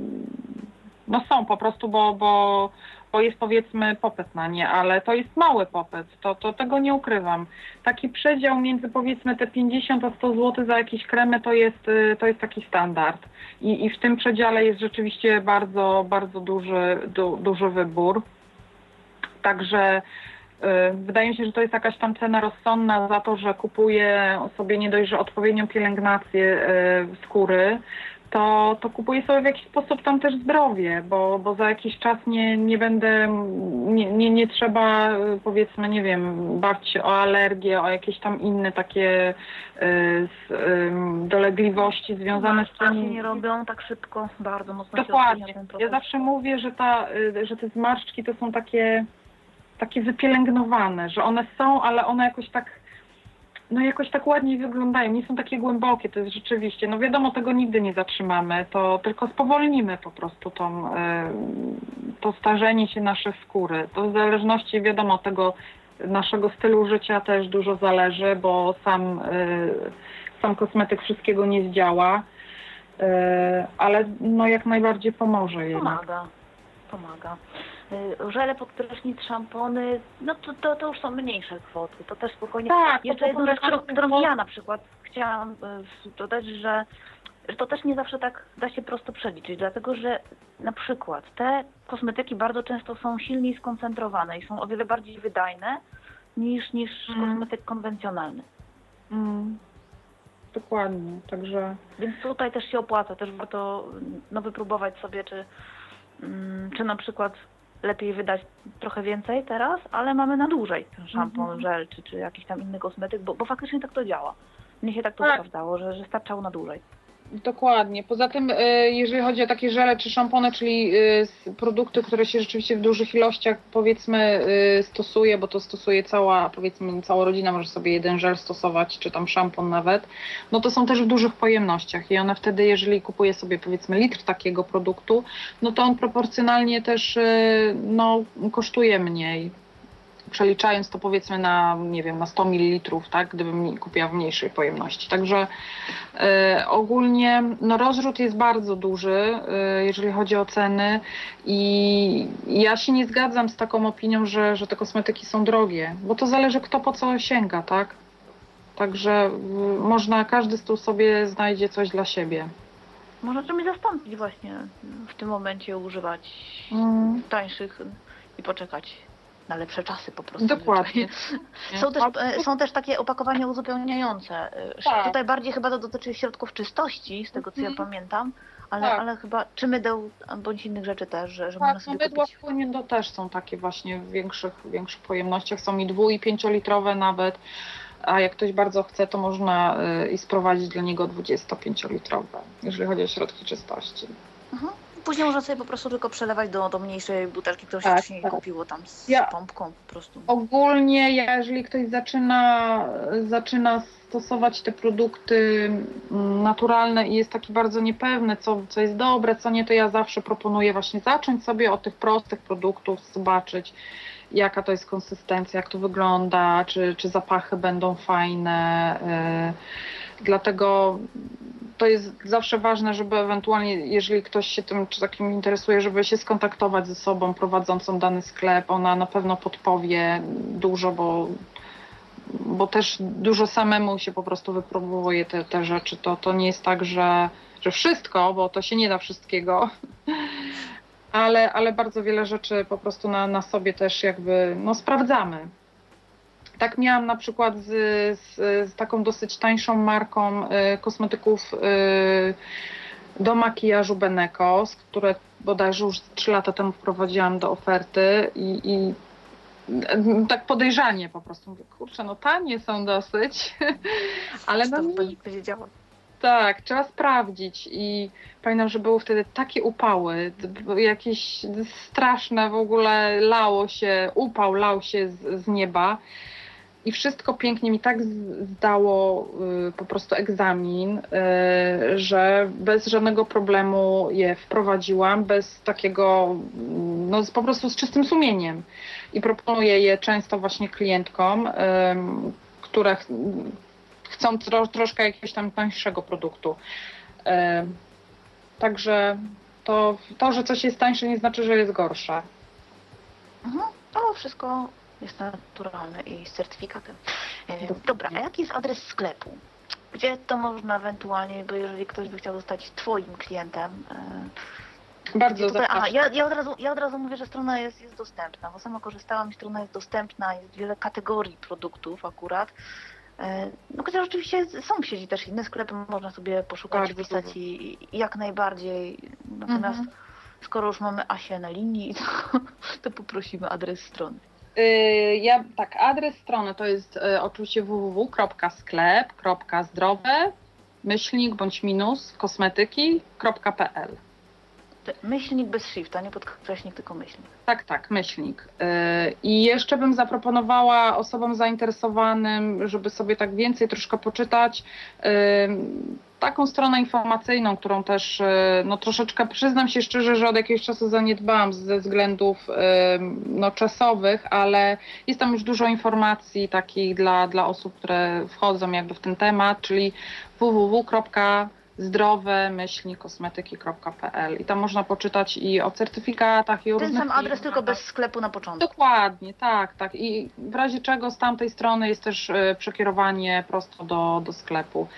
no są po prostu, bo, bo, bo jest powiedzmy popyt na nie, ale to jest mały popyt, to, to tego nie ukrywam. Taki przedział między powiedzmy te 50 a 100 zł za jakieś kremy to jest, yy, to jest taki standard. I, I w tym przedziale jest rzeczywiście bardzo, bardzo duży, du, duży wybór. Także y, wydaje mi się, że to jest jakaś tam cena rozsądna za to, że kupuję sobie nie dość, że odpowiednią pielęgnację y, skóry, to, to kupuję sobie w jakiś sposób tam też zdrowie, bo, bo za jakiś czas nie, nie będę, nie, nie, nie trzeba y, powiedzmy, nie wiem, bać się o alergię, o jakieś tam inne takie y, z, ym, dolegliwości związane z tym. nie robią tak szybko, bardzo mocno Dokładnie. Ja zawsze mówię, że, ta, y, że te zmarszczki to są takie, takie wypielęgnowane, że one są, ale one jakoś tak, no jakoś tak ładniej wyglądają, nie są takie głębokie, to jest rzeczywiście, no wiadomo, tego nigdy nie zatrzymamy, to tylko spowolnimy po prostu tą, y, to starzenie się naszej skóry. To w zależności, wiadomo, tego naszego stylu życia też dużo zależy, bo sam, y, sam kosmetyk wszystkiego nie zdziała. E, ale no jak najbardziej pomoże jednak. Pomaga. Y, Żele pod prysznic, szampony, no to, to, to już są mniejsze kwoty. To też spokojnie. Tak, Jeszcze jedną rzecz, którą, ja na przykład chciałam y, dodać, że że to też nie zawsze tak da się prosto przeliczyć, dlatego że na przykład te kosmetyki bardzo często są silniej skoncentrowane i są o wiele bardziej wydajne niż, niż Mm. kosmetyk konwencjonalny. Mm, dokładnie, także Więc tutaj też się opłaca, też warto no, wypróbować sobie, czy, mm, czy na przykład lepiej wydać trochę więcej teraz, ale mamy na dłużej ten szampon, Mhm. żel, czy, czy jakiś tam inny kosmetyk, bo, bo faktycznie tak to działa. Mnie się tak to Tak. sprawdzało, że, że starczało na dłużej. Dokładnie. Poza tym, y, jeżeli chodzi o takie żele czy szampony, czyli s- produkty, które się rzeczywiście w dużych ilościach powiedzmy y, stosuje, bo to stosuje cała, powiedzmy cała rodzina może sobie jeden żel stosować, czy tam szampon nawet, no to są też w dużych pojemnościach i one wtedy, jeżeli kupuje sobie powiedzmy litr takiego produktu, no to on proporcjonalnie też no, kosztuje mniej. Przeliczając to powiedzmy na, nie wiem, na 100 ml, tak, gdybym kupiła w mniejszej pojemności. Także E, Ogólnie no, rozrzut jest bardzo duży, e, jeżeli chodzi o ceny i ja się nie zgadzam z taką opinią, że, że te kosmetyki są drogie, bo to zależy kto po co sięga, tak? Także y, można, każdy z tu sobie znajdzie coś dla siebie. Można czymś zastąpić właśnie w tym momencie używać Mm. tańszych i poczekać na lepsze czasy po prostu. Dokładnie. Są też, e, są też takie opakowania uzupełniające. E, Tak. Tutaj bardziej chyba to dotyczy środków czystości, z tego co ja Mhm. pamiętam, ale, Tak. ale chyba czy mydeł bądź innych rzeczy też, że, że można Tak, no sobie mydła kupić. to też są takie właśnie w większych, większych pojemnościach, są i dwu i pięciolitrowe nawet, a jak ktoś bardzo chce, to można y, i sprowadzić dla niego 25-litrowe, jeżeli chodzi o środki czystości. Mhm. Później można sobie po prostu tylko przelewać do, do mniejszej butelki, którą się Tak, wcześniej tak. kupiło tam z Ja- pompką po prostu. Ogólnie, jeżeli ktoś zaczyna, zaczyna stosować te produkty mm, naturalne i jest taki bardzo niepewny, co, co jest dobre, co nie, to ja zawsze proponuję właśnie zacząć sobie od tych prostych produktów, zobaczyć jaka to jest konsystencja, jak to wygląda, czy, czy zapachy będą fajne. Yy, dlatego to jest zawsze ważne, żeby ewentualnie, jeżeli ktoś się tym czy takim interesuje, żeby się skontaktować ze sobą prowadzącą dany sklep. Ona na pewno podpowie dużo, bo, bo też dużo samemu się po prostu wypróbuje te, te rzeczy. To, to nie jest tak, że, że wszystko, bo to się nie da wszystkiego. Ale, ale bardzo wiele rzeczy po prostu na, na sobie też jakby no, sprawdzamy. Tak miałam na przykład z, z, z taką dosyć tańszą marką y, kosmetyków y, do makijażu Beneko, z które bodajże już 3 lata temu wprowadziłam do oferty i, i tak podejrzanie po prostu. Mówię, kurczę, no tanie są dosyć, ale no to nie, by powiedziała. tak, trzeba sprawdzić i pamiętam, że były wtedy takie upały, jakieś straszne w ogóle lało się, upał lał się z, z nieba i wszystko pięknie mi tak zdało y, po prostu egzamin, y, że bez żadnego problemu je wprowadziłam, bez takiego, mm, no po prostu z czystym sumieniem i proponuję je często właśnie klientkom, ym, które ch- chcą tro, troszkę jakiegoś tam tańszego produktu. Także to, to, że coś jest tańsze, nie znaczy, że jest gorsze. Mhm. To wszystko jest naturalne i z certyfikatem. E, Dobra, a jaki jest adres sklepu? Gdzie to można ewentualnie, bo jeżeli ktoś by chciał zostać Twoim klientem, e, Bardzo tutaj, a, zapraszam. ja, ja, od razu, ja od razu mówię, że strona jest, jest dostępna, bo sama korzystałam i strona jest dostępna, jest wiele kategorii produktów akurat. E, No chociaż oczywiście są w sieci też inne sklepy, można sobie poszukać, Bardzo wpisać i, i jak najbardziej. Natomiast Mhm. skoro już mamy Asię na linii, to, to poprosimy adres strony. Y, Ja, tak, adres strony to jest y, oczywiście www.sklep.zdrowe myślnik bądź minus kosmetyki.pl Myślnik bez shifta, nie podkreśnik, tylko myślnik. Tak, tak, myślnik. Yy, I jeszcze bym zaproponowała osobom zainteresowanym, żeby sobie tak więcej troszkę poczytać, yy, taką stronę informacyjną, którą też yy, no troszeczkę przyznam się szczerze, że od jakiegoś czasu zaniedbałam ze względów no, czasowych, ale jest tam już dużo informacji takich dla, dla osób, które wchodzą jakby w ten temat, czyli www zdrowe myśli kosmetyki.pl i tam można poczytać i o certyfikatach i o Ten różnych sam adres, firmach. tylko bez sklepu na początku. Dokładnie, tak, tak. I w razie czego z tamtej strony jest też e, przekierowanie prosto do, do sklepu.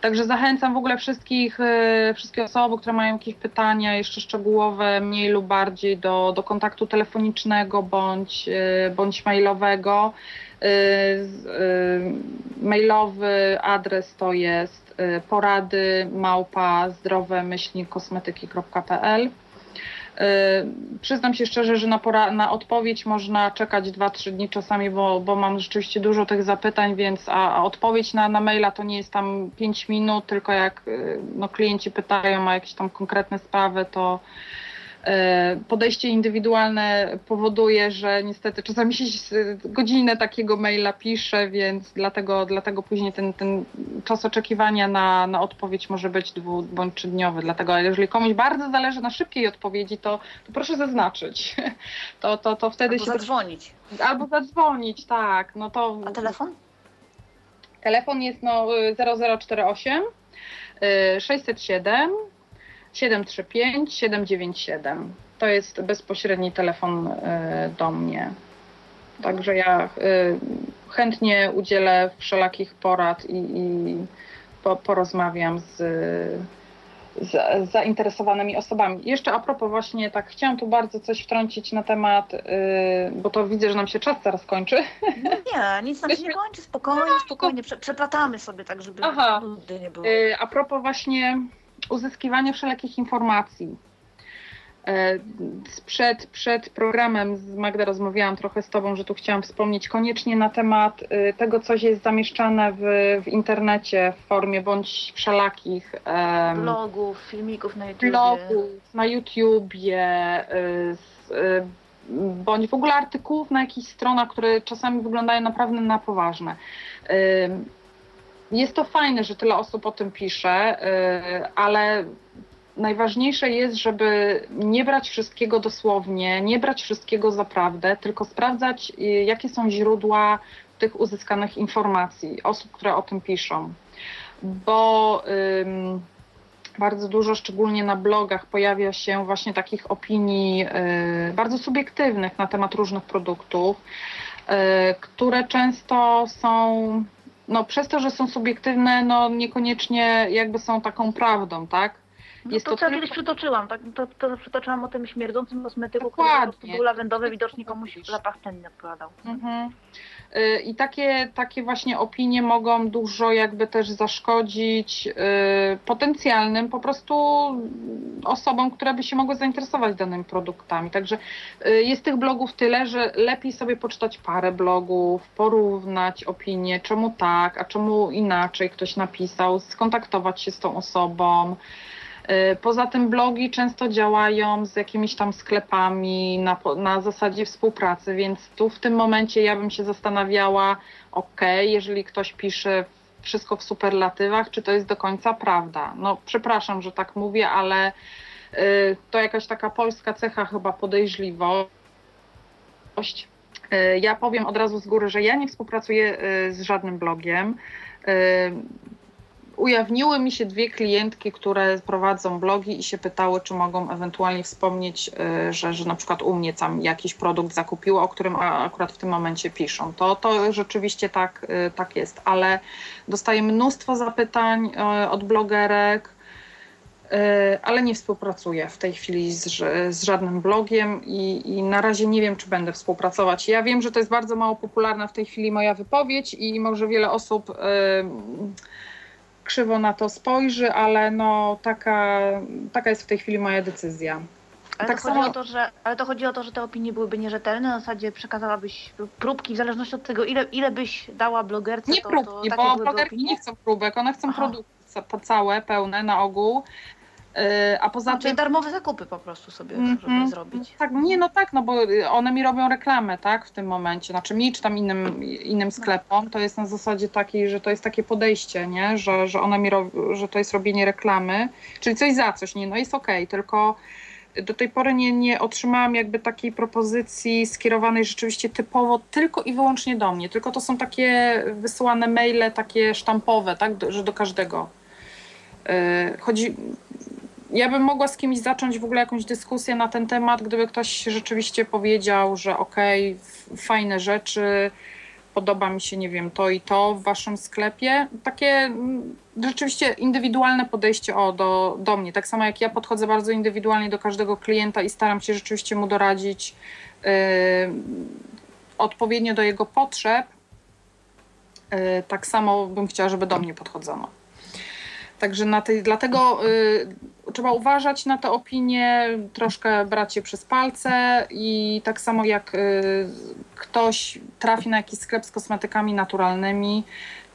Także zachęcam w ogóle wszystkich, e, wszystkie osoby, które mają jakieś pytania jeszcze szczegółowe, mniej lub bardziej do, do kontaktu telefonicznego bądź, e, bądź mailowego. Mailowy adres to jest porady małpa zdrowe kosmetyki.pl Przyznam się szczerze, że na, pora, na odpowiedź można czekać 2-3 dni czasami, bo, bo mam rzeczywiście dużo tych zapytań, więc a, a odpowiedź na, na maila to nie jest tam 5 minut, tylko jak no, klienci pytają o jakieś tam konkretne sprawy, to podejście indywidualne powoduje, że niestety czasami się godzinę takiego maila pisze, więc dlatego, dlatego później ten, ten czas oczekiwania na, na odpowiedź może być dwu bądź trzydniowy. Dlatego jeżeli komuś bardzo zależy na szybkiej odpowiedzi, to, to proszę zaznaczyć. To, to, to wtedy Albo się. zadzwonić. Albo zadzwonić, tak. No to... A telefon? Telefon jest no 0048 607 735 797. To jest bezpośredni telefon e, do mnie. Także ja e, chętnie udzielę wszelakich porad i, i porozmawiam z, z, zainteresowanymi osobami. Jeszcze a propos właśnie, tak chciałam tu bardzo coś wtrącić na temat, e, bo to widzę, że nam się czas zaraz kończy. No nie, nic nam się nie kończy, spokojnie, spokojnie, przeplatamy sobie tak, żeby Aha. nie było. A propos właśnie uzyskiwanie wszelakich informacji. E, przed, przed programem z Magda rozmawiałam trochę z Tobą, że tu chciałam wspomnieć koniecznie na temat e, tego, co jest zamieszczane w, w internecie w formie bądź wszelakich blogów, filmików na YouTubie. Blogów na YouTubie, e, bądź w ogóle artykułów na jakichś stronach, które czasami wyglądają naprawdę na poważne. Jest to fajne, że tyle osób o tym pisze, y, ale najważniejsze jest, żeby nie brać wszystkiego dosłownie, nie brać wszystkiego za prawdę, tylko sprawdzać, y, jakie są źródła tych uzyskanych informacji, osób, które o tym piszą. Bo ym, bardzo dużo, szczególnie na blogach, pojawia się właśnie takich opinii y, bardzo subiektywnych na temat różnych produktów, y, które często są no przez to, że są subiektywne, no niekoniecznie jakby są taką prawdą, tak? No Jest to, to co ja kiedyś przytoczyłam, tak? To, to przytoczyłam o tym śmierdzącym kosmetyku, Dokładnie. który po prostu był lawendowy, widocznie komuś zapach ten odpowiadał. Mhm. Y, I takie, takie właśnie opinie mogą dużo jakby też zaszkodzić y, potencjalnym po prostu osobom, które by się mogły zainteresować danymi produktami. Także y, jest tych blogów tyle, że lepiej sobie poczytać parę blogów, porównać opinie, czemu tak, a czemu inaczej ktoś napisał, skontaktować się z tą osobą. Y, poza tym blogi często działają z jakimiś tam sklepami na, na zasadzie współpracy, więc tu w tym momencie ja bym się zastanawiała, ok, jeżeli ktoś pisze wszystko w superlatywach, czy to jest do końca prawda. No przepraszam, że tak mówię, ale y, to jakaś taka polska cecha chyba podejrzliwość. Y, ja powiem od razu z góry, że ja nie współpracuję z żadnym blogiem ujawniły mi się dwie klientki, które prowadzą blogi i się pytały, czy mogą ewentualnie wspomnieć, y, że, że na przykład u mnie tam jakiś produkt zakupiły, o którym akurat w tym momencie piszą. To, to rzeczywiście tak, y, tak jest, ale dostaję mnóstwo zapytań y, od blogerek, ale nie współpracuję w tej chwili z, z żadnym blogiem i, i, na razie nie wiem, czy będę współpracować. Ja wiem, że to jest bardzo mało popularna w tej chwili moja wypowiedź i może wiele osób. Yy, krzywo na to spojrzy, ale no taka, taka jest w tej chwili moja decyzja. Ale, tak to samo... to, że, ale to chodzi o to, że te opinie byłyby nierzetelne, na zasadzie przekazałabyś próbki w zależności od tego, ile, ile byś dała blogerce. Nie to, próbki, to bo blogerki nie chcą próbek, one chcą Aha. produkty całe, pełne na ogół a poza tym... Darmowe zakupy po prostu sobie mm -hmm. zrobić. Tak, nie, no tak, no bo one mi robią reklamę, tak, w tym momencie, znaczy mi czy tam innym, innym sklepom, to jest na zasadzie takiej, że to jest takie podejście, nie, że, że one mi że to jest robienie reklamy, czyli coś za coś, nie, no jest okej, okay, tylko do tej pory nie, nie otrzymałam jakby takiej propozycji skierowanej rzeczywiście typowo tylko i wyłącznie do mnie, tylko to są takie wysyłane maile, takie sztampowe, tak, że do każdego. Y, chodzi, ja bym mogła z kimś zacząć w ogóle jakąś dyskusję na ten temat, gdyby ktoś rzeczywiście powiedział, że okej, okay, fajne rzeczy, podoba mi się, nie wiem, to i to w waszym sklepie. Takie mm, rzeczywiście indywidualne podejście o, do, do mnie. Tak samo jak ja podchodzę bardzo indywidualnie do każdego klienta i staram się rzeczywiście mu doradzić yy, odpowiednio do jego potrzeb. Yy, tak samo bym chciała, żeby do mnie podchodzono. Także na tej, dlatego y, trzeba uważać na te opinie, troszkę brać je przez palce i tak samo jak y, ktoś trafi na jakiś sklep z kosmetykami naturalnymi,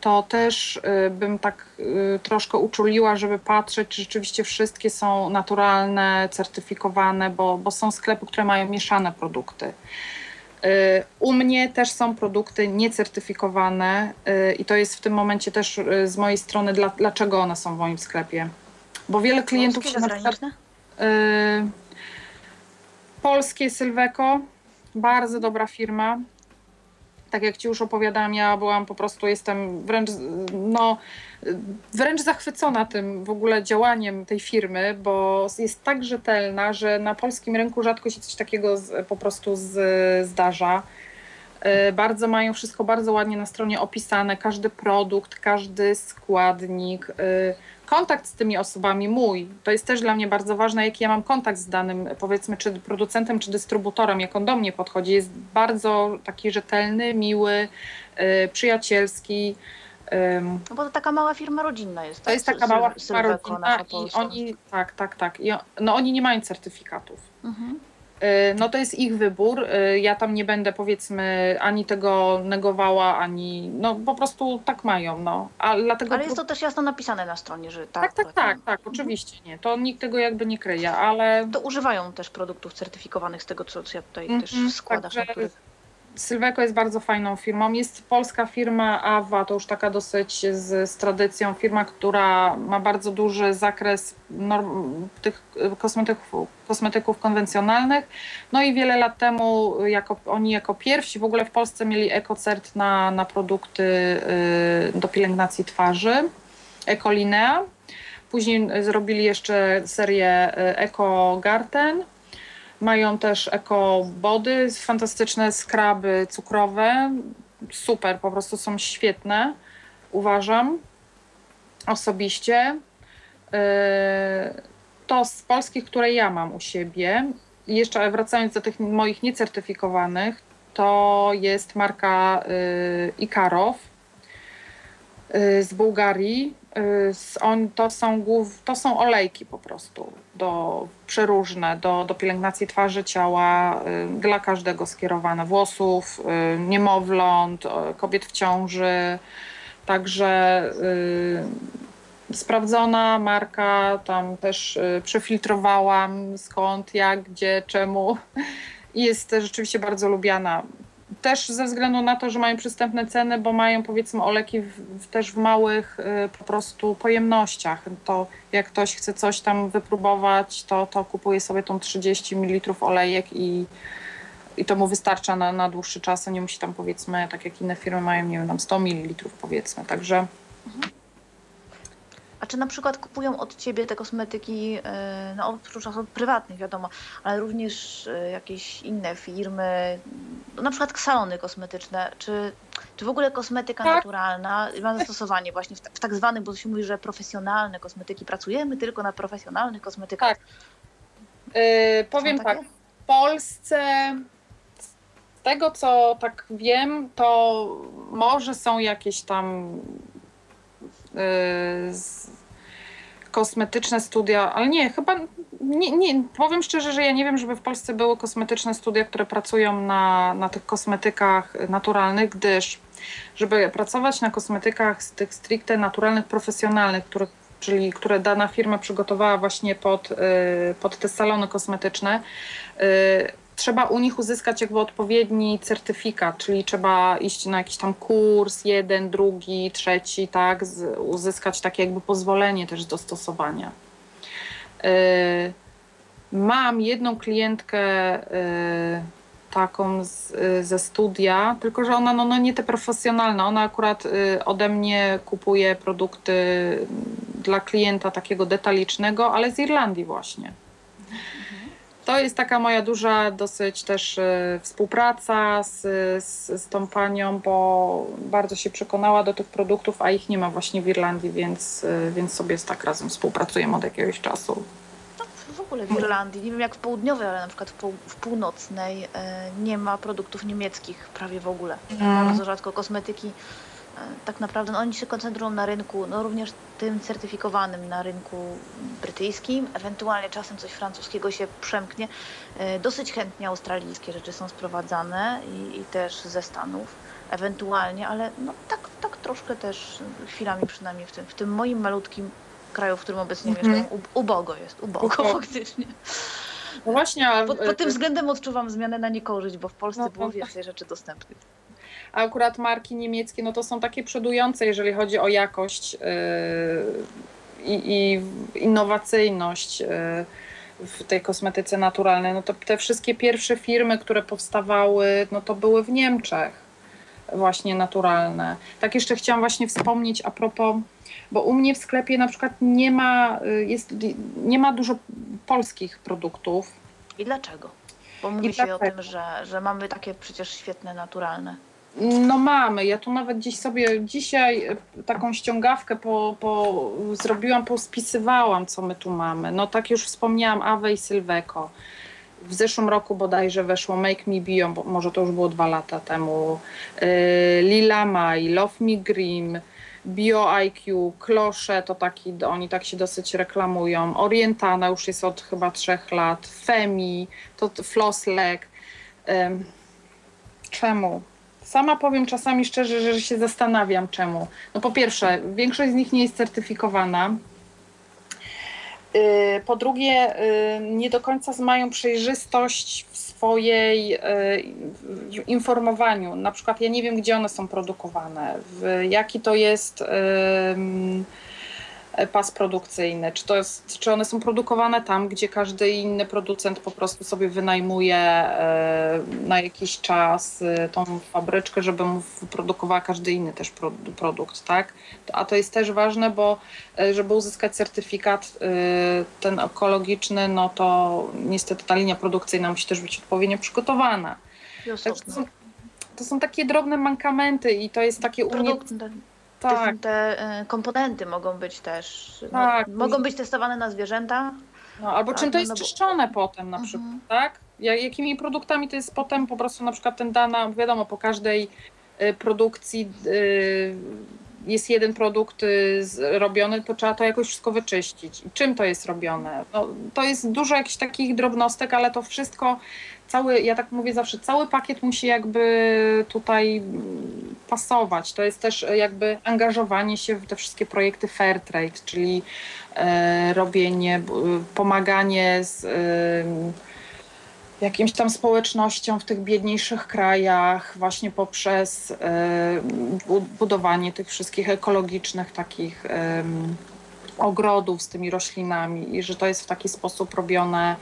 to też y, bym tak y, troszkę uczuliła, żeby patrzeć, czy rzeczywiście wszystkie są naturalne, certyfikowane, bo, bo są sklepy, które mają mieszane produkty. Y, U mnie też są produkty niecertyfikowane y, i to jest w tym momencie też y, z mojej strony, dla, dlaczego one są w moim sklepie. Bo wiele klientów Polskie, się na zagraniczne? Y, Polskie Sylweko, bardzo dobra firma. Tak jak Ci już opowiadałam, ja byłam po prostu, jestem wręcz, no, wręcz zachwycona tym w ogóle działaniem tej firmy, bo jest tak rzetelna, że na polskim rynku rzadko się coś takiego z, po prostu z, zdarza. Y, Bardzo mają wszystko bardzo ładnie na stronie opisane, każdy produkt, każdy składnik. y, Kontakt z tymi osobami mój, to jest też dla mnie bardzo ważne, jaki ja mam kontakt z danym, powiedzmy, czy producentem, czy dystrybutorem, jak on do mnie podchodzi. Jest bardzo taki rzetelny, miły, y, przyjacielski. No bo to taka mała firma rodzinna jest. To tak? jest taka mała firma nasza i oni, tak, tak, tak. I, no oni nie mają certyfikatów. Mhm. Y, No to jest ich wybór. Y, Ja tam nie będę powiedzmy ani tego negowała, ani no po prostu tak mają, no. A dlatego Ale jest to też jasno napisane na stronie, że tak. tak, tak, tak, tak, oczywiście nie. To nikt tego jakby nie kryje, ale To używają też produktów certyfikowanych z tego, co, co ja tutaj Mhm, też składasz. także. Sylweko jest bardzo fajną firmą. Jest polska firma Awa, to już taka dosyć z, z tradycją, firma, która ma bardzo duży zakres norm, tych kosmetyków, kosmetyków konwencjonalnych. No i wiele lat temu jako, oni jako pierwsi w ogóle w Polsce mieli ekocert na, na produkty y, do pielęgnacji twarzy, Ecolinea. Później zrobili jeszcze serię y, Eco Garten. Mają też Eco Body, fantastyczne skraby cukrowe. Super, po prostu są świetne, uważam osobiście. Yy, To z polskich, które ja mam u siebie. Jeszcze wracając do tych moich niecertyfikowanych, to jest marka yy, Ikarow z Bułgarii. Z- On, to, są głów, to są olejki po prostu do, przeróżne do, do pielęgnacji twarzy, ciała, y, dla każdego skierowane, włosów, y, niemowląt, y, kobiet w ciąży. Także y, sprawdzona marka, tam też y, przefiltrowałam skąd, jak, gdzie, czemu. I jest rzeczywiście bardzo lubiana. Też ze względu na to, że mają przystępne ceny, bo mają powiedzmy oleki w, w, też w małych y, po prostu pojemnościach. To jak ktoś chce coś tam wypróbować, to, to kupuje sobie tą 30 ml olejek i, i to mu wystarcza na, na dłuższy czas, a nie musi tam powiedzmy, tak jak inne firmy mają, nie wiem, tam 100 ml powiedzmy. Także A czy na przykład kupują od ciebie te kosmetyki, e, no oprócz osób prywatnych wiadomo, ale również e, jakieś inne firmy, no na przykład salony kosmetyczne, czy, czy w ogóle kosmetyka Tak. naturalna ma zastosowanie właśnie w, w tak zwanych, bo to się mówi, że profesjonalne kosmetyki, pracujemy tylko na profesjonalnych kosmetykach. Tak. Yy, powiem tak, w Polsce z tego co tak wiem, to może są jakieś tam kosmetyczne studia, ale nie, chyba nie, nie, powiem szczerze, że ja nie wiem, żeby w Polsce były kosmetyczne studia, które pracują na, na tych kosmetykach naturalnych, gdyż żeby pracować na kosmetykach z tych stricte naturalnych, profesjonalnych, czyli które dana firma przygotowała właśnie pod, y, pod te salony kosmetyczne, y, trzeba u nich uzyskać jakby odpowiedni certyfikat, czyli trzeba iść na jakiś tam kurs, jeden, drugi, trzeci, tak, uzyskać takie jakby pozwolenie też do stosowania. Y, Mam jedną klientkę y, taką z, ze studia, tylko że ona no, no nie te profesjonalne, ona akurat y, ode mnie kupuje produkty dla klienta takiego detalicznego, ale z Irlandii właśnie. To jest taka moja duża dosyć też y, współpraca z, z, z tą panią, bo bardzo się przekonała do tych produktów, a ich nie ma właśnie w Irlandii, więc, y, więc sobie tak razem współpracujemy od jakiegoś czasu. No, w ogóle w Irlandii, nie wiem jak w południowej, ale na przykład w, pół, w północnej e, nie ma produktów niemieckich prawie w ogóle. Mm. Bardzo rzadko kosmetyki tak naprawdę no, oni się koncentrują na rynku, no również tym certyfikowanym na rynku brytyjskim, ewentualnie czasem coś francuskiego się przemknie. E, dosyć chętnie australijskie rzeczy są sprowadzane i, i też ze Stanów, ewentualnie, ale no, tak, tak troszkę też chwilami przynajmniej w tym, w tym moim malutkim kraju, w którym obecnie Mhm. mieszkam, u- ubogo jest, ubogo faktycznie. No właśnie, a, Pod, pod tym względem odczuwam zmianę na niekorzyść, bo w Polsce No, było no. więcej rzeczy dostępnych. A akurat marki niemieckie, no to są takie przodujące, jeżeli chodzi o jakość yy, i, i innowacyjność yy, w tej kosmetyce naturalnej. No to te wszystkie pierwsze firmy, które powstawały, no to były w Niemczech właśnie naturalne. Tak jeszcze chciałam właśnie wspomnieć a propos, bo u mnie w sklepie na przykład nie ma, y, jest, nie ma dużo polskich produktów. I dlaczego? Bo mówi się o dlaczego? tym, że, że mamy takie przecież świetne, naturalne. No mamy. Ja tu nawet gdzieś sobie dzisiaj e, taką ściągawkę po, po, zrobiłam, pospisywałam, co my tu mamy. No tak już wspomniałam, Ave i Sylveco. W zeszłym roku bodajże weszło Make Me Bio, bo może to już było dwa lata temu. Yy, Lila Mai, Love Me Green, Bio IQ, Klosze, to taki, oni tak się dosyć reklamują. Orientana już jest od chyba trzech lat. Femi, to Flosslek. Ym, czemu? Sama powiem czasami szczerze, że się zastanawiam czemu. No po pierwsze, większość z nich nie jest certyfikowana. Yy, Po drugie, yy, nie do końca mają przejrzystość w swojej w informowaniu. Na przykład ja nie wiem, gdzie one są produkowane, jaki to jest pas produkcyjny, czy, to jest, czy one są produkowane tam, gdzie każdy inny producent po prostu sobie wynajmuje e, na jakiś czas e, tą fabryczkę, żeby mu wyprodukowała każdy inny też pro, produkt, tak? A to jest też ważne, bo e, żeby uzyskać certyfikat e, ten ekologiczny, no to niestety ta linia produkcyjna musi też być odpowiednio przygotowana. To, są, to są takie drobne mankamenty i to jest takie u mnie... Produkt, te, Tak, te, te e, komponenty mogą być też, no, Tak. mogą być testowane na zwierzętach. no, albo tak, czym to no, jest no bo- czyszczone potem na Mhm. przykład, tak? Ja- Jakimi produktami to jest potem po prostu na przykład ten dana, wiadomo, po każdej y, produkcji y, jest jeden produkt robiony, to trzeba to jakoś wszystko wyczyścić. I czym to jest robione? No, to jest dużo jakichś takich drobnostek, ale to wszystko, cały, ja tak mówię zawsze, cały pakiet musi jakby tutaj pasować. To jest też jakby angażowanie się w te wszystkie projekty Fairtrade, czyli e, robienie, pomaganie z em, jakimś tam społecznością w tych biedniejszych krajach, właśnie poprzez e, bu- budowanie tych wszystkich ekologicznych takich ogrodów z tymi roślinami i że to jest w taki sposób robione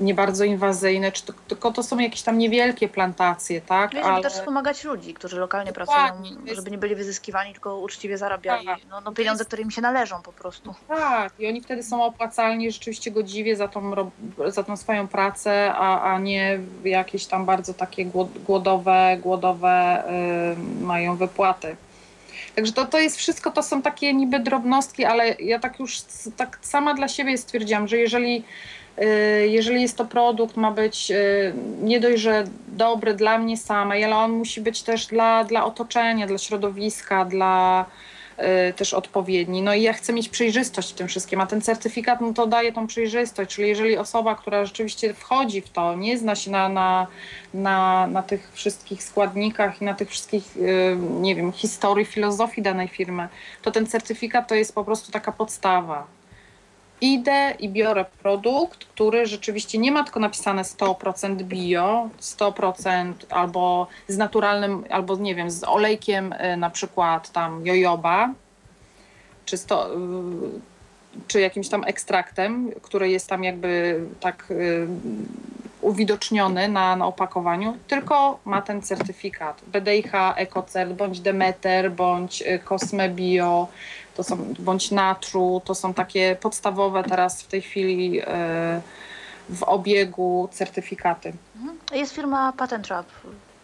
nie bardzo inwazyjne, czy to, tylko to są jakieś tam niewielkie plantacje, tak? No i żeby też wspomagać ludzi, którzy lokalnie Dokładnie, pracują, żeby nie byli wyzyskiwani, tylko uczciwie zarabiali Tak. no, no, pieniądze, które im się należą po prostu. Tak, i oni wtedy są opłacalni rzeczywiście godziwie za tą, za tą swoją pracę, a, a nie jakieś tam bardzo takie głod- głodowe, głodowe y, mają wypłaty. Także to, to jest wszystko, to są takie niby drobnostki, ale ja tak już tak sama dla siebie stwierdziłam, że jeżeli, y, jeżeli jest to produkt, ma być y, nie dość, że dobry dla mnie samej, ale on musi być też dla, dla otoczenia, dla środowiska, dla też odpowiedni. No i ja chcę mieć przejrzystość w tym wszystkim, a ten certyfikat no to daje tą przejrzystość, czyli jeżeli osoba, która rzeczywiście wchodzi w to, nie zna się na, na, na, na tych wszystkich składnikach i na tych wszystkich, y, nie wiem, historii, filozofii danej firmy, to ten certyfikat to jest po prostu taka podstawa. Idę i biorę produkt, który rzeczywiście nie ma tylko napisane 100% bio, 100% albo z naturalnym, albo nie wiem, z olejkiem y, na przykład tam jojoba, czy, sto, y, czy jakimś tam ekstraktem, który jest tam jakby tak y, uwidoczniony na, na opakowaniu, tylko ma ten certyfikat. BDIH, EcoCert, bądź Demeter, bądź Cosme Bio, to są, bądź Natru, to są takie podstawowe teraz w tej chwili y, w obiegu certyfikaty. Mhm. Jest firma Patent Trap,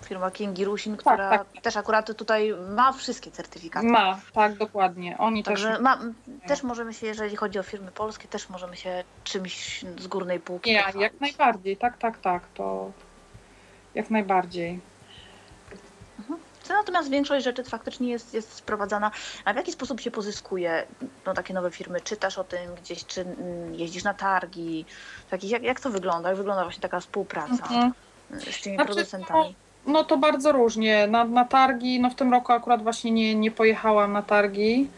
firma Kingi Rusin, która tak. też akurat tutaj ma wszystkie certyfikaty. Ma, tak, dokładnie. Oni Także też. ma, też możemy się, jeżeli chodzi o firmy polskie, też możemy się czymś z górnej półki Nie, pochwalić. jak najbardziej, tak, tak, tak, to jak najbardziej. Natomiast większość rzeczy faktycznie jest, jest sprowadzana. A w jaki sposób się pozyskuje no, takie nowe firmy? Czytasz o tym gdzieś, czy mm, jeździsz na targi? Takich, jak, jak to wygląda? Jak wygląda właśnie taka współpraca Mhm. z tymi Znaczy, producentami? No to bardzo różnie. Na, na targi, no w tym roku akurat właśnie nie, nie pojechałam na targi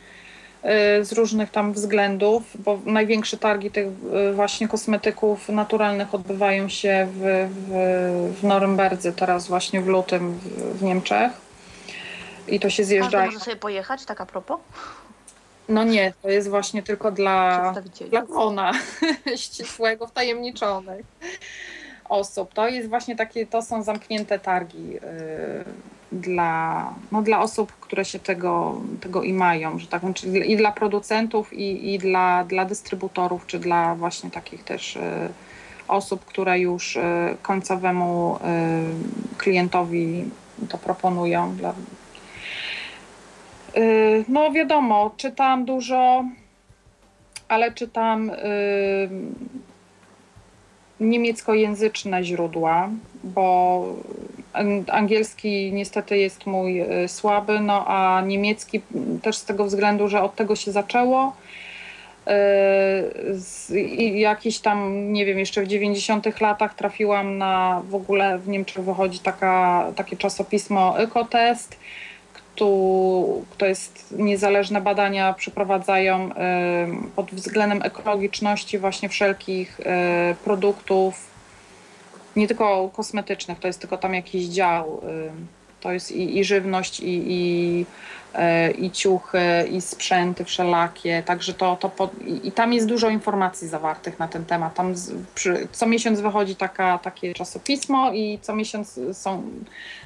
y, z różnych tam względów, bo największe targi tych y, właśnie kosmetyków naturalnych odbywają się w, w, w Norymberdze teraz właśnie w lutym w, w Niemczech. I to się Każdy zjeżdża. może sobie pojechać, tak a propos? No nie, to jest właśnie tylko dla, Przedstawicieli. dla grona ścisłego, wtajemniczonych osób. To jest właśnie takie, to są zamknięte targi y, dla, no, dla osób, które się tego, tego i mają, że tak czyli i dla producentów, i, i dla, dla dystrybutorów, czy dla właśnie takich też y, osób, które już y, końcowemu y, klientowi to proponują. Dla, No wiadomo, czytam dużo, ale czytam y, niemieckojęzyczne źródła, bo an- angielski niestety jest mój y, słaby, no a niemiecki też z tego względu, że od tego się zaczęło. Y, I jakiś tam, nie wiem, jeszcze w 90 latach trafiłam na, w ogóle w Niemczech wychodzi taka, takie czasopismo Ecotest, tu, to jest niezależne badania przeprowadzają pod względem ekologiczności właśnie wszelkich y, produktów, nie tylko kosmetycznych, to jest tylko tam jakiś dział. To jest i, i żywność, i, i, i ciuchy, i sprzęty wszelakie. Także to, to po, i, tam jest dużo informacji zawartych na ten temat. Tam z, przy, co miesiąc wychodzi taka, takie czasopismo i co miesiąc są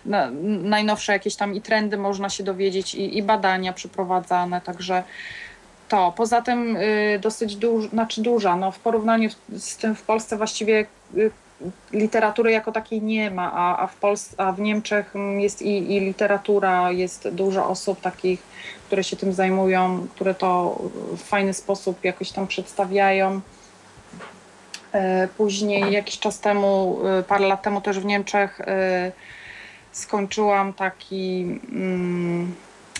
na, najnowsze jakieś tam i trendy można się dowiedzieć i, i badania przeprowadzane, także to. Poza tym y, dosyć duża, znaczy duża, no w porównaniu z tym w Polsce właściwie y, literatury jako takiej nie ma, a, a, w, a w Niemczech mm, jest i, i literatura, jest dużo osób takich, które się tym zajmują, które to w fajny sposób jakoś tam przedstawiają. E, Później jakiś czas temu, y, parę lat temu też w Niemczech y, skończyłam taki mm,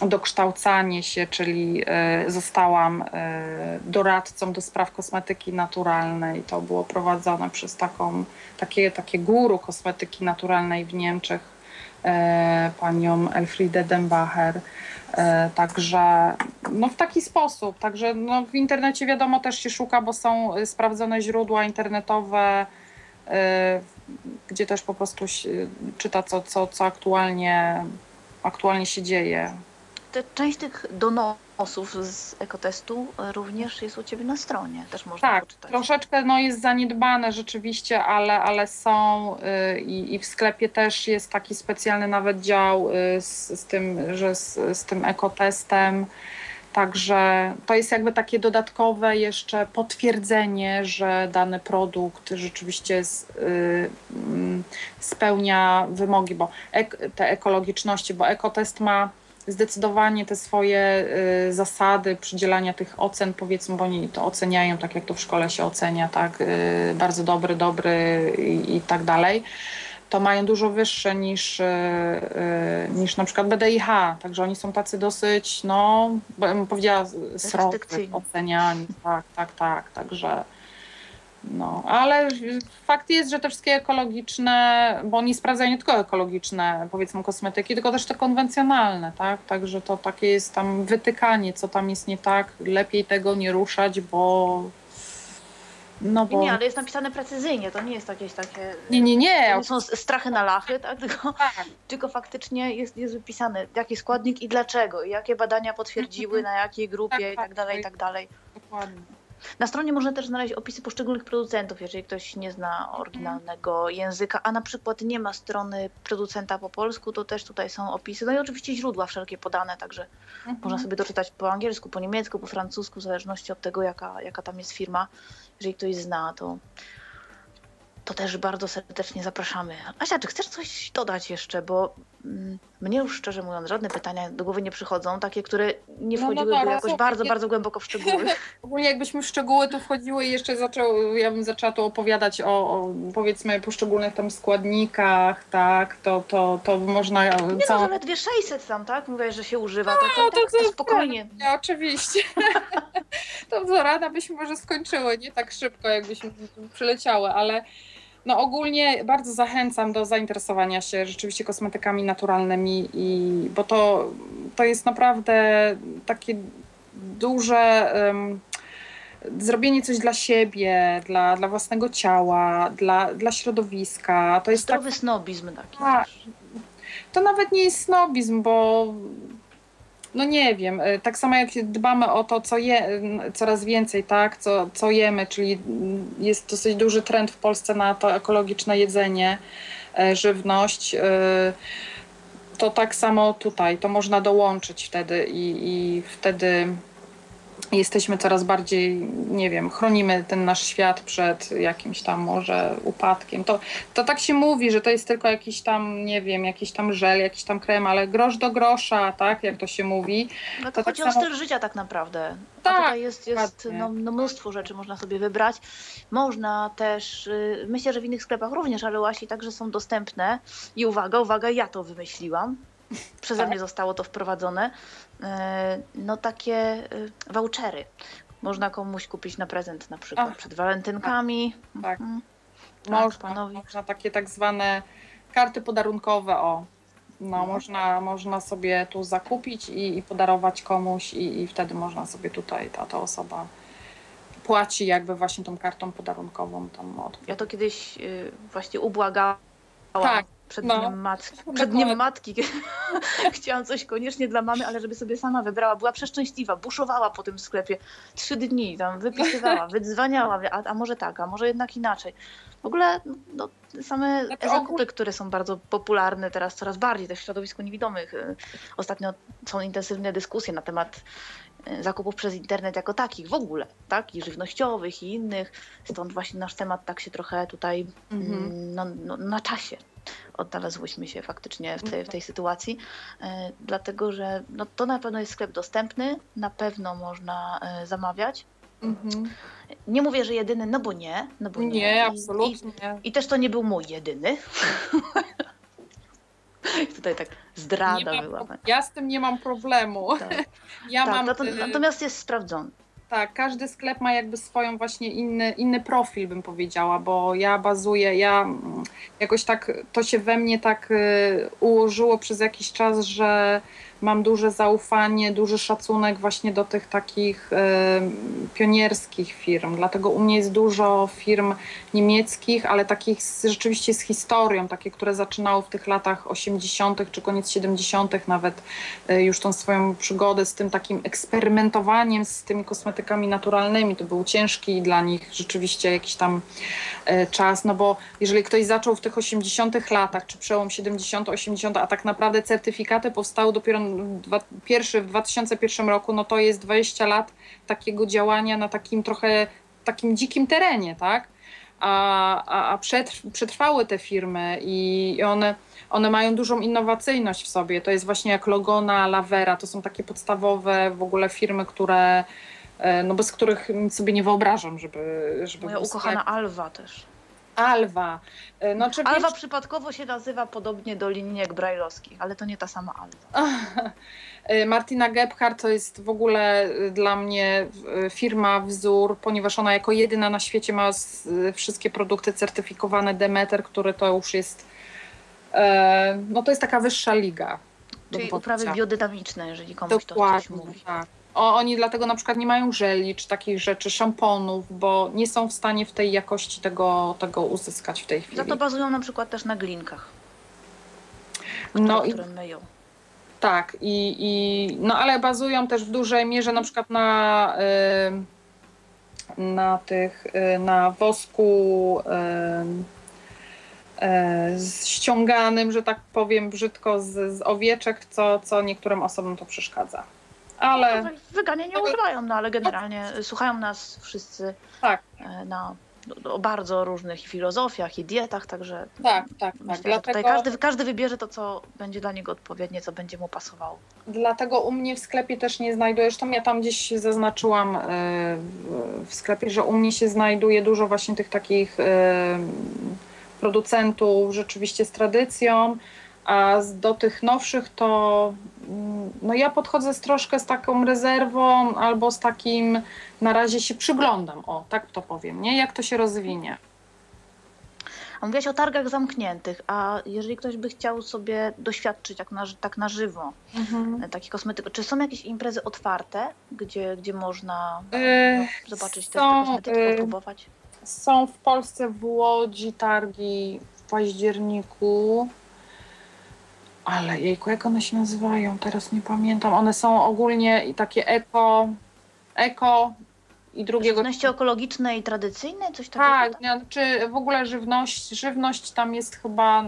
dokształcanie się, czyli e, zostałam e, doradcą do spraw kosmetyki naturalnej. To było prowadzone przez taką, takie, takie guru kosmetyki naturalnej w Niemczech, e, panią Elfriedę Dembacher. Także no w taki sposób. Także no w internecie wiadomo też się szuka, bo są sprawdzone źródła internetowe, gdzie też po prostu czyta, co, co, co aktualnie, aktualnie się dzieje. Te, część tych donosów z ekotestu również jest u Ciebie na stronie, też można Tak, poczytać. troszeczkę no, jest zaniedbane rzeczywiście, ale, ale są y, i, w sklepie też jest taki specjalny nawet dział y, z, z tym, że z, z tym ekotestem. Także to jest jakby takie dodatkowe jeszcze potwierdzenie, że dany produkt rzeczywiście z, y, mm, spełnia wymogi, bo ek, te ekologiczności, bo ekotest ma zdecydowanie te swoje y, zasady przydzielania tych ocen, powiedzmy, bo oni to oceniają tak, jak to w szkole się ocenia, tak, y, bardzo dobry, dobry i, i tak dalej, to mają dużo wyższe niż, y, niż na przykład BDIH, także oni są tacy dosyć, no, bym powiedziała, w ocenianiu, tak, tak, tak, także no, ale fakt jest, że te wszystkie ekologiczne, bo oni sprawdzają nie tylko ekologiczne, powiedzmy, kosmetyki, tylko też te konwencjonalne, tak? Także to takie jest tam wytykanie, co tam jest nie tak, lepiej tego nie ruszać, bo. No Nie, bo. nie, ale jest napisane precyzyjnie, to nie jest jakieś takie... Nie, nie, To nie. nie są strachy na lachy, tak? Tylko, Tak, tylko faktycznie jest, jest wypisane, jaki składnik i dlaczego, i jakie badania potwierdziły, na jakiej grupie Tak, i tak, tak dalej, i tak. tak dalej. dokładnie. Na stronie można też znaleźć opisy poszczególnych producentów, jeżeli ktoś nie zna oryginalnego języka, a na przykład nie ma strony producenta po polsku, to też tutaj są opisy. No i oczywiście źródła wszelkie podane, także Mhm. można sobie doczytać po angielsku, po niemiecku, po francusku, w zależności od tego, jaka, jaka tam jest firma. Jeżeli ktoś zna, to, to też bardzo serdecznie zapraszamy. Asia, czy chcesz coś dodać jeszcze? Bo mnie już szczerze mówiąc żadne pytania do głowy nie przychodzą, takie, które nie No, no wchodziłyby dobra, jakoś bardzo, bardzo głęboko w szczegóły. Ogólnie jakbyśmy w szczegóły tu wchodziły i jeszcze zaczął, ja bym zaczęła tu opowiadać o, o powiedzmy poszczególnych tam składnikach, tak, to, to, to można Nie no, całą... zaledwie 600 tam, tak? Mówiłaś, że się używa, to, to, No, to- tak, to to- spokojnie. Nie, oczywiście. to rana byśmy może skończyły, nie tak szybko, jakbyśmy przyleciały, ale no ogólnie bardzo zachęcam do zainteresowania się rzeczywiście kosmetykami naturalnymi, i, bo to, to jest naprawdę takie duże em, zrobienie coś dla siebie, dla, dla własnego ciała, dla, dla środowiska. To jest tak Zdrowy snobizm taki. Tak. też. to nawet nie jest snobizm, bo no nie wiem, y, tak samo jak dbamy o to, co je, coraz więcej, tak, co, co jemy, czyli jest dosyć duży trend w Polsce na to ekologiczne jedzenie, e, żywność, y, to tak samo tutaj, to można dołączyć wtedy i, i wtedy jesteśmy coraz bardziej, nie wiem, chronimy ten nasz świat przed jakimś tam może upadkiem. To, to tak się mówi, że to jest tylko jakiś tam, nie wiem, jakiś tam żel, jakiś tam krem, ale grosz do grosza, tak, jak to się mówi. No To to tak chodzi o samo- styl życia tak naprawdę. Tak, A tutaj jest, jest no, no mnóstwo rzeczy można sobie wybrać. Można też, y, myślę, że w innych sklepach również, ale łasi także są dostępne. I uwaga, uwaga, ja to wymyśliłam. Przeze Tak. mnie zostało to wprowadzone. Y, No takie y, vouchery. Można komuś kupić na prezent na przykład Ach. przed walentynkami. Tak. Mhm. Można, panowie. można takie tak zwane karty podarunkowe, o. No, No. można, można sobie tu zakupić i, i podarować komuś i, i wtedy można sobie tutaj, ta, ta osoba płaci jakby właśnie tą kartą podarunkową tam od... Ja to kiedyś y, właśnie ubłagałam Tak, przed, no. dniem matki, przed dniem matki. Chciałam coś koniecznie dla mamy, ale żeby sobie sama wybrała. Była przeszczęśliwa, buszowała po tym sklepie trzy dni, tam wypisywała, wydzwaniała, a, a może tak, a może jednak inaczej. W ogóle no, same Znaczy, zakupy, które są bardzo popularne teraz coraz bardziej, też w środowisku niewidomych. y, Ostatnio są intensywne dyskusje na temat zakupów przez internet jako takich w ogóle, tak? I żywnościowych, i innych. Stąd właśnie nasz temat tak się trochę tutaj Mhm. mm, no, no, na czasie odnalazłyśmy się faktycznie w tej, w tej sytuacji, e, dlatego że no, to na pewno jest sklep dostępny, na pewno można e, zamawiać. Mhm. Nie mówię, że jedyny, no bo nie. No bo nie, Nie, I- absolutnie. I, I też to nie był mój jedyny. Tutaj tak Nie zdrada mam, była. ja z tym nie mam problemu. Tak, Ja tak, mam, nato- y, natomiast jest sprawdzony. Tak, każdy sklep ma jakby swoją właśnie inny, inny profil, bym powiedziała, bo ja bazuję, ja mm, jakoś tak, to się we mnie tak y, ułożyło przez jakiś czas, że mam duże zaufanie, duży szacunek właśnie do tych takich y, pionierskich firm. Dlatego u mnie jest dużo firm niemieckich, ale takich z, rzeczywiście z historią, takie, które zaczynały w tych latach 80. czy koniec 70. nawet y, już tą swoją przygodę z tym takim eksperymentowaniem z tymi kosmetykami naturalnymi. To był ciężki dla nich rzeczywiście jakiś tam e, czas, no bo jeżeli ktoś zaczął w tych 80 latach, czy przełom 70, 80, a tak naprawdę certyfikaty powstały dopiero dwa, pierwszy w 2001 roku, no to jest 20 lat takiego działania na takim trochę takim dzikim terenie, tak? A, a, a przetr, przetrwały te firmy i i one one mają dużą innowacyjność w sobie. To jest właśnie jak Logona, Lavera. To są takie podstawowe w ogóle firmy, które, e, no bez których sobie nie wyobrażam, żeby... żeby Moja ukochana Alwa też. Alwa. E, No, Alwa przypadkowo się nazywa podobnie do linijek brajlowskich, ale to nie ta sama Alwa. E, Martina Gebhardt to jest w ogóle e, dla mnie firma wzór, ponieważ ona jako jedyna na świecie ma wszystkie produkty certyfikowane Demeter, który to już jest no to jest taka wyższa liga. Czyli uprawy biodynamiczne, jeżeli komuś to coś Dokładnie, mówi. tak. O, oni dlatego na przykład nie mają żeli czy takich rzeczy, szamponów, bo nie są w stanie w tej jakości tego, tego uzyskać w tej chwili. Za to bazują na przykład też na glinkach, no które, i które myją. tak, i, i, no ale bazują też w dużej mierze na przykład na, na tych, y, na wosku z- ściąganym, że tak powiem brzydko, z, z owieczek, co, co niektórym osobom to przeszkadza. Ale No, Weganie nie używają, no ale generalnie słuchają nas wszyscy tak, e, na o bardzo różnych filozofiach i dietach, także Tak, tak, tak. myślę, że Dlatego, tutaj każdy, każdy wybierze to, co będzie dla niego odpowiednie, co będzie mu pasowało. dlatego u mnie w sklepie też nie znajdujesz, to ja tam gdzieś zaznaczyłam e, w- sklepie, że u mnie się znajduje dużo właśnie tych takich e, producentów rzeczywiście z tradycją, a z- do tych nowszych to no ja podchodzę z troszkę z taką rezerwą albo z takim na razie się przyglądam, o tak to powiem, nie? Jak to się rozwinie. A mówiłaś o targach zamkniętych, a jeżeli ktoś by chciał sobie doświadczyć tak na, tak na żywo Mhm. e, takich kosmetyków, czy są jakieś imprezy otwarte, gdzie, gdzie można E, no, zobaczyć te, są, te kosmetyki, e, popróbować? Są w Polsce w Łodzi targi w październiku. Ale jejku, jak one się nazywają? Teraz nie pamiętam. One są ogólnie i takie eko, eko i drugiego. Żywności ekologicznej i tradycyjnej, coś takiego? Tak, nie, czy w ogóle żywność, żywność tam jest chyba y,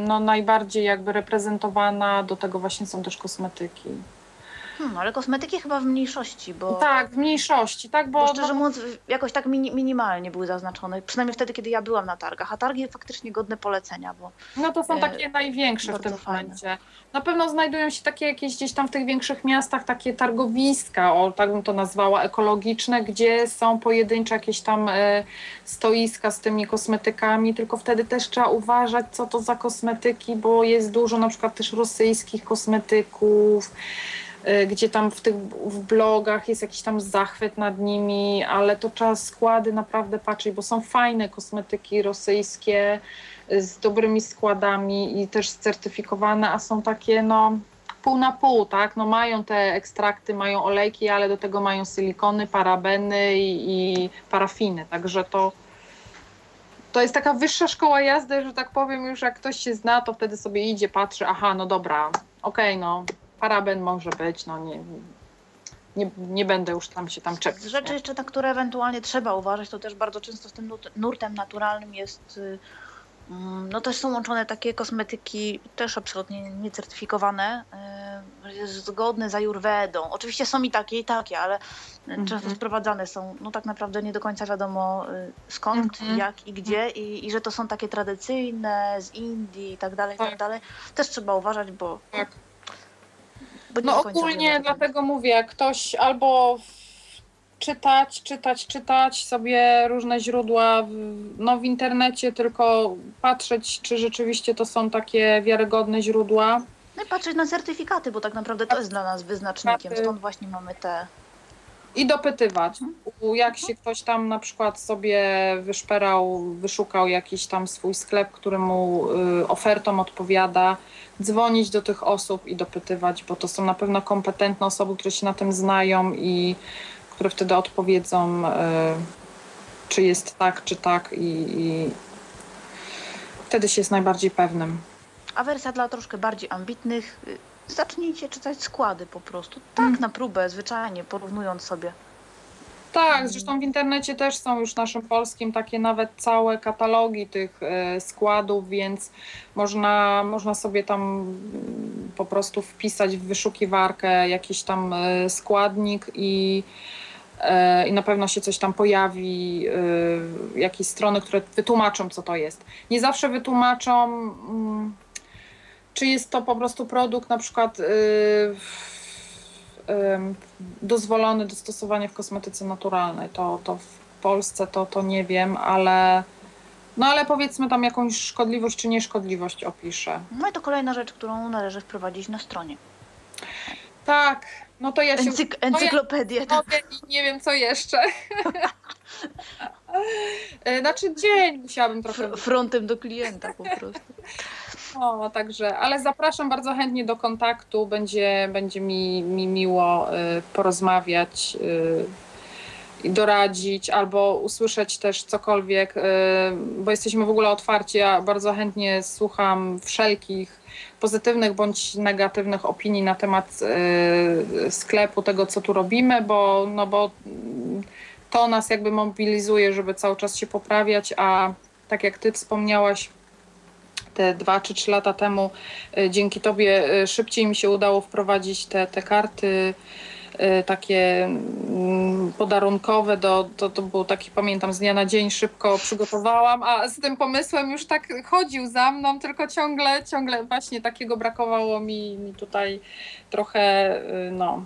no, najbardziej jakby reprezentowana, do tego właśnie są też kosmetyki. Hmm, ale kosmetyki chyba w mniejszości, bo, Tak, w mniejszości, tak, bo bo, szczerze mówiąc jakoś tak mini, minimalnie były zaznaczone, przynajmniej wtedy, kiedy ja byłam na targach, a targi faktycznie godne polecenia, bo No to są E, takie największe w tym fajne. momencie. Na pewno znajdują się takie jakieś gdzieś tam w tych większych miastach takie targowiska, o tak bym to nazwała, ekologiczne, gdzie są pojedyncze jakieś tam e, stoiska z tymi kosmetykami, tylko wtedy też trzeba uważać, co to za kosmetyki, bo jest dużo na przykład też rosyjskich kosmetyków, e, gdzie tam w tych w blogach jest jakiś tam zachwyt nad nimi, ale to trzeba składy naprawdę patrzeć, bo są fajne kosmetyki rosyjskie, z dobrymi składami i też certyfikowane, a są takie no pół na pół, tak? No mają te ekstrakty, mają olejki, ale do tego mają silikony, parabeny i, i parafiny, także to to jest taka wyższa szkoła jazdy, że tak powiem, już jak ktoś się zna, to wtedy sobie idzie, patrzy, aha, no dobra, okej, no paraben może być, no nie, nie, nie będę już tam się tam czepiać. Z rzeczy nie? jeszcze, na które ewentualnie trzeba uważać, to też bardzo często z tym nurtem naturalnym jest, y, mm, no też są łączone takie kosmetyki też absolutnie niecertyfikowane, y, zgodne z ajurwedą. Oczywiście są i takie i takie, ale y, często Mhm. sprowadzane są, no tak naprawdę nie do końca wiadomo y, skąd, Mhm. jak i gdzie i, i że to są takie tradycyjne z Indii i tak dalej, i tak Tak. dalej. Też trzeba uważać, bo, Tak. No ogólnie dlatego mówię, ktoś albo czytać, czytać, czytać sobie różne źródła w, no w internecie, tylko patrzeć, czy rzeczywiście to są takie wiarygodne źródła. No i patrzeć na certyfikaty, bo tak naprawdę to jest dla nas wyznacznikiem. Stąd właśnie mamy te. I dopytywać. Jak się ktoś tam na przykład sobie wyszperał, wyszukał jakiś tam swój sklep, który mu y, ofertą odpowiada, dzwonić do tych osób i dopytywać, bo to są na pewno kompetentne osoby, które się na tym znają i które wtedy odpowiedzą, y, czy jest tak, czy tak i, i wtedy się jest najbardziej pewnym. A wersja dla troszkę bardziej ambitnych. Zacznijcie czytać składy po prostu. Tak, Mm. na próbę, zwyczajnie, porównując sobie. Tak, zresztą w internecie też są już naszym polskim takie nawet całe katalogi tych e, składów, więc można, można sobie tam mm, po prostu wpisać w wyszukiwarkę jakiś tam e, składnik i, e, i na pewno się coś tam pojawi, jakieś strony, które wytłumaczą, co to jest. Nie zawsze wytłumaczą, mm, czy jest to po prostu produkt na przykład em, dozwolony do stosowania w kosmetyce naturalnej. To, to w Polsce to, to nie wiem, ale no ale powiedzmy tam jakąś szkodliwość czy nieszkodliwość opiszę. No i to kolejna rzecz, którą należy wprowadzić na stronie. Tak, no to ja się Encyk- encyklopedię. tak. Mogę i nie wiem co jeszcze. E, znaczy dzień musiałabym trochę Fr- Frontem do klienta po prostu. No, także, ale zapraszam bardzo chętnie do kontaktu. Będzie, będzie mi, mi miło y, porozmawiać y, i doradzić, albo usłyszeć też cokolwiek, y, bo jesteśmy w ogóle otwarci. Ja bardzo chętnie słucham wszelkich pozytywnych bądź negatywnych opinii na temat sklepu, tego co tu robimy, bo, no bo to nas jakby mobilizuje, żeby cały czas się poprawiać, a tak jak ty wspomniałaś, te dwa czy trzy lata temu y, dzięki tobie y, szybciej mi się udało wprowadzić te, te karty y, takie mm, podarunkowe, do, to, to było taki, pamiętam, z dnia na dzień szybko przygotowałam, a z tym pomysłem już tak chodził za mną, tylko ciągle, ciągle właśnie takiego brakowało mi, mi tutaj trochę, y, no,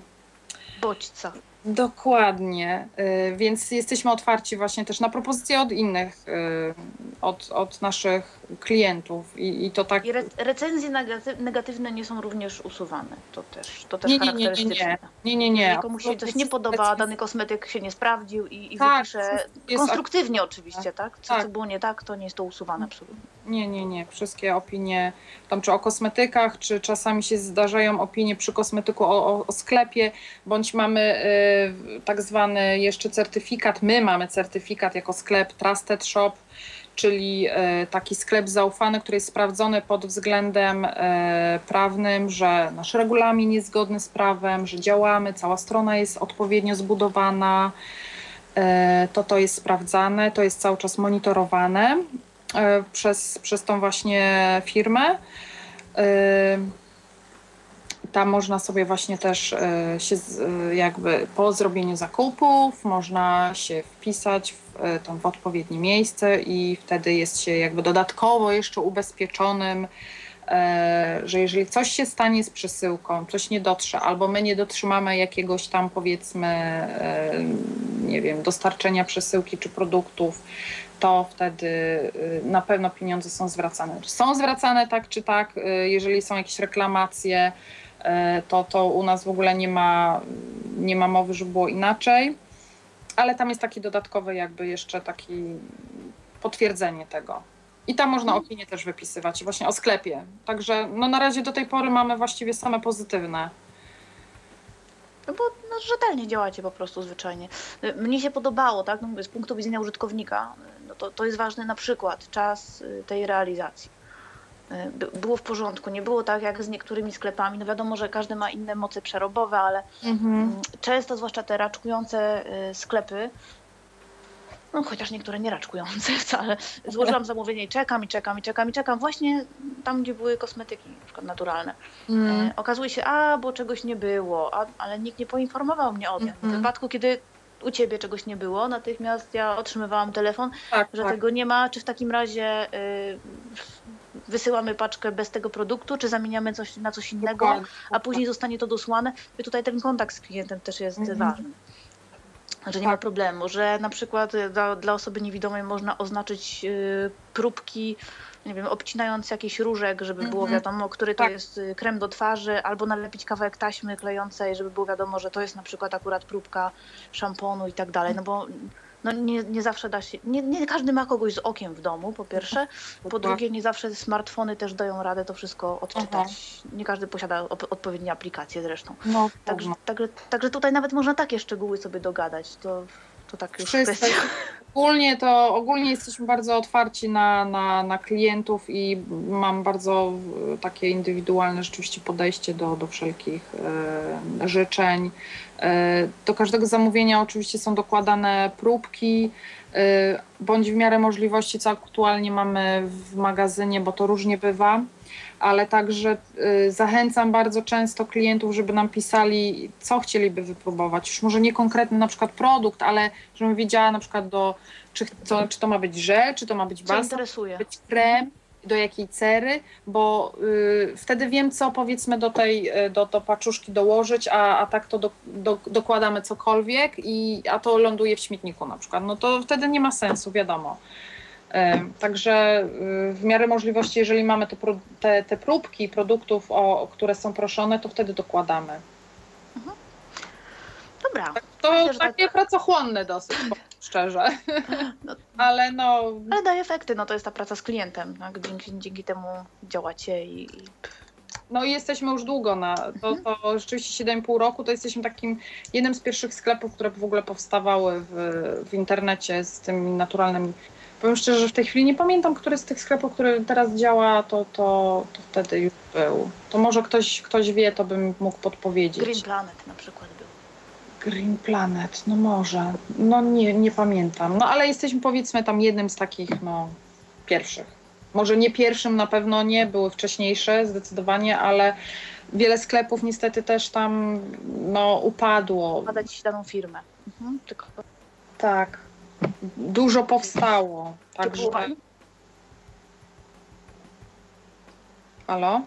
Bodźca. Dokładnie, y, więc jesteśmy otwarci właśnie też na propozycje od innych, y, od, od naszych klientów i, i to tak... I re recenzje negaty negatywne nie są również usuwane. To też, to też Nie, nie, nie, nie. Nie, nie, nie. Jeżeli komuś się coś nie podoba, dany kosmetyk się nie sprawdził i, i tak, wypisze konstruktywnie oczywiście, tak? Co, tak. co było nie tak, to nie jest to usuwane absolutnie. Nie, nie, nie. Wszystkie opinie, tam czy o kosmetykach, czy czasami się zdarzają opinie przy kosmetyku o, o, o sklepie, bądź mamy y, tak zwany jeszcze certyfikat, my mamy certyfikat jako sklep Trusted Shop, czyli y, taki sklep zaufany, który jest sprawdzony pod względem y, prawnym, że nasz regulamin jest zgodny z prawem, że działamy, cała strona jest odpowiednio zbudowana, y, to to jest sprawdzane, to jest cały czas monitorowane przez, przez tą właśnie firmę. Tam można sobie właśnie też się jakby po zrobieniu zakupów można się wpisać w, tam w odpowiednie miejsce i wtedy jest się jakby dodatkowo jeszcze ubezpieczonym, że jeżeli coś się stanie z przesyłką, coś nie dotrze, albo my nie dotrzymamy jakiegoś tam powiedzmy, nie wiem, dostarczenia przesyłki czy produktów, to wtedy y, na pewno pieniądze są zwracane. Są zwracane tak czy tak, y, jeżeli są jakieś reklamacje, y, to, to u nas w ogóle nie ma, nie ma mowy, żeby było inaczej, ale tam jest taki dodatkowy jakby jeszcze taki potwierdzenie tego. I tam można opinię też wypisywać, właśnie o sklepie. Także no na razie do tej pory mamy właściwie same pozytywne. No bo no, rzetelnie działacie po prostu zwyczajnie. Mnie się podobało, tak? No, z punktu widzenia użytkownika, to, to jest ważny na przykład czas y, tej realizacji. Y, było w porządku, nie było tak jak z niektórymi sklepami. No wiadomo, że każdy ma inne moce przerobowe, ale mhm. Mm, często, zwłaszcza te raczkujące y, sklepy, no chociaż niektóre nie raczkujące wcale. Złożyłam zamówienie i czekam, i czekam, i czekam, i czekam. Właśnie tam, gdzie były kosmetyki, na przykład naturalne. Mm. E, okazuje się, a, bo czegoś nie było, a, ale nikt nie poinformował mnie o tym. Mm. W wypadku, kiedy u ciebie czegoś nie było, natychmiast ja otrzymywałam telefon, tak, że tak. tego nie ma, czy w takim razie y, wysyłamy paczkę bez tego produktu, czy zamieniamy coś na coś innego, a później zostanie to dosłane. I tutaj ten kontakt z klientem też jest mm. ważny że nie tak. ma problemu, że na przykład y, dla, dla osoby niewidomej można oznaczyć y, próbki, nie wiem, obcinając jakiś różek, żeby było mhm. wiadomo, który to tak. jest y, krem do twarzy, albo nalepić kawałek taśmy klejącej, żeby było wiadomo, że to jest na przykład akurat próbka szamponu i tak dalej, no bo no nie, nie zawsze da się, nie, nie każdy ma kogoś z okiem w domu, po pierwsze, po drugie nie zawsze smartfony też dają radę to wszystko odczytać, nie każdy posiada odpowiednie aplikacje zresztą. No, także, także, także tutaj nawet można takie szczegóły sobie dogadać, to, to tak już Wszyscy. kwestia. Ogólnie to ogólnie jesteśmy bardzo otwarci na, na, na klientów i mam bardzo takie indywidualne rzeczywiście podejście do, do wszelkich e, życzeń. E, do każdego zamówienia oczywiście są dokładane próbki, e, bądź w miarę możliwości, co aktualnie mamy w magazynie, bo to różnie bywa ale także y, zachęcam bardzo często klientów, żeby nam pisali, co chcieliby wypróbować. Już może nie konkretny na przykład produkt, ale żebym wiedziała na przykład do, czy, co, czy to ma być żel, czy to ma być balsam, być krem, do jakiej cery, bo y, wtedy wiem, co powiedzmy do tej y, do, do paczuszki dołożyć, a, a tak to do, do, dokładamy cokolwiek, i, a to ląduje w śmietniku na przykład. No to wtedy nie ma sensu, wiadomo. Także y, w miarę możliwości, jeżeli mamy te, te, próbki produktów, o, które są proszone, to wtedy dokładamy. Mhm. Dobra. Tak, to Myślę, takie tak... pracochłonne dosyć, szczerze. No, ale no... Ale daje efekty, no to jest ta praca z klientem. Tak? Dzięki, dzięki temu działacie i... i... No i jesteśmy już długo na, to, mhm. to rzeczywiście 7,5 roku, to jesteśmy takim jednym z pierwszych sklepów, które w ogóle powstawały w, w internecie z tymi naturalnymi Powiem szczerze, że w tej chwili nie pamiętam, który z tych sklepów, który teraz działa, to, to, to wtedy już był. To może ktoś, ktoś wie, to bym mógł podpowiedzieć. Green Planet na przykład był. Green Planet, no może. No nie, nie pamiętam. No ale jesteśmy powiedzmy tam jednym z takich, no, pierwszych. Może nie pierwszym, na pewno nie, były wcześniejsze zdecydowanie, ale wiele sklepów niestety też tam no, upadło. Badać daną firmę. Mhm. Tylko Tak. Dużo powstało. Także. Halo?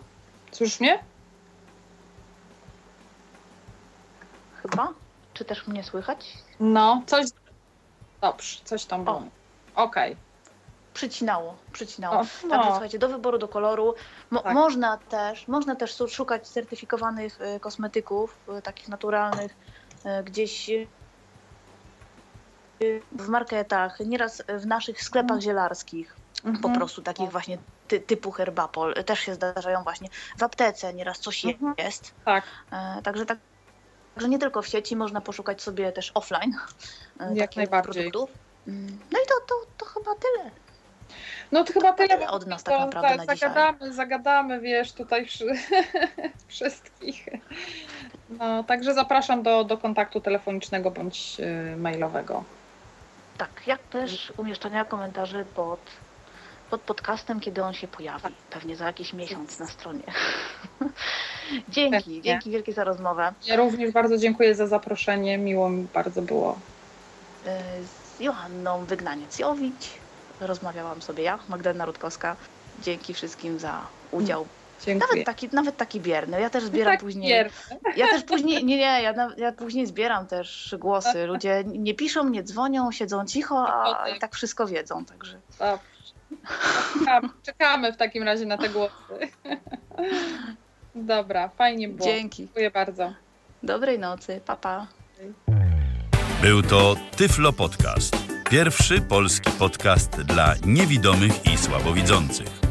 Słyszysz mnie? chyba? Czy też mnie słychać? No, coś. Dobrze, coś tam było. Okej. Przycinało, przycinało. O, Także no. słuchajcie, do wyboru, do koloru. Mo- Tak. Można też, można też szukać certyfikowanych y, kosmetyków, y, takich naturalnych, y, gdzieś w marketach, nieraz w naszych sklepach zielarskich, Mhm. po prostu takich właśnie ty- typu herbapol. Też się zdarzają właśnie w aptece, nieraz coś Mhm. jest. Tak. E, Także tak. Także nie tylko w sieci, można poszukać sobie też offline e, Jak najbardziej. produktów. Mm, No i to, to, to chyba tyle. No to chyba tyle tyle od nas tak naprawdę za- na dzisiaj. zagadamy, zagadamy, wiesz, tutaj wszy... wszystkich. No, także zapraszam do, do kontaktu telefonicznego bądź y, mailowego. Tak, jak też umieszczania komentarzy pod, pod podcastem, kiedy on się pojawi. Pewnie za jakiś miesiąc na stronie. dzięki, Pewnie. dzięki wielkie za rozmowę. Ja również bardzo dziękuję za zaproszenie, miło mi bardzo było. E, Z Joanną Wygnaniec-Jowicz rozmawiałam sobie ja, Magdalena Rutkowska. Dzięki wszystkim za udział. Dziękuję. Nawet taki, nawet taki bierny. Ja też zbieram tak później. pierdolę. Ja też później, nie, nie, ja, ja później zbieram też głosy. Ludzie nie piszą, nie dzwonią, siedzą cicho, a i tak wszystko wiedzą, także. Dobrze. Czekamy, czekamy w takim razie na te głosy. Dobra, fajnie było. Dzięki. Dziękuję bardzo. Dobrej nocy, papa. Pa. Był to Tyflo Podcast. Pierwszy polski podcast dla niewidomych i słabowidzących.